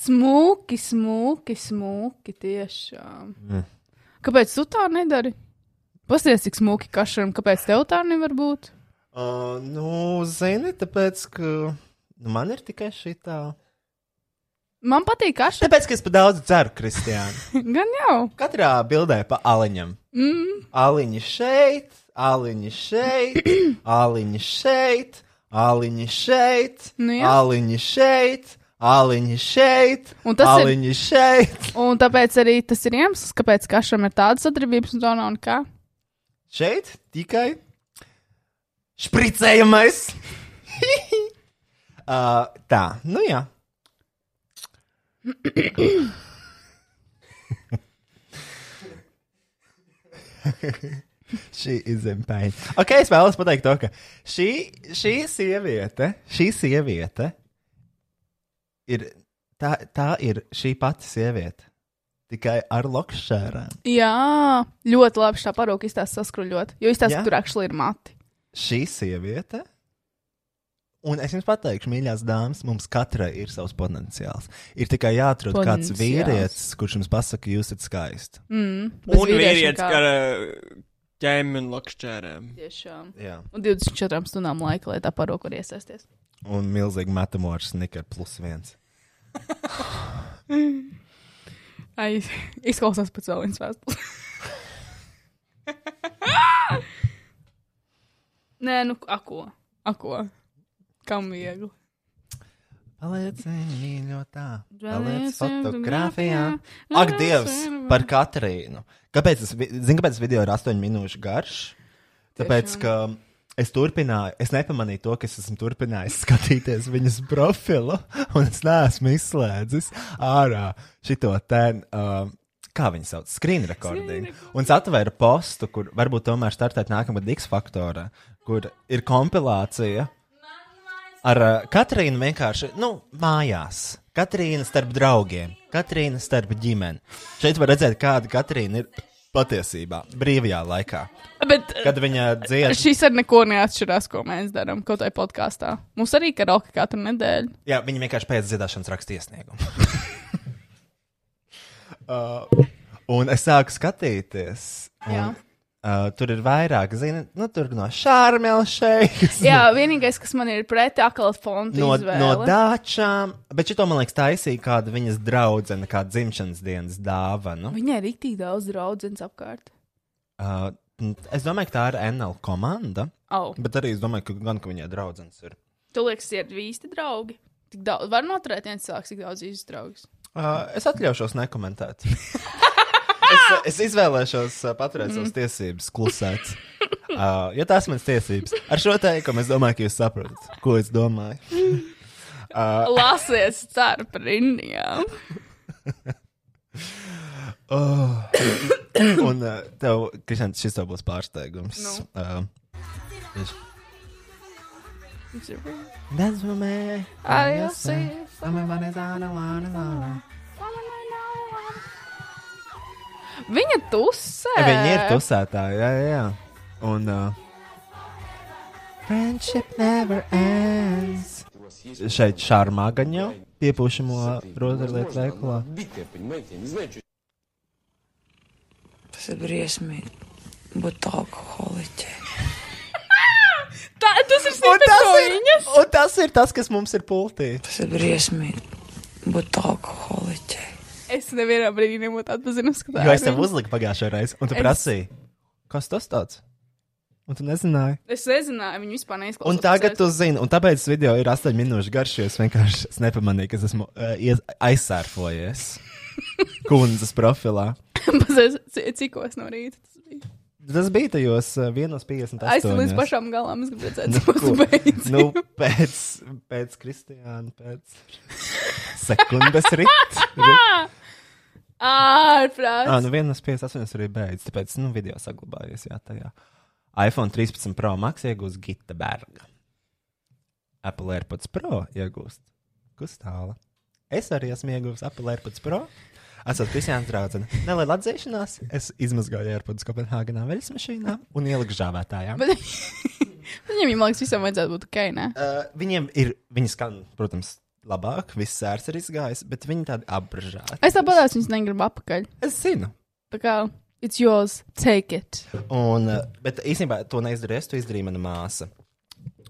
Smuki, smuki, smuki tiešām. Mm. Kāpēc tu tā nedari? Pasties, cik smuki kašam, kāpēc tev tā nevar būt? Uh, nu, zini, tāpēc, ka nu, man ir tikai šī tā. Man patīk kaša. Tāpēc, ka es pa daudz ceru, Kristiāna. Gan jau. Katrā bildē pa aliņam. Mm. Aliņi šeit, aliņi šeit, aliņi šeit, aliņi šeit, Nu jā. aliņi šeit, aliņi šeit, Un tas ir- aliņi šeit. Un tāpēc arī tas ir iemesls, kāpēc kašam ir tāda sadarbības zona un kā. Šeit tikai špricējamais. uh, tā, nu jā. Šī ir zempaini. Ok, es vēlos pateikt to, ka šī, šī sieviete, šī sieviete ir, tā, tā ir šī pati sieviete. Tikai ar lokšķērām. Jā, ļoti labi šā parūka izstāsta saskruļot, jo izstāsta, ka tur actually ir mati. Šī sieviete, un es jums pateikšu, mīļās dāmas, mums katrai ir savs potenciāls. Ir tikai jāatrod kāds Potenciāls. vīrietis, kurš jums pasaka, jūs esat skaisti. Mm, Un vīrietis, kā ķēmi un lakšķērēm. Tiešām. Jā. Un 24 stundām laika, lai tā parūka var iesaisties. Un milzīgi metamo ar sniker plus viens. Ai, izklausās pēc vēl viens vēstules. Nē, nu, ako. Ako. Kam viegli? Paliec mīļotā, paliec Paliec fotografijā. Ak, Dievs, par Katrīnu. Kāpēc tas, zini, kāpēc tas video ir 8 minūšu garš? Tāpēc, ka es turpināju, es nepamanīju to, ka es esmu turpinājis skatīties viņas profilu, un es neesmu izslēdzis ārā šito te. Uh, Kā viņi sauc? Screen recording. Un es atvēru postu, kur varbūt tomēr startēt nākamā Dix faktorā, kur ir kompilācija ar uh, Katrīnu vienkārši, nu, mājās. Katrīna starp draugiem, Katrīna starp ģimeni. Šeit var redzēt, kāda Katrīna ir patiesībā, brīvajā laikā. Bet, Kad viņa dzied, Šis ar neko neatšķirās, ko mēs darām kaut kādā podkāstā. Mums arī karaoke katru nedēļu. jā, viņa vienkārši pēc dziedāšanas raksta iesniegumu. uh, un es sāku skatīties. Jā. Uh, tur ir vairāk, zini, nu, tur no šārmēla šeikas. Jā, vienīgais, kas man ir pretī, akla fonta no, izvēle. no dāčām, bet šito man liekas taisīja kāda viņas draudzene, kā dzimšanas dienas dāvana. Viņai ir rīktīgi daudz draudzens apkārt. Uh, es domāju, ka tā ir NL komanda. Au. Bet arī es domāju, ka gan ka viņai draudzens ir. Tu liekas, ir īsti draugi. Tik daudz, var noturēt viens cilvēks, cik daudz īsti draugs. Uh, es atļaušos nekomentēt. es, es izvēlēšos paturēt savas Mm. tiesības, klusēt. Uh, ja tās manas tiesības, ar šo teikumu es domāju, ka jūs saprotat, ko es domāju. Uh, Lasies starp rindiņām. oh. Un uh, tev, Kristian, šis tev būs pārsteigums. Nu. Uh, viņš- That's for me. I see Everyone is on a one and on. Viņa tusē. Viņi ir tusētāji, jā, jā. jā. Un. Uh, Friendship never ends. Šeit šārmā gan jau piepūšamo rotaļlietu veikalā. Tas ir briesmīgi būt alkoholiķei. Tā, tas ir Un ir, viņas. un tas ir tas, kas mums ir pultī. Tas ir briesmīgi būt alkoholiķei. Es nevienā brīdī nebūtu atpazinusi, ka tā Jo es ir tev uzliku pagājušajā reizē, un tu Es- prasīji, kas tas tāds? Un tu nezināji. Es nezināju, viņi vispār neizklausās. Un tagad tu zini, un tāpēc video ir 8 minūšu garš, jo es vienkārši es nepamanīju, ka es esmu uh, ies- aizsērfojies kundzes profilā. Cikos no rīta tas bija. Tas bija tajos uh, 1,58. Aizsver līdz pašām galām, es gribēju redzēt, Nu, cik ko? tas beidzas. nu, pēc, pēc Kristiāna, pēc sekundes rit. rit. Ārprāts. Ah, nu vienas 58 arī beidz, tāpēc, nu, video saglabājies, jā, tajā. iPhone 13 Pro Max iegūst Gita Berga. Apple AirPods Pro iegūst Gustāla. Es arī esmu iegūst Apple AirPods Pro. Esat Kristiāns draudzene. Neliela atzīšanās, es izmazgāju AirPods Kopenhāgenā veļas mašīnā un ieliku žāvētājā. Viņiem, man liekas, visam vajadzētu būt ok, ne? Uh, viņiem ir, viņi skan, protams, labāk, viss sērs ir izgājis, bet viņi tādi apbražāti. Es tāpat viņus negribu apakaļ. Es zinu. Tā kā, it's yours, take it. Un, uh, bet īstenībā to neizdarīju es, to izdarīja mana māsa.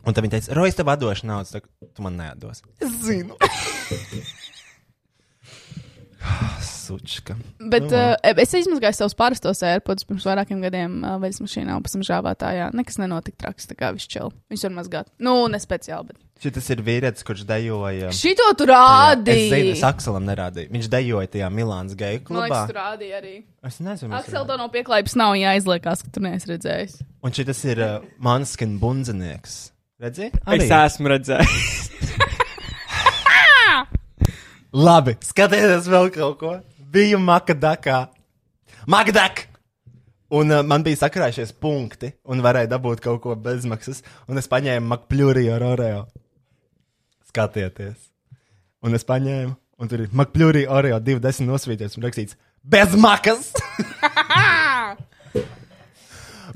Un tad viņa teica, Rojas, tev atdošu naudu, tu man neatdos. Es zinu. Sučka. Bet Nu, uh, es izmazgāju savus parastos AirPods pirms vairākiem gadiem uh, veļas mašīnā, un pēc tam žāvētājā. Nekas nenotika traks, tā kā viņš čel. Viņš var mazgāt. Nu, ne speciāli, bet. Šis ir vīrietis, kurš dejoja. Šito tu tajā- rādīji! Es zinu, es Akselam nerādīju. Viņš dejoja tajā Milānas geju Man klubā. liekas, tu rādīji arī. Es nezinu, Aksel, to no pieklājības nav jāizliekās, ka tu neesi redzējis. Un šis ir uh, Manskin bundzinieks. Redzi? Es esmu redzējis. Labi, skatieties vēl kaut ko. Biju Makadakā. Makdak! Un uh, man bija sakrājušies punkti, un varēja dabūt kaut ko bezmaksas. Un es paņēmu Makpļūri ar Oreo. Skatieties. Un es paņēmu, un tur ir Makpļūri Oreo 20 nosvīties un rakstīts bez makas.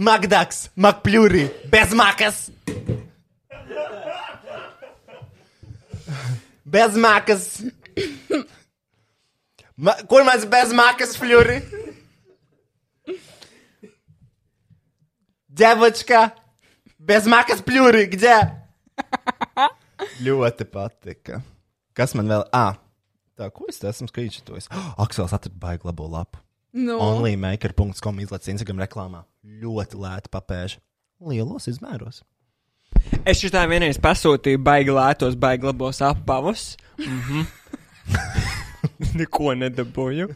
Makdaks, Makpļūri, bez makas. Bez makas. Ma kur mans bez makas fļuri? Девочка, bez makas fļuri, где? Ļoti patika. Kas man vēl? Ah, tā, ko es te esmu skrīčotojis? Oh, Aksels atrada baigi labo lapu. Nu? Onlymaker.com izlaiž Instagram reklāmā. Ļoti lēti papēž. Lielos izmēros. Es šitā vienreiz pasūtīju baigi lētos, baigi labos apavus. Mhm. Neko nedabūju.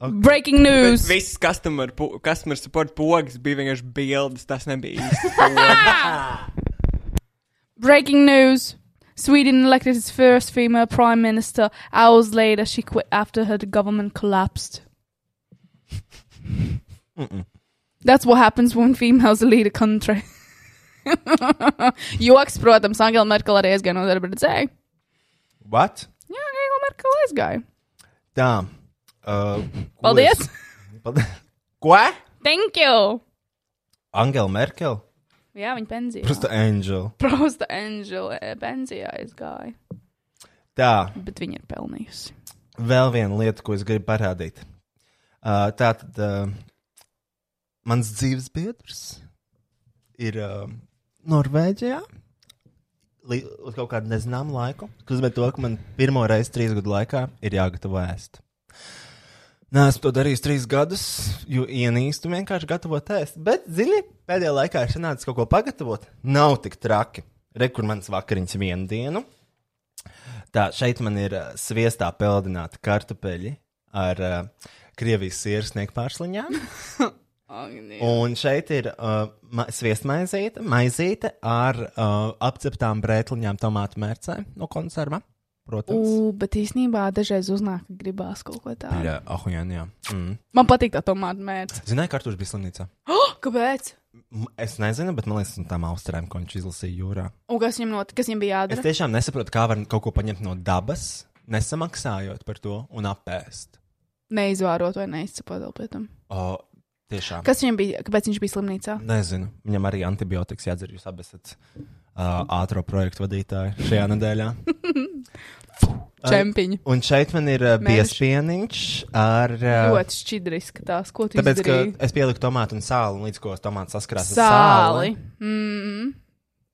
Breaking news! Bet Viss customer, pu- customer support pogas bija vienkārši bildes, tas nebija īsti. pogas. Breaking news! Sweden elected its first female prime minister. Hours later, she quit after her government collapsed. Mm-mm. That's what happens when females lead a country. Joks, protams, Angela Merkel arī aizgāja no darba redzēja. What? Jā, Angela Merkel aizgāja. Tā. Uh, ko Paldies! es- Paldies! Ko? Thank you! Angela Merkel? Jā, viņa pensijā. Prosta Angel. Prosta Angela eh, pensijā aizgāja. Tā. Bet viņa ir pelnījusi. Vēl viena lieta, ko es gribu parādīt. Uh, tā tad uh, mans dzīves biedrs ir uh, Norvēģijā. Uz kaut kādu nezināmu laiku. Tas nozīmē, to, ka man pirmo reizi trīs gadu laikā ir jāgatavo ēst. Nē, esmu to darījis trīs gadus, jo ienīstu vienkārši gatavot ēst. Bet, zini, pēdējā laikā ir sanācis kaut ko pagatavot. Nav tik traki. Rekur mans vakariņš vienu dienu. Tā, šeit man ir uh, sviestā peldināta kartupeļi ar uh, Krievijas sirsnieku pārsliņām. Un šeit ir uh, ma sviestmaizīte, maizīte ar uh, apceptām brētliņām, tomātu mērcēm no konserva. Protams. U, bet īsnībā dažreiz uznāk, ka gribās kaut ko tādu. Ir uh, ahujāni, jā. Mm. Man patīk tā tomātu mērķis. Zināju, kartuši bija slimnīcā. Oh, kāpēc? Es nezinu, bet man liekas, no tām austrēm, ko viņš izlasīja jūrā. Un kas viņam notika? Kas viņam bija Es jādara? tiešām nesaprotu, kā var kaut ko paņemt no dabas, nesamaksājot par to un apēst. Neizvārot vai neizcepot vēl pēc tam. O, tiešām. Kas viņam bija? Kāpēc viņš bija slimnīcā? Nezinu. Viņam arī antibiotikas jādzer. Jūs abi esat uh, ātrā projekta vadītāji šajā nedēļā. Čempiņi. Un šeit man ir uh, Mēneši. piespieniņš ar. Uh, Ļoti šķidri izskatās. Ko tu Tāpēc, ka izdarīji? es pieliku tomātu un sāli, un līdz ko tomāts saskarās ar Sāli. sāli. Mm.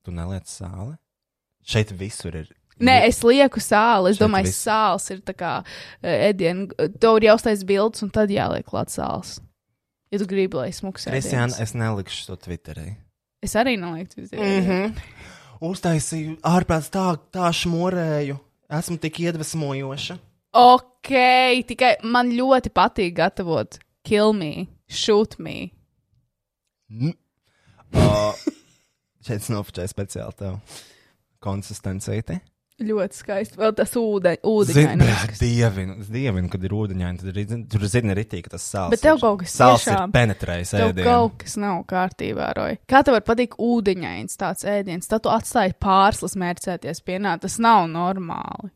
Tu neliec sāli? Šeit visur ir. Nē, es lieku sāli. Es domāju, viss. sāls ir tā kā uh, ēdienu. Tev ir jāuztais bildes, un tad jāliek klāt sāls. Ja tu gribi, lai smuks Kristiāna, ēdiens. es nelikšu to Twitterī. Es arī nelieku uz Mhm. Uztaisīju ārprāts tā, tā šmorēju. Esmu tik iedvesmojoša. Ok, tikai man ļoti patīk gatavot kill me, shoot me. Uh, šeit es nofočēju speciāli tev konsistencīti. Ļoti skaisti. Vēl tas ūdeņ, Zini, ūdeņaini. bet dievinu, dievinu, kad ir ūdeņaini, tad ir, tur zini ritīgi, ka tas sāls. Bet tev ir- kaut kas sāls tiešām- ir penetrējis Tev ēdienu. kaut kas nav kārtībā, Roja. Kā tev var patikt ūdeņains tāds ēdiens? Tad tu atstāji pārslas mērcēties pienā. Tas nav normāli.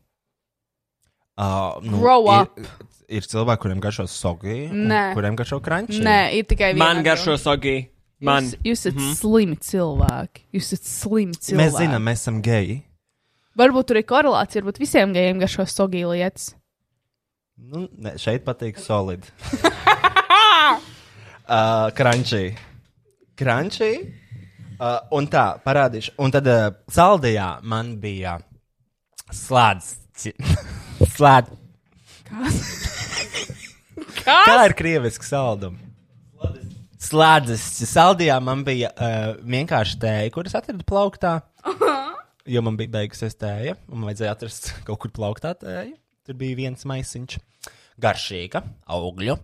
Uh, nu, Grow up. Ir, ir cilvēki, kuriem garšo sogi, kuriem garšo kranči. Nē, ir tikai viena. Man garšo sogi. Man. Jūs, jūs esat mm. -hmm. slimi cilvēki. Jūs esat slimi cilvēki. Mēs zinām, mēs esam geji. Varbūt tur ir korelācija, varbūt visiem gejiem garšo sogī lietas. Nu, ne, šeit patīk solid. uh, Crunchy. Crunchy. Uh, un tā, parādīšu. Un tad uh, saldajā man bija slēdz. Slēdz. Kas? Kā ir krieviski saldumi? Slēdzes. Saldajā man bija uh, vienkārši tēja, kuras atradu plauktā. Jo man bija beigusies tēja, un man vajadzēja atrast kaut kur plauktā tēju. Tur bija viens maisiņš, garšīga, augļu,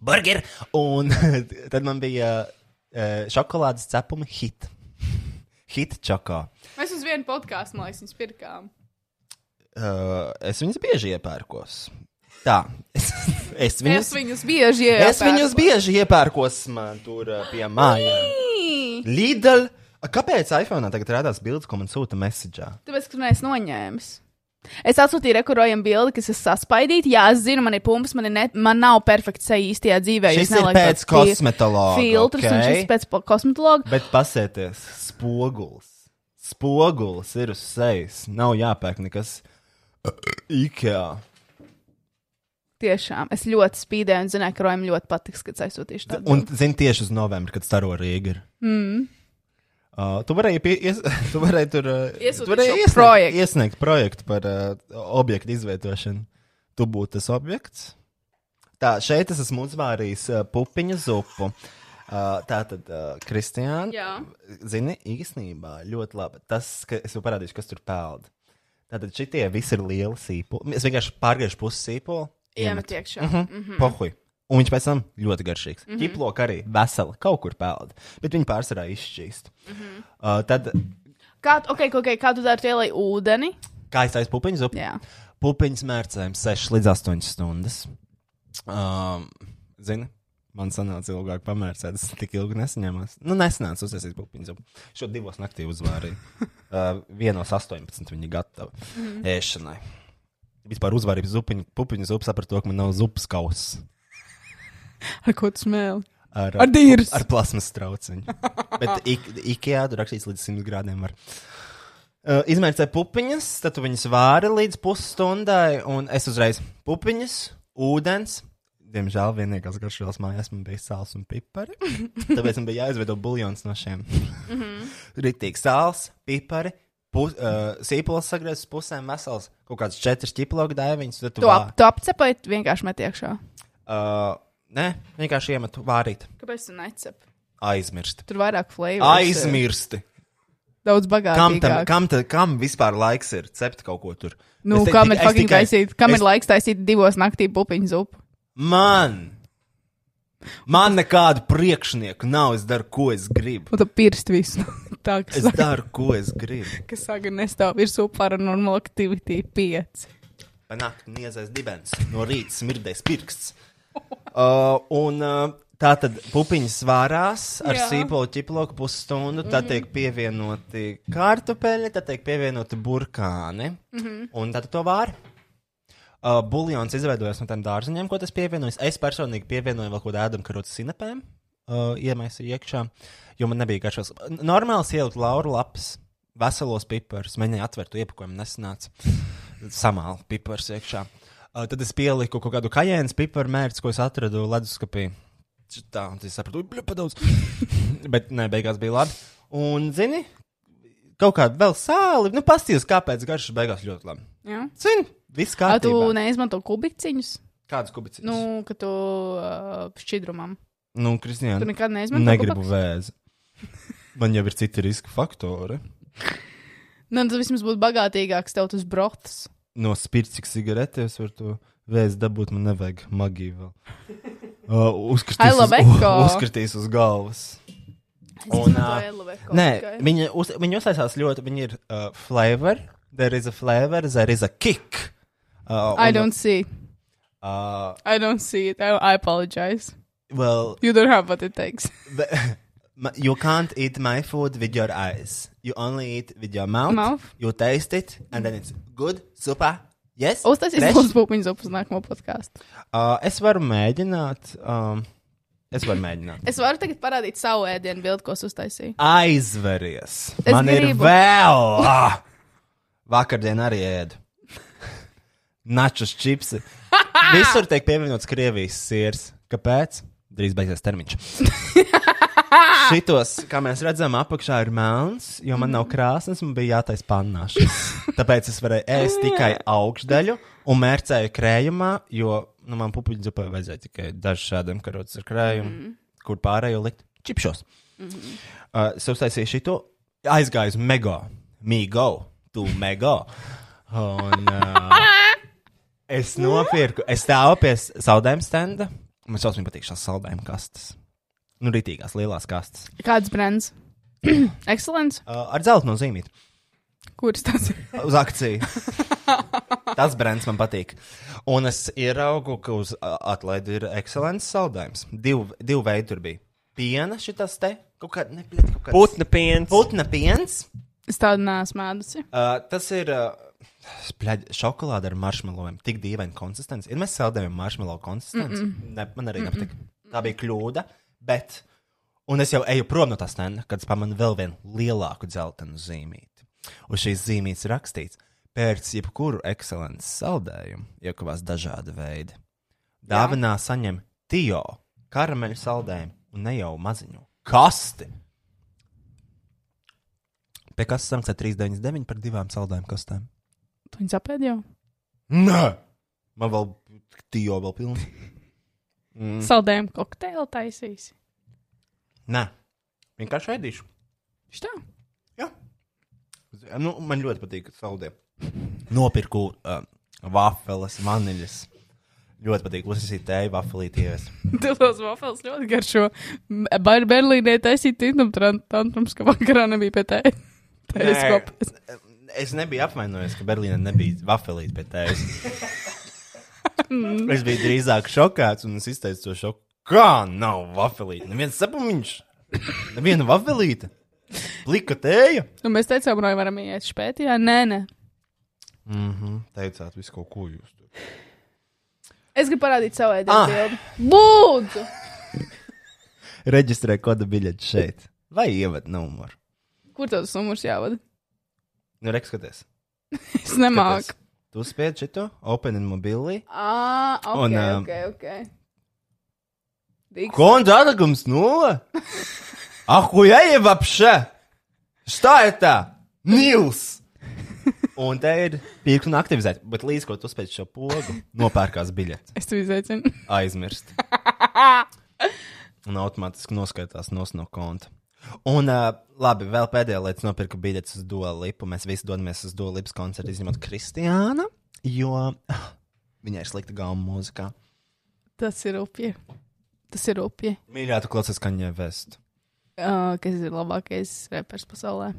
burgeru, un tad man bija uh, šokolādes cepumi hit. Hit čokā. Mēs uz vienu podkāstu, viņus pirkām. Uh, es viņus bieži iepērkos. Tā, es, es viņus, Es viņus bieži es viņus iepērkos. bieži iepērkos man tur uh, pie mājām. Lidl. A, Kāpēc iPhone tagad rādās bildes, ko man sūta messagā? Tāpēc, ka neesi noņēmis. Es atsūtīju rekurojam bildi, kas ir saspaidīta. Jā, es zinu, man ir pumps, man, ir ne, man nav perfekta seja īstajā dzīvē. Šis ir pēc kosmetologa, Filtrs, un ok? šis pēc kosmetologa. Bet pasieties, spogulis. Spogulis ir uz sejas. Nav jāpērk nekas IKEA. Tiešām, es ļoti spīdēju un zināju, ka Rojam ļoti patiks, kad aizsūtīšu tādu. Un, zini, tieši uz novembri, kad staro Rīga ir. Mm. Uh, tu varēji, pie, ies, tu varēji tur uh, tu varēji iesniegt, projektu. iesniegt projektu par uh, objektu izvietošanu. Tu būtu tas objekts. Tā, šeit es esmu uzvārījis uh, pupiņu zupu. Uh, tā tad, uh, Kristiāna, zini, īstenībā ļoti labi. Tas, ka es jau parādīšu, kas tur peld. Tātad šitie visi ir lieli sīpoli. Es vienkārši pārgriežu pusi sīpolu. Iemet iekšā. Mm -hmm. Mhm. Pohuj. Un viņš pēc tam ļoti garšīgs. Mm. -hmm. Ķiploka arī vesela, kaut kur peld. Bet viņi pārsvarā izšķīst. Mm. -hmm. uh, tad, Kā, okay, okay, kā tu dari ielai ūdeni? kā es aizsācu pupiņu zupu? Jā. Pupiņas mērcējums 6 līdz 8 stundas. Um, zini, man sanāca ilgāk pamērcēt, es tik ilgi nesaņēmos. Nu, nesanāca uztaisīt pupiņu zupu. Šo divos naktī uzvārīju. uh, vienos 18 viņi gatava Mhm. ēšanai. Vispār uzvārīju pupiņu zupu, sapratu, to, ka man nav zupas kausa. Ar ko tu smēli? Ar, Ar dīrs. Ar plasmas trauciņu. Bet ik- Ikea tur rakstīts līdz 100 grādiem. Var. Uh, izmērcē pupiņas, tad tu viņas vāri līdz pusstundai, un es uzreiz pupiņas, ūdens. Diemžēl vienīgās garšvielas mājās man bija sāls un pipari. Tāpēc man bija jāizveido buļļons no šiem. Mhm. Rītīgi sāls, pipari, pu, uh, sīpols sagriezts pusēm, vesels kaut kāds četras ķiplogu tad Tu, vā- ap, tu apcepai, tu vienkārši met iekšā. Uh, nē, vienkārši iemetu vārīt. Kāpēc tu necep? Aizmirst. Tur vairāk flavors. Aizmirsti. Daudz Kam, tam, kam, ta, kam vispār laiks ir cept kaut ko tur? Nu, Es te- kam tik- ir es fucking tikai- taisīt? Kam es- ir laiks taisīt divos naktī pupiņu zupu? Man! Man nekādu priekšnieku nav. Es daru, ko es gribu. Un tu pirst visu. Tā, kas Es daru, ko es gribu. Kas saka, nestāv virsū paranormal activity 5. Panākt, niezais dibens, no rīta smirdēs pirksts. Uh, un uh, tā tad pupiņas svārās ar Jā. sīpolu ķiploku pusstundu, tad Mhm. tiek pievienoti kartupeļi, tad tiek pievienoti burkāni, Mhm. un tad to vāri. Uh, buļļons izveidojas no tiem dārziņiem, ko tas pievienojas. Es personīgi pievienoju vēl kaut kādu ēdamkarotu sinepēm, uh, iemaisīju iekšā, jo man nebija garšas. Normāls ielikt lauru lapas, veselos piparus, mēģināju atvērt iepakojumu, nesanāca. Samāli pipars iekšā. Uh, tad es pieliku kaut kādu kajēnas piparu mērķi, ko es atradu leduskapī. Tā, un es sapratu, ui, padaudz. Bet, nē, beigās bija labi. Un, zini, kaut kāda vēl sāli, nu, pasties, kāpēc garšas beigās ļoti labi. Jā. Zini, viss Kā tu kārtībā. neizmanto kubiciņus? Kādas kubiciņas? Nu, ka tu uh, šķidrumam. Nu, Kristija, Tu nekad neizmanto negribu kopaks? vēzi. Man jau ir citi riska faktori. Nu, tad vismaz būtu bagātīgāks tev tas broths. No spirts cigaretes var to vēzi dabūt, man nevajag magiju vēl. Uh, uzkritīs, uz, Laveko. uzkritīs uz galvas. Un, Laveko nē, viņa, uz, viņa uztaisās ļoti, viņa ir uh, flavor, there is a flavor, there is a kick. Uh, I un- don't see. Uh, I don't see it. I, I apologize. well, You don't have what it takes. the- you can't eat my food with your eyes. You only eat with your mouth. Mouth. You taste it, and then it's good, super. Yes. Uztaisīs lūdzu pupiņu zupu uz nākamo podkāstu. Uh, es varu mēģināt. Um, es varu mēģināt. Es varu tagad parādīt savu ēdienu bildi, ko uztaisīju. Aizveries. Es Man ir gribu. vēl. Ah! Vakardien arī ēdu. Načus čipsi. Visur tiek pievienots Krievijas sirs. Kāpēc? Drīz beigsies termiņš. Šitos, kā mēs redzam, apakšā ir melns, jo man nav krāsnes, man bija jātaisa pannāšas. Tāpēc es varēju ēst tikai augšdaļu un mērcēju krējumā, jo nu, man pupiņu zupai vajadzēja tikai dažs šādiem karotes ar krējumu, mm. kur pārējo likt čipšos. Mm -hmm. uh, es uztaisīju šito, aizgāju uz mega, migo, tu mega. Un, uh, es nopirku, es stāvu pie saldējuma stenda. Man šausmīgi patīk šās saldējuma kastes. Nu, rītīgās, lielās kastes. Kāds brands? Excellence. Uh, ar zelta no zīmīti. Kurš tas ir? Uz akciju. Tas brands man patīk. Un es ieraugu, ka uz uh, atlaidi ir ekscelents saldējums. Divu, divu veidu tur bija. Piena šitas te. Kaut kā, ne, bļet, kaut kāds- Putna piens. Putna piens. Es tādu neesmu mēdusi. Uh, tas ir uh, spļaļ, šokolāde ar maršmelojiem. Tik dīvaina konsistence. Ir mēs saldējam maršmelo konsistenci. Mm-mm. Ne, man arī nepatīk. Tā bija kļūda. Bet, un es jau eju prom no tā stenda, kad es pamanu vēl vienu lielāku dzeltenu zīmīti. Uz šīs zīmītes rakstīts, pēc jebkuru ekscelences saldējumu iekavās dažādi veidi. Dāvinā saņem Tio karameļu saldējumu un ne jau maziņu kasti. Pie kas samaksā 3,99 par divām saldējumu kastēm? Tu viņus apēdi jau? Nē, man vēl Tio vēl pilns. Mm. Saldējumu kokteili taisīsi. Nē, vienkārši ēdīšu. Šitā? Jā. Nu, man ļoti patīk saldē. Nopirku uh, vafeles, vaniļas. Ļoti patīk uzsākt tēju, vafelīti ievest. Tos vafels ļoti garšo. Baigi Berlīnē taisīt tīnam tantrums, ka vakarā nebija pie tēja. Tējas kopas. Es nebiju apvainojies, ka Berlīnē nebija vafelīti pie tējas. es biju drīzāk šokēts un es izteicu to šoku. Kā nav vafelīti? Neviens sapumiņš, neviena vafelīte. Plika tēja. Nu, mēs teicām, vai varam iet špētījā? Nē, nē. Mhm, teicāt visu kaut ko jūs. tur. Es gribu parādīt savu ēdienu Ah. Lūdzu! Reģistrē koda biļeti šeit. Vai ievada numuru? Kur tas numurs jāvada? Nu, rek, skaties. Es nemāku. Skaties. Tu spied šito, open in mobili. Ah, ok, Un, ā, ok, ok. Diks. Konta atakums nulle. Ахуя вообще? Что это? Nils! Un te ir pirkstu aktivizēt, bet līdz ko tu spēc šo pogu, nopērkās biļeti. Es tev izaicinu. Aizmirst. Un automātiski noskaitās nos no konta. Un, uh, labi, vēl pēdējā lieta, nopirku biļetes uz Dolipu. Mēs visi dodamies uz Dolipas koncertu, izņemot Kristiānu, jo ah, viņai ir slikta gauma mūzikā. Tas ir upji. Tas ir upji. Mīļā, tu klausies Kaņē Vest. Uh, kas ir labākais repers pasaulē?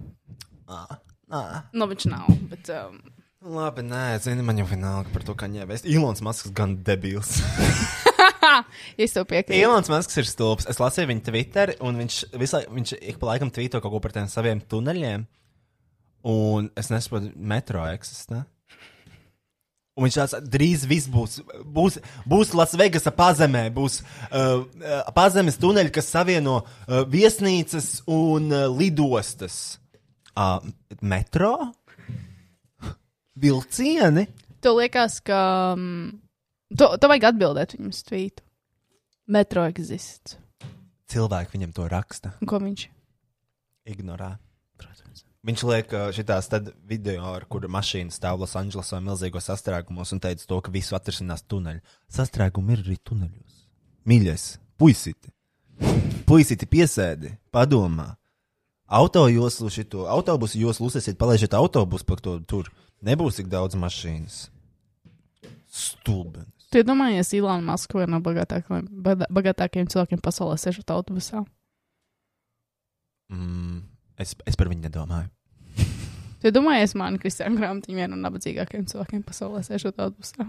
Ah, ah. Nu, viņš nav, bet. Um, Labi, nē, zini, man jau vienalga par to, ka viņa vēst. Ilons Masks gan debils. es tev piekrītu. Ilons Masks ir stulbs. Es lasīju viņa Twitter, un viņš visu viņš ik pa laikam tvīto kaut ko par tiem saviem tuneļiem. Un es nesaprotu, metro eksistē. Un viņš tāds drīz viss būs. Būs, būs Lasvegasa pazemē, būs uh, uh, pazemes tuneļi, kas savieno uh, viesnīcas un uh, lidostas. Uh, metro? Vilcieni? Tev liekas, ka. Um, to, to vajag atbildēt viņam uz tvītu. Metro exists. Cilvēki viņam to raksta. Un Ko viņš? Ignorē. Viņš liek šitās video, ar kuru mašīna stāv Losandželosā milzīgos sastrēgumos un teica to, ka visu atrisinās tuneļi. Sastrēgumi ir arī tuneļos. Mīļais, puisiti, puisīti piesēdi, padomā. Autojoslu šito, autobusu joslu uztaisiet, palaižiet autobusu par to tur. Nebūs tik daudz mašīnas. Stulbi. Tu iedomājies, Ilona Maska viena no bagātākajiem, bagātākajiem cilvēkiem pasaulē sēžot autobusā. Mm, es, es par viņu nedomāju. Tu iedomājies, man Kristiāna Grāmatiņa viena no nabadzīgākajiem cilvēkiem pasaulē sēžot autobusā.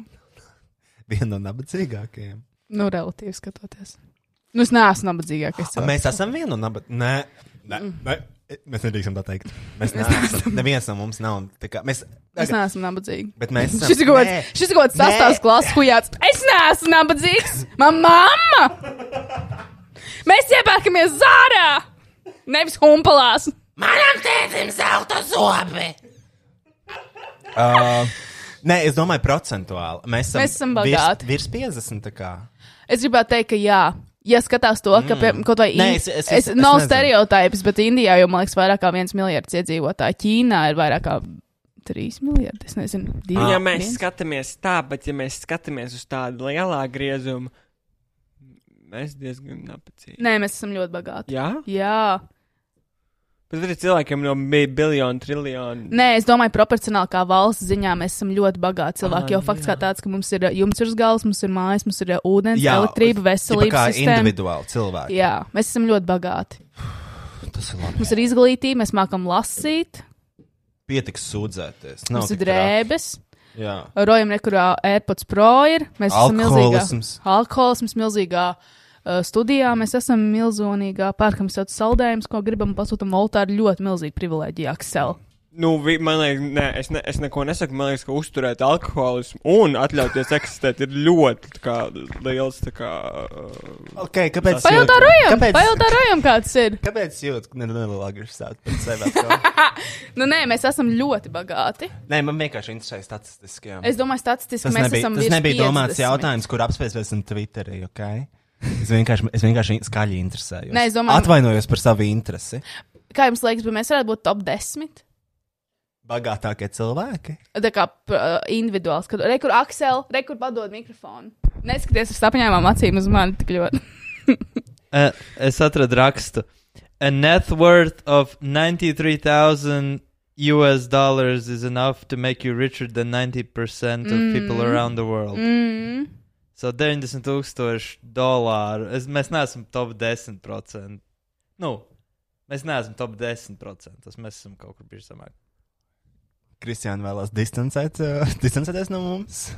Viena no nabadzīgākajiem. Nu, relatīvi skatoties. Nu, es neesmu nabadzīgākais cilvēks. Mēs esam viena no nabadzīgākajiem. Nē, nē, nē, mēs nedrīkstam tā teikt. Mēs Mēs neesam. Neviens no mums nav. Kā, mēs, Es neesmu nabadzīgs. Bet mēs esam- Šis ir kaut kāds- Nē. sastāvs klases hujāts. Es neesmu nabadzīgs. Man mamma! Mēs iepērkamies zārā! Nevis humpalās. Manam tētim zelta zobi! Uh, nē, es domāju, procentuāli. Mēs esam, Mēs esam bagāti. Virs, virs 50. tā kā. Es gribētu teikt, ka jā. Ja skatās to, ka pie, Mm. kaut vai Nē, es- es- es, es nav nezinu. stereotips, bet Indijā jau, man liekas, vairāk kā viens miljards iedzīvotāju. Ķīnā ir vairāk kā trīs miljardi. Es nezinu, divi. Ja mēs viens. skatāmies tā, bet ja mēs skatāmies uz tādu lielā griezumu, mēs diezgan nabadzīgi. Nē, mēs esam ļoti bagāti. Jā? Jā. Bet ir cilvēkiem no bija biljonu, triljonu. Nē, es domāju, proporcionāli kā valsts ziņā mēs esam ļoti bagāti cilvēki. Ah, Jo fakts kā tāds, ka mums ir uh, jumts virs galvas, mums ir mājas, mums ir uh, ūdens, Jā, elektrība, tipa veselības kā sistēma. individuāli cilvēki. Jā, mēs esam ļoti bagāti. Tas ir labi. Mums ir izglītība, mēs mākam lasīt, Pietiks sūdzēties. Nav mums ir drēbes. Jā. Rojam, nekurā AirPods Pro ir. Mēs esam milzīgā. Alkoholisms. Alkoholisms milzīgā. Uh, studijā mēs esam milzīgā, pērkam sev saldējumus, ko gribam, pasūtām oltāru ļoti milzīgu privilēģiju, Aksel. Nu, vi, man liekas, nē, es, ne, es neko nesaku. Man liekas, ka uzturēt alkoholismu un atļauties eksistēt ir ļoti kā, liels. Tā kā, uh, Okay, kāpēc? Pajautā Rojam, Kāpēc- pajautā Rojam, kāds ir. Kāpēc jūs nedaudz agresīvāk par sevi? atkal? Nu, nē, mēs esam ļoti bagāti. Nē, man vienkārši interesē statistiski. jā. Es domāju, statistiski Tas mēs nebija, esam tas nebija domāts 50. jautājums, kur apspēsim Twitterī. Okay? Es vienkārši, es vienkārši skaļi interesējos. Nē, es domāju- Atvainojos par savu interesi. Kā jums liekas, bet mēs varētu būt top 10? Bagātākie cilvēki. Tā kā uh, individuāls, kad rekur Aksel, rekur padod mikrofonu. Neskaties ar sapņām acīm uz mani tik ļoti. Uh, es atradu rakstu. A net worth of 93,000 US dollars is enough to make you richer than 90% of people Mm. around the world. Mm. So 90 tūkstoši dolāru. Es, mēs neesam top 10%. Nu, mēs neesam top 10%. Tas mēs esam kaut kur bijuši zemāk. Kristiāna vēlās distancēt, uh, distancēties no mums.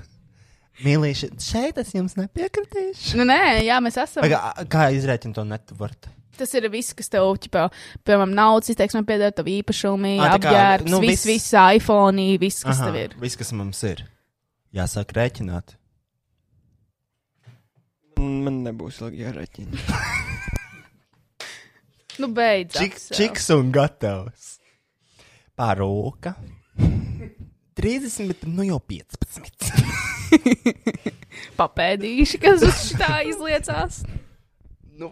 Mīlīši, šeit es jums nepiekritīšu. Nu, nē, jā, mēs esam. Kā, kā izrēķina to netvartu? Tas ir viss, kas tev, ķipā, piemēram, naudas izteiksmē pieder, tev īpašumi, Ā, tā kā, apģērbs, nu, nu, viss, viss- viss iPhone, viss, kas Aha, tev ir. Viss, kas mums ir. Jāsāk rēķināt. Man nebūs ilgi jāreķina. Nu, beidz. Čik, Aksel. čiks un gatavs. Pāroka. 30, bet nu jau 15. Papēdīši, kas uz šitā izliecās. nu,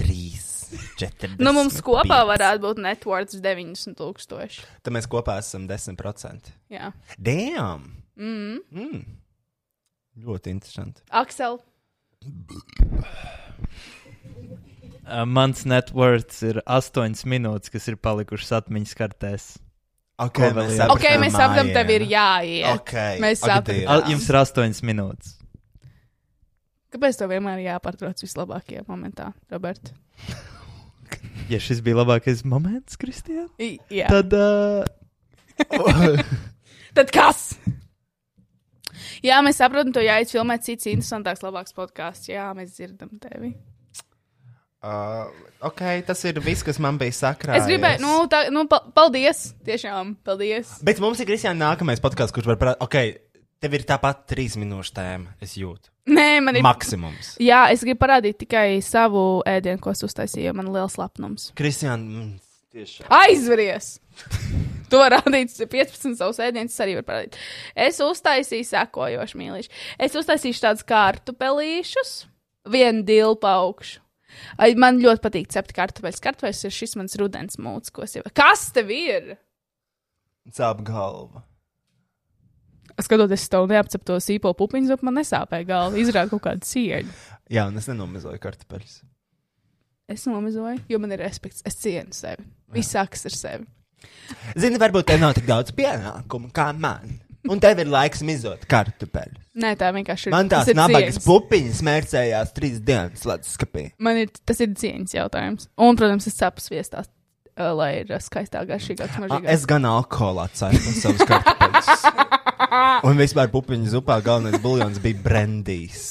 3, 4. Nu, mums kopā varētu būt networks 90 tūkstoši. Tad mēs kopā esam 10%. Jā. Damn! Mm. Mm. Ļoti interesanti. Aksel, mans net worth ir 8 minūtes, kas ir palikušas atmiņas kartēs. Ok, Ko mēs ok, mēs saprotam, tev ir jāiet. Ok, Mēs saprotam. Al- Jums ir 8 minūtes. Kāpēc tev vienmēr ir jāpārtrauc vislabākajā momentā, Robert? Ja šis bija labākais moments, Kristija, I- Jā. tad. Uh, Tad kas? Jā, mēs saprotam, to jāiet filmēt cits interesantāks, labāks podkāsts. Jā, mēs dzirdam tevi. Uh, ok, tas ir viss, kas man bija sakrājies. Es gribēju, nu, tā, nu pa, paldies. Tiešām, paldies. Bet mums ir Kristiāna nākamais podkāsts, kurš var parādīt. Ok, tev ir tāpat trīs minūšu tēma. Es jūtu. Nē, man ir. Maksimums. Jā, es gribu parādīt tikai savu ēdienu, ko es uztaisīju, jo man ir liels lepnums. Kristiāna, mm, tiešām. Aizveries! To rādīt 15 savus ēdienus, arī var parādīt. Es uztaisīju sekojošu mīlīšu. Es uztaisīšu tādus kartupelīšus, vienu dilpu augšu. Ai, Man ļoti patīk cept kartupeļus. Kartupeļs ir šis mans rudens mūcis, ko es jau. Kas tev ir? Sāp galva. Skatoties, es tev neapcepto sīpolu pupiņu, bet man nesāpēja galva. Izrāda kaut kādu cieņu. Jā, un es nenomizoju kartupeļus. Es nomizoju, jo man ir respekts. Es cienu sevi. Viss sākas ar sevi. Zini, varbūt tev nav tik daudz pienākumu kā man. Un tev ir laiks mizot kartupeļus. Nē, tā vienkārši ir. Man tās ir nabagas cieņas. pupiņas mērcējās trīs dienas leduskapī. Man ir, tas ir cieņas jautājums. Un, protams, es cepu sviestās, uh, lai ir uh, skaistāk, garšīgāk, A, smaržīgāk. Es gan alkoholā ceru par savus kartupeļus. Un vispār pupiņu zupā galvenais buļļons bija brendijs.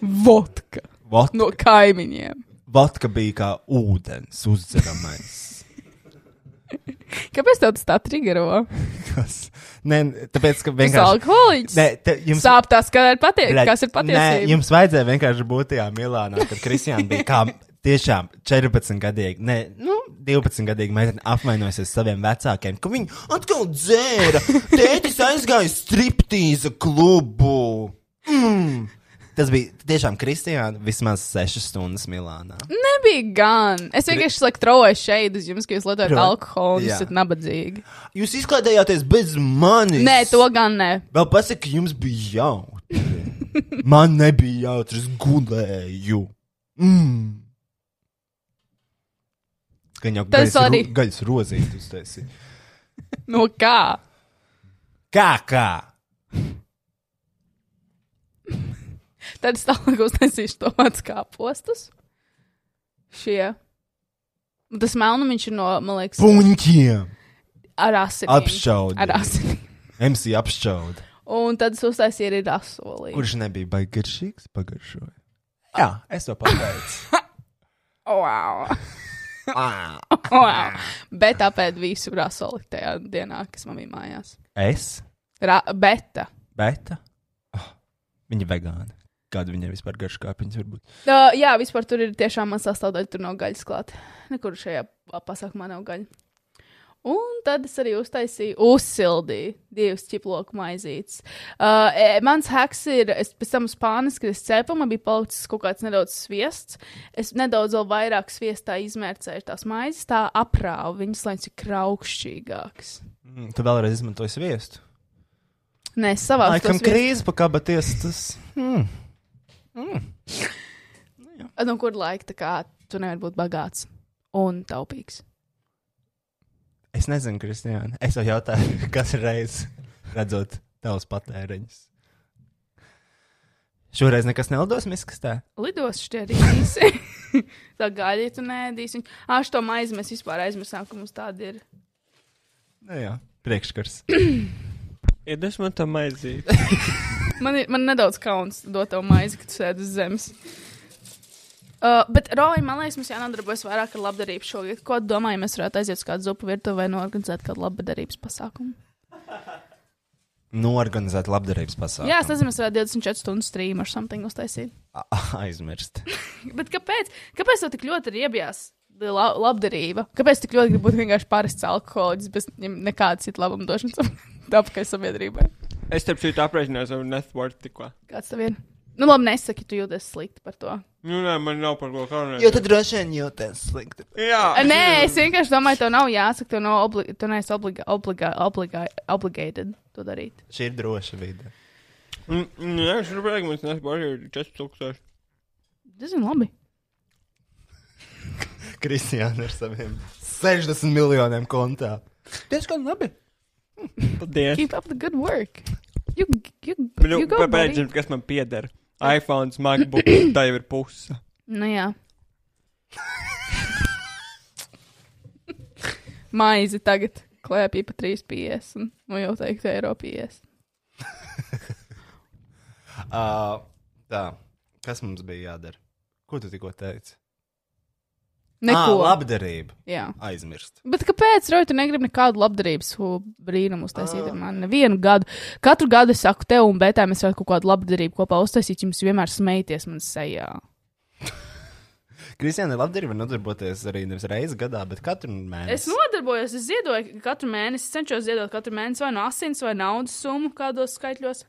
Vodka. Vodka. No kaimiņiem. Vodka bija kā ūdens uzdzeramais. Kāpēc tev tas tā trigero? Kas? Nē, tāpēc, ka Tas vienkārši. alkoholiķis. Nē, te, jums... Sāp tas, ka ir patie... Kas ir patiesība. Nē, jums vajadzēja vienkārši būt tajā Milānā, kad Kristiāna bija kā tiešām 14 gadīga, ne, nu, 12 gadīga meitene apvainojusies saviem vecākiem, ka viņi atkal dzēra. Tētis aizgāja striptīza klubu. Mm. Tas bija tiešām Kristiāna vismaz 6 stundas Milānā. Nebija gan. Es vienkārši like, trovoju šeit uz jums, ka jūs lietojat alkoholu un esat nabadzīgi. Jūs izklaidējāties bez manis. Nē, to gan ne. Vēl pasaka, ka jums bija jautri. Man nebija jautri, es gulēju. Mm. Gan jau Tas gaļas, arī- gaļas rozīt uztaisīja. No kā? Kā, kā? Tad es tālāk uztaisīšu to mans kā postus. Šie. Un Tas melnums ir no, man liekas, Puņķiem! ar asinīm. Apšaudi. Ar asinīm. MC apšaudi. Un tad es uztaisīju arī rasolī. Kurš nebija baigi garšīgs, pagaršoja. Jā, es to pateicu. Wow. Ah. wow. Bet tāpēc visu rasoli tajā dienā, kas man bija mājās. es? Ra beta. Beta? Oh, viņa vegāna. Kāda viņai vispār garša kāpiņas var būt? Uh, jā, vispār tur ir tiešām man sastāvdaļa, tur nav gaļas klāt. Nekur šajā pasākumā nav gaļa. Un tad es arī uztaisīju, uzsildīju divas ķiploku maizītes. Uh, mans heks ir, es pēc tam spānis, kad es cepu, man bija palicis kaut kāds nedaudz sviests. Es nedaudz vēl vairāk sviestā izmērcēju tās maizes, tā aprāvu viņas, lai viņas ir kraukšķīgākas. Mm, tu vēlreiz izmantoji sviestu. Nē, savā Laikam krīze pakabaties tas. Mm. No kur laika kā tu nevari būt bagāts un taupīgs? Es nezinu, Kristiāna. Es jau jautāju, kas ir reizes redzot tavus patēriņus. Šoreiz nekas nelidos miskastē. Lidos šķiet īsi. tā gaļa, tu nēdīsi. Ā, šo maizi mēs vispār aizmirsām, ka mums tāda ir. Nu jā, priekškars. Iedos man tā maizīt. Man ir man nedaudz kauns dot tev maizi, kad tu sēdi uz zemes. Uh, bet, Roja, man liekas, mums jānodarbojas vairāk ar labdarību šogad. Ko tu domā, ja mēs varētu aiziet uz kādu zupu virtuvi vai norganizēt kādu labdarības pasākumu? Norganizēt labdarības pasākumu. Jā, es nezinu, mēs varētu 24 stundu streamu ar something uztaisīt. Aizmirst. Bet kāpēc? Kāpēc tev tik ļoti ir iebjās la labdarība? Kāpēc tik ļoti gribi būt vienkārši parasts alkoholiķis bez nekādas citas labuma došanas tāpēc sabiedrībai? Es starp citu aprēķināju savu net worth tikko. Kāds tev ir? Nu, labi, nesaki, tu jūties slikti par to. Nu, nē, man nav par ko kaunēt. Jo tu droši vien jūties slikti. Jā. Nē, es vienkārši domāju, tev nav jāsaka, tev nav obli tu neesi obliga obliga obliga obligated to darīt. Šī ir droša vide. Mm, Nē, es saprotu, ka mums nespēj ir 4000. Diezgan labi. Kristiāna ar saviem 60 miljoniem kontā. Diezgan labi. Paldies. Keep up the good work. You, you, Nu, you go, Kāpēc, buddy. kas man pieder? iPhone, MacBook, tā jau ir puse. Nu jā. Maizi tagad klēpī pa 3,50. Nu jau teikt, eiro 50. Uh, tā, kas mums bija jādara? Ko tu tikko teici? Neko. À, labdarība. Jā. Aizmirst. Bet kāpēc, Roja, tu negribi nekādu labdarības brīnumu uztaisīt ar mani? Nevienu gadu. Katru gadu es saku tev un Betā, mēs varētu kaut kādu labdarību kopā uztaisīt, jums vienmēr smējties man sejā. Kristiāna labdarība nodarboties arī nevis reizi gadā, bet katru mēnesi. Es nodarbojos, es ziedoju katru mēnesi, es cenšos ziedot katru mēnesi vai no asins vai naudas summu kādos skaitļos.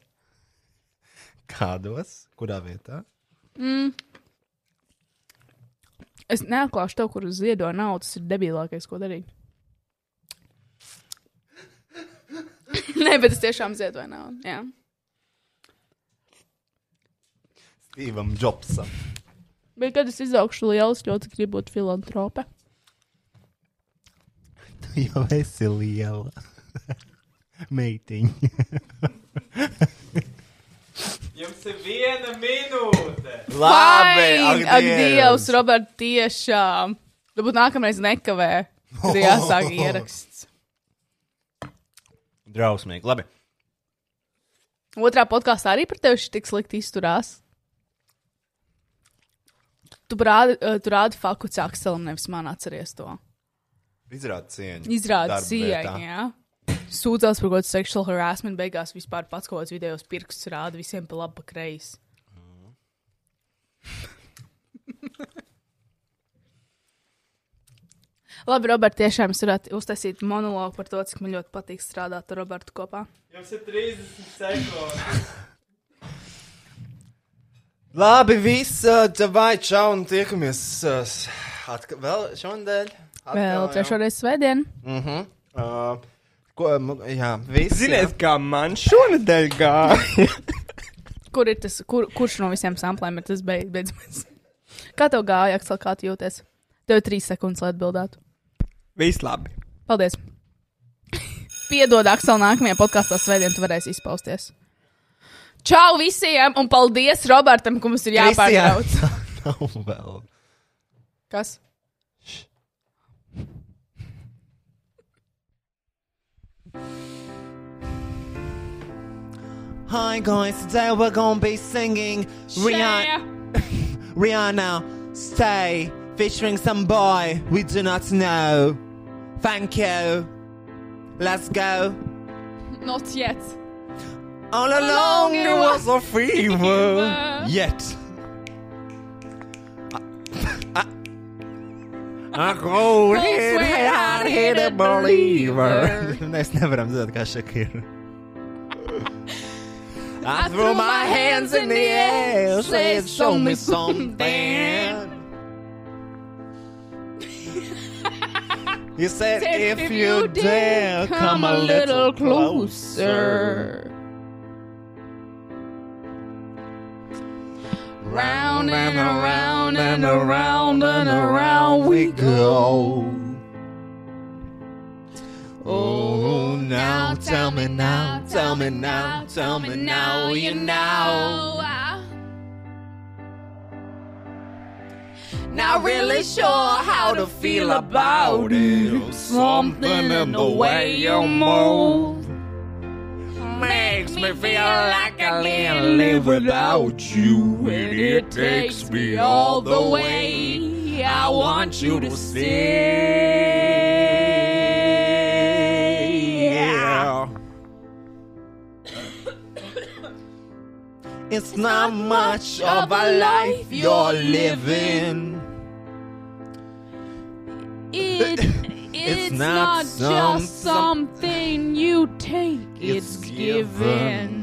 Kādos? Kurā vietā? Mm. Es neatklāšu tev, kur ziedo naudu. Tas ir debilākais, ko darīt. Nē, bet es tiešām ziedoju naudu. Jā. Stevam Jobsam. Bet, kad es izaugšu liels, ļoti gribu būt filantrope. Tu jau esi liela meitiņa. Jums ir viena minūte. Fine! Ak, Dievs, Robert, tiešām. Varbūt nākamreiz nekavē, kad jāsāk ieraksts. Drausmīgi. Labi. Otrā podkāstā arī par tevi tik slikti izturās. Tu rādi, uh, tu rādi fakultāti Akselam, nevis man atceries to. Izrāda cieņu. Darba cieņu, jā. Sūdzās par kaut kādu seksuālu harassment, beigās vispār pats kaut kāds video pirkstus rāda visiem pa labi, pa kreisi. Labi, Robert, tiešām es varētu uztaisīt monologu par to, cik man ļoti patīk strādāt ar Robertu kopā. Jums ir 30 sekundes. Labi, viss, uh, vai čau, un tiekamies uh, atka, vēl šonadēļ. Atkal, Vēl jā. trešo reizi svētdien. Mhm. Uh, ko, jā, viss. Ziniet, kā man šonadēļ gāja? Kur ir tas, kur, kurš no visiem samplēm ir tas beig- beidzamais? Kā tev gāja, Aksel, kā tu jūties? Tev ir trīs sekundes, lai atbildētu. Viss labi. Paldies! Piedod, Aksel, nākamajā podkāstā svētdien tu varēsi izpausties. Čau visiem, un paldies Robertam, ka mums ir jāpārtrauc. Nav vēl. Kas? Hi guys, today we're gonna be singing Rihanna. Rihanna, stay, featuring some boy we do not know. Thank you. Let's go. Not yet. All along it was a fever. Yet. I go ahead, I hit a believer. Mēs nevaram dzirdēt, kā Shakira. I threw my hands in the air, said, show me something. You said, if you dare, come a little closer. Round and around and around and around we go. Oh, oh, now tell me now, tell me now, tell me now, you know. Not really sure how to feel about it. Something in the way you move makes me feel like I can't live without you, and it takes me all the way. I want you to stay. Yeah. It's not much of a life you're living. It, it's, not not, some- just something you take, it's, given.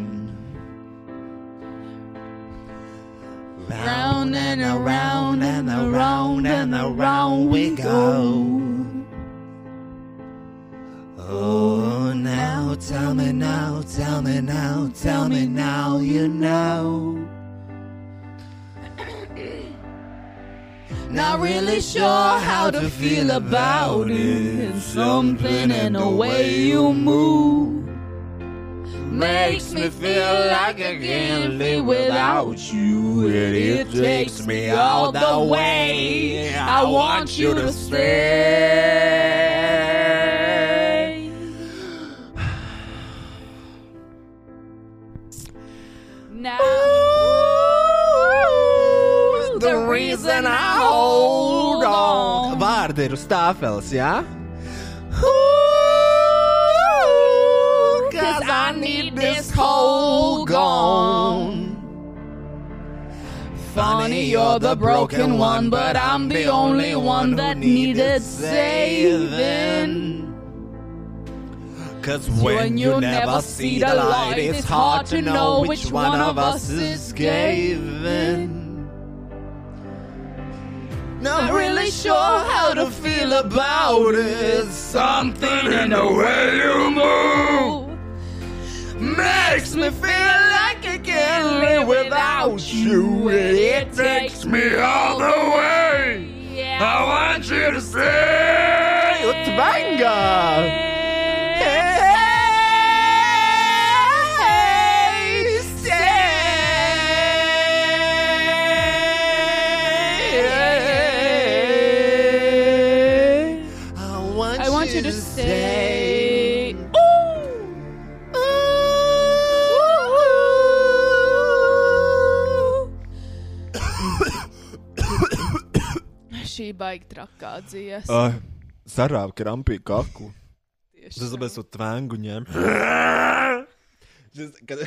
Round and around and around and around we go. Oh, now tell me now, tell me now, tell me now, you know. Not really sure how to feel about it. Something in the way you move makes me feel like I can't live without you. And it takes me all the way. I want you to stay. Reason I hold on. Vārdi ir uz tāfeles, jā? Cause I need this whole gone. Funny, you're the broken one, but I'm the only one that needed saving. Cause when you never see the light, it's hard to know which one of us is giving. Not really sure how to feel about it. Something in the way you move makes me feel like I can't live without you. It takes me all the way. I want you to say, Utbanga! Baigi trakā dziesma. Uh, Sarāva krampī kaklu. Tas tāpēc tu tvengu ņem. Kad...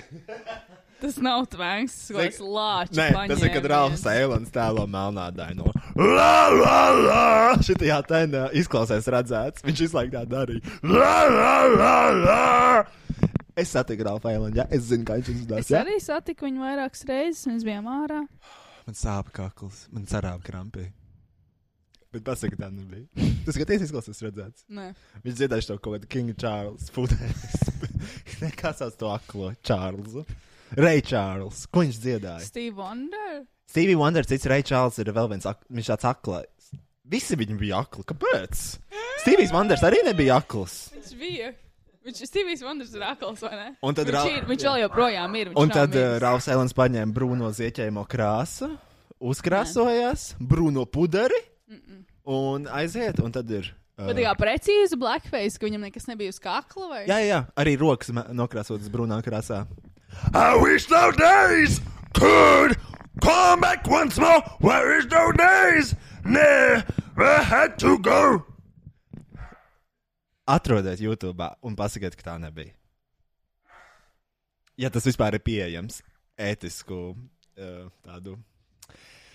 Tas nav tvēngs, tas ir lāčs. Nē, tas ir, kad Rāvs Eilants tēlo melnā daino. La, la, la! Šitajā tenā izklausās redzēts. Viņš visu laiku tā darīja. La, la, la, la! Es satiku Rāvu Eilanu, jā, es zinu, kā viņš izdarās. Es arī satiku viņu vairākas reizes, mēs bijām ārā. Man sāp kakls, man sarāva krampī. Bet pasaka, tā nebija. Tas skaties, izklausās redzēts. Nē. Viņš dziedāja to kaut kādu Kinga Čārls. Nē, kā sauc to aklo Čārlzu? Ray Čārls. Ko viņš dziedāja? Steve Wonder. Stevie Wonder, cits Ray Čārls ir vēl viens, ak viņš tāds aklais. Visi viņi bija akli. Kāpēc? Stevijs Wonders arī nebija akls. Viņš bija. Viņš ir Stevijs Wonders ir akls, vai ne? Un tad viņš, ir, viņš vēl joprojām ir. Un tad uh. Rāvs Elens paņēma brūno zieķējumu krāsu, uzkrāsojās, brūno puderi un aiziet. Un tad ir. Uh, Bet tā kā precīzi blackface, ka viņam nekas nebija uz kakla vai? Jā, jā, arī rokas nokrāsotas brūnā krāsā. I wish those days could come back once more. Where is those days? Never had to go. Atrodiet YouTube un pasakiet, ka tā nebija. Ja tas vispār ir pieejams ētisku uh, tādu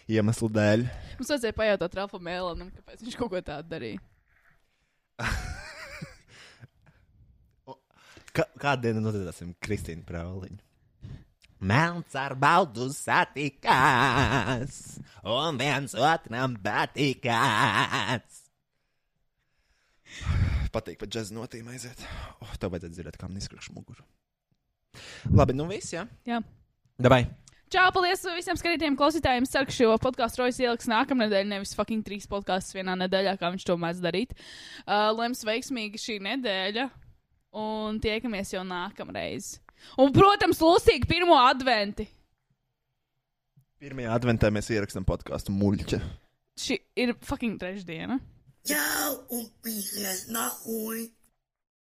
iemeslu dēļ. Mums vajadzēja pajautāt Ralfam Mēlanam, kāpēc viņš kaut ko tādu darīja. Kādu dienu notieksim Kristīnu Prauliņu? Melns ar baldu satikās, un viens otram patīkās. Patīk pat džēzus notīm aiziet. Oh, tev vajadzētu dzirdēt, kā man izkrāš muguru. Labi, nu viss, jā? Jā. Dabai. Čau, paldies visiem skatītājiem, klausītājiem. Es ceru, ka šo podkāstu Rojas ieliks nākamnedēļ, nevis fucking trīs podkāstus vienā nedēļā, kā viņš to mēdz darīt. Uh, Lems veiksmīgi šī nedēļa, un tiekamies jau nākamreiz. Un, protams, Lūsīgi pirmo adventi. Pirmajā adventā mēs ierakstām podkāstu muļķa. Šī ir fucking trešdiena. Ciao, un pīlēs nahuj.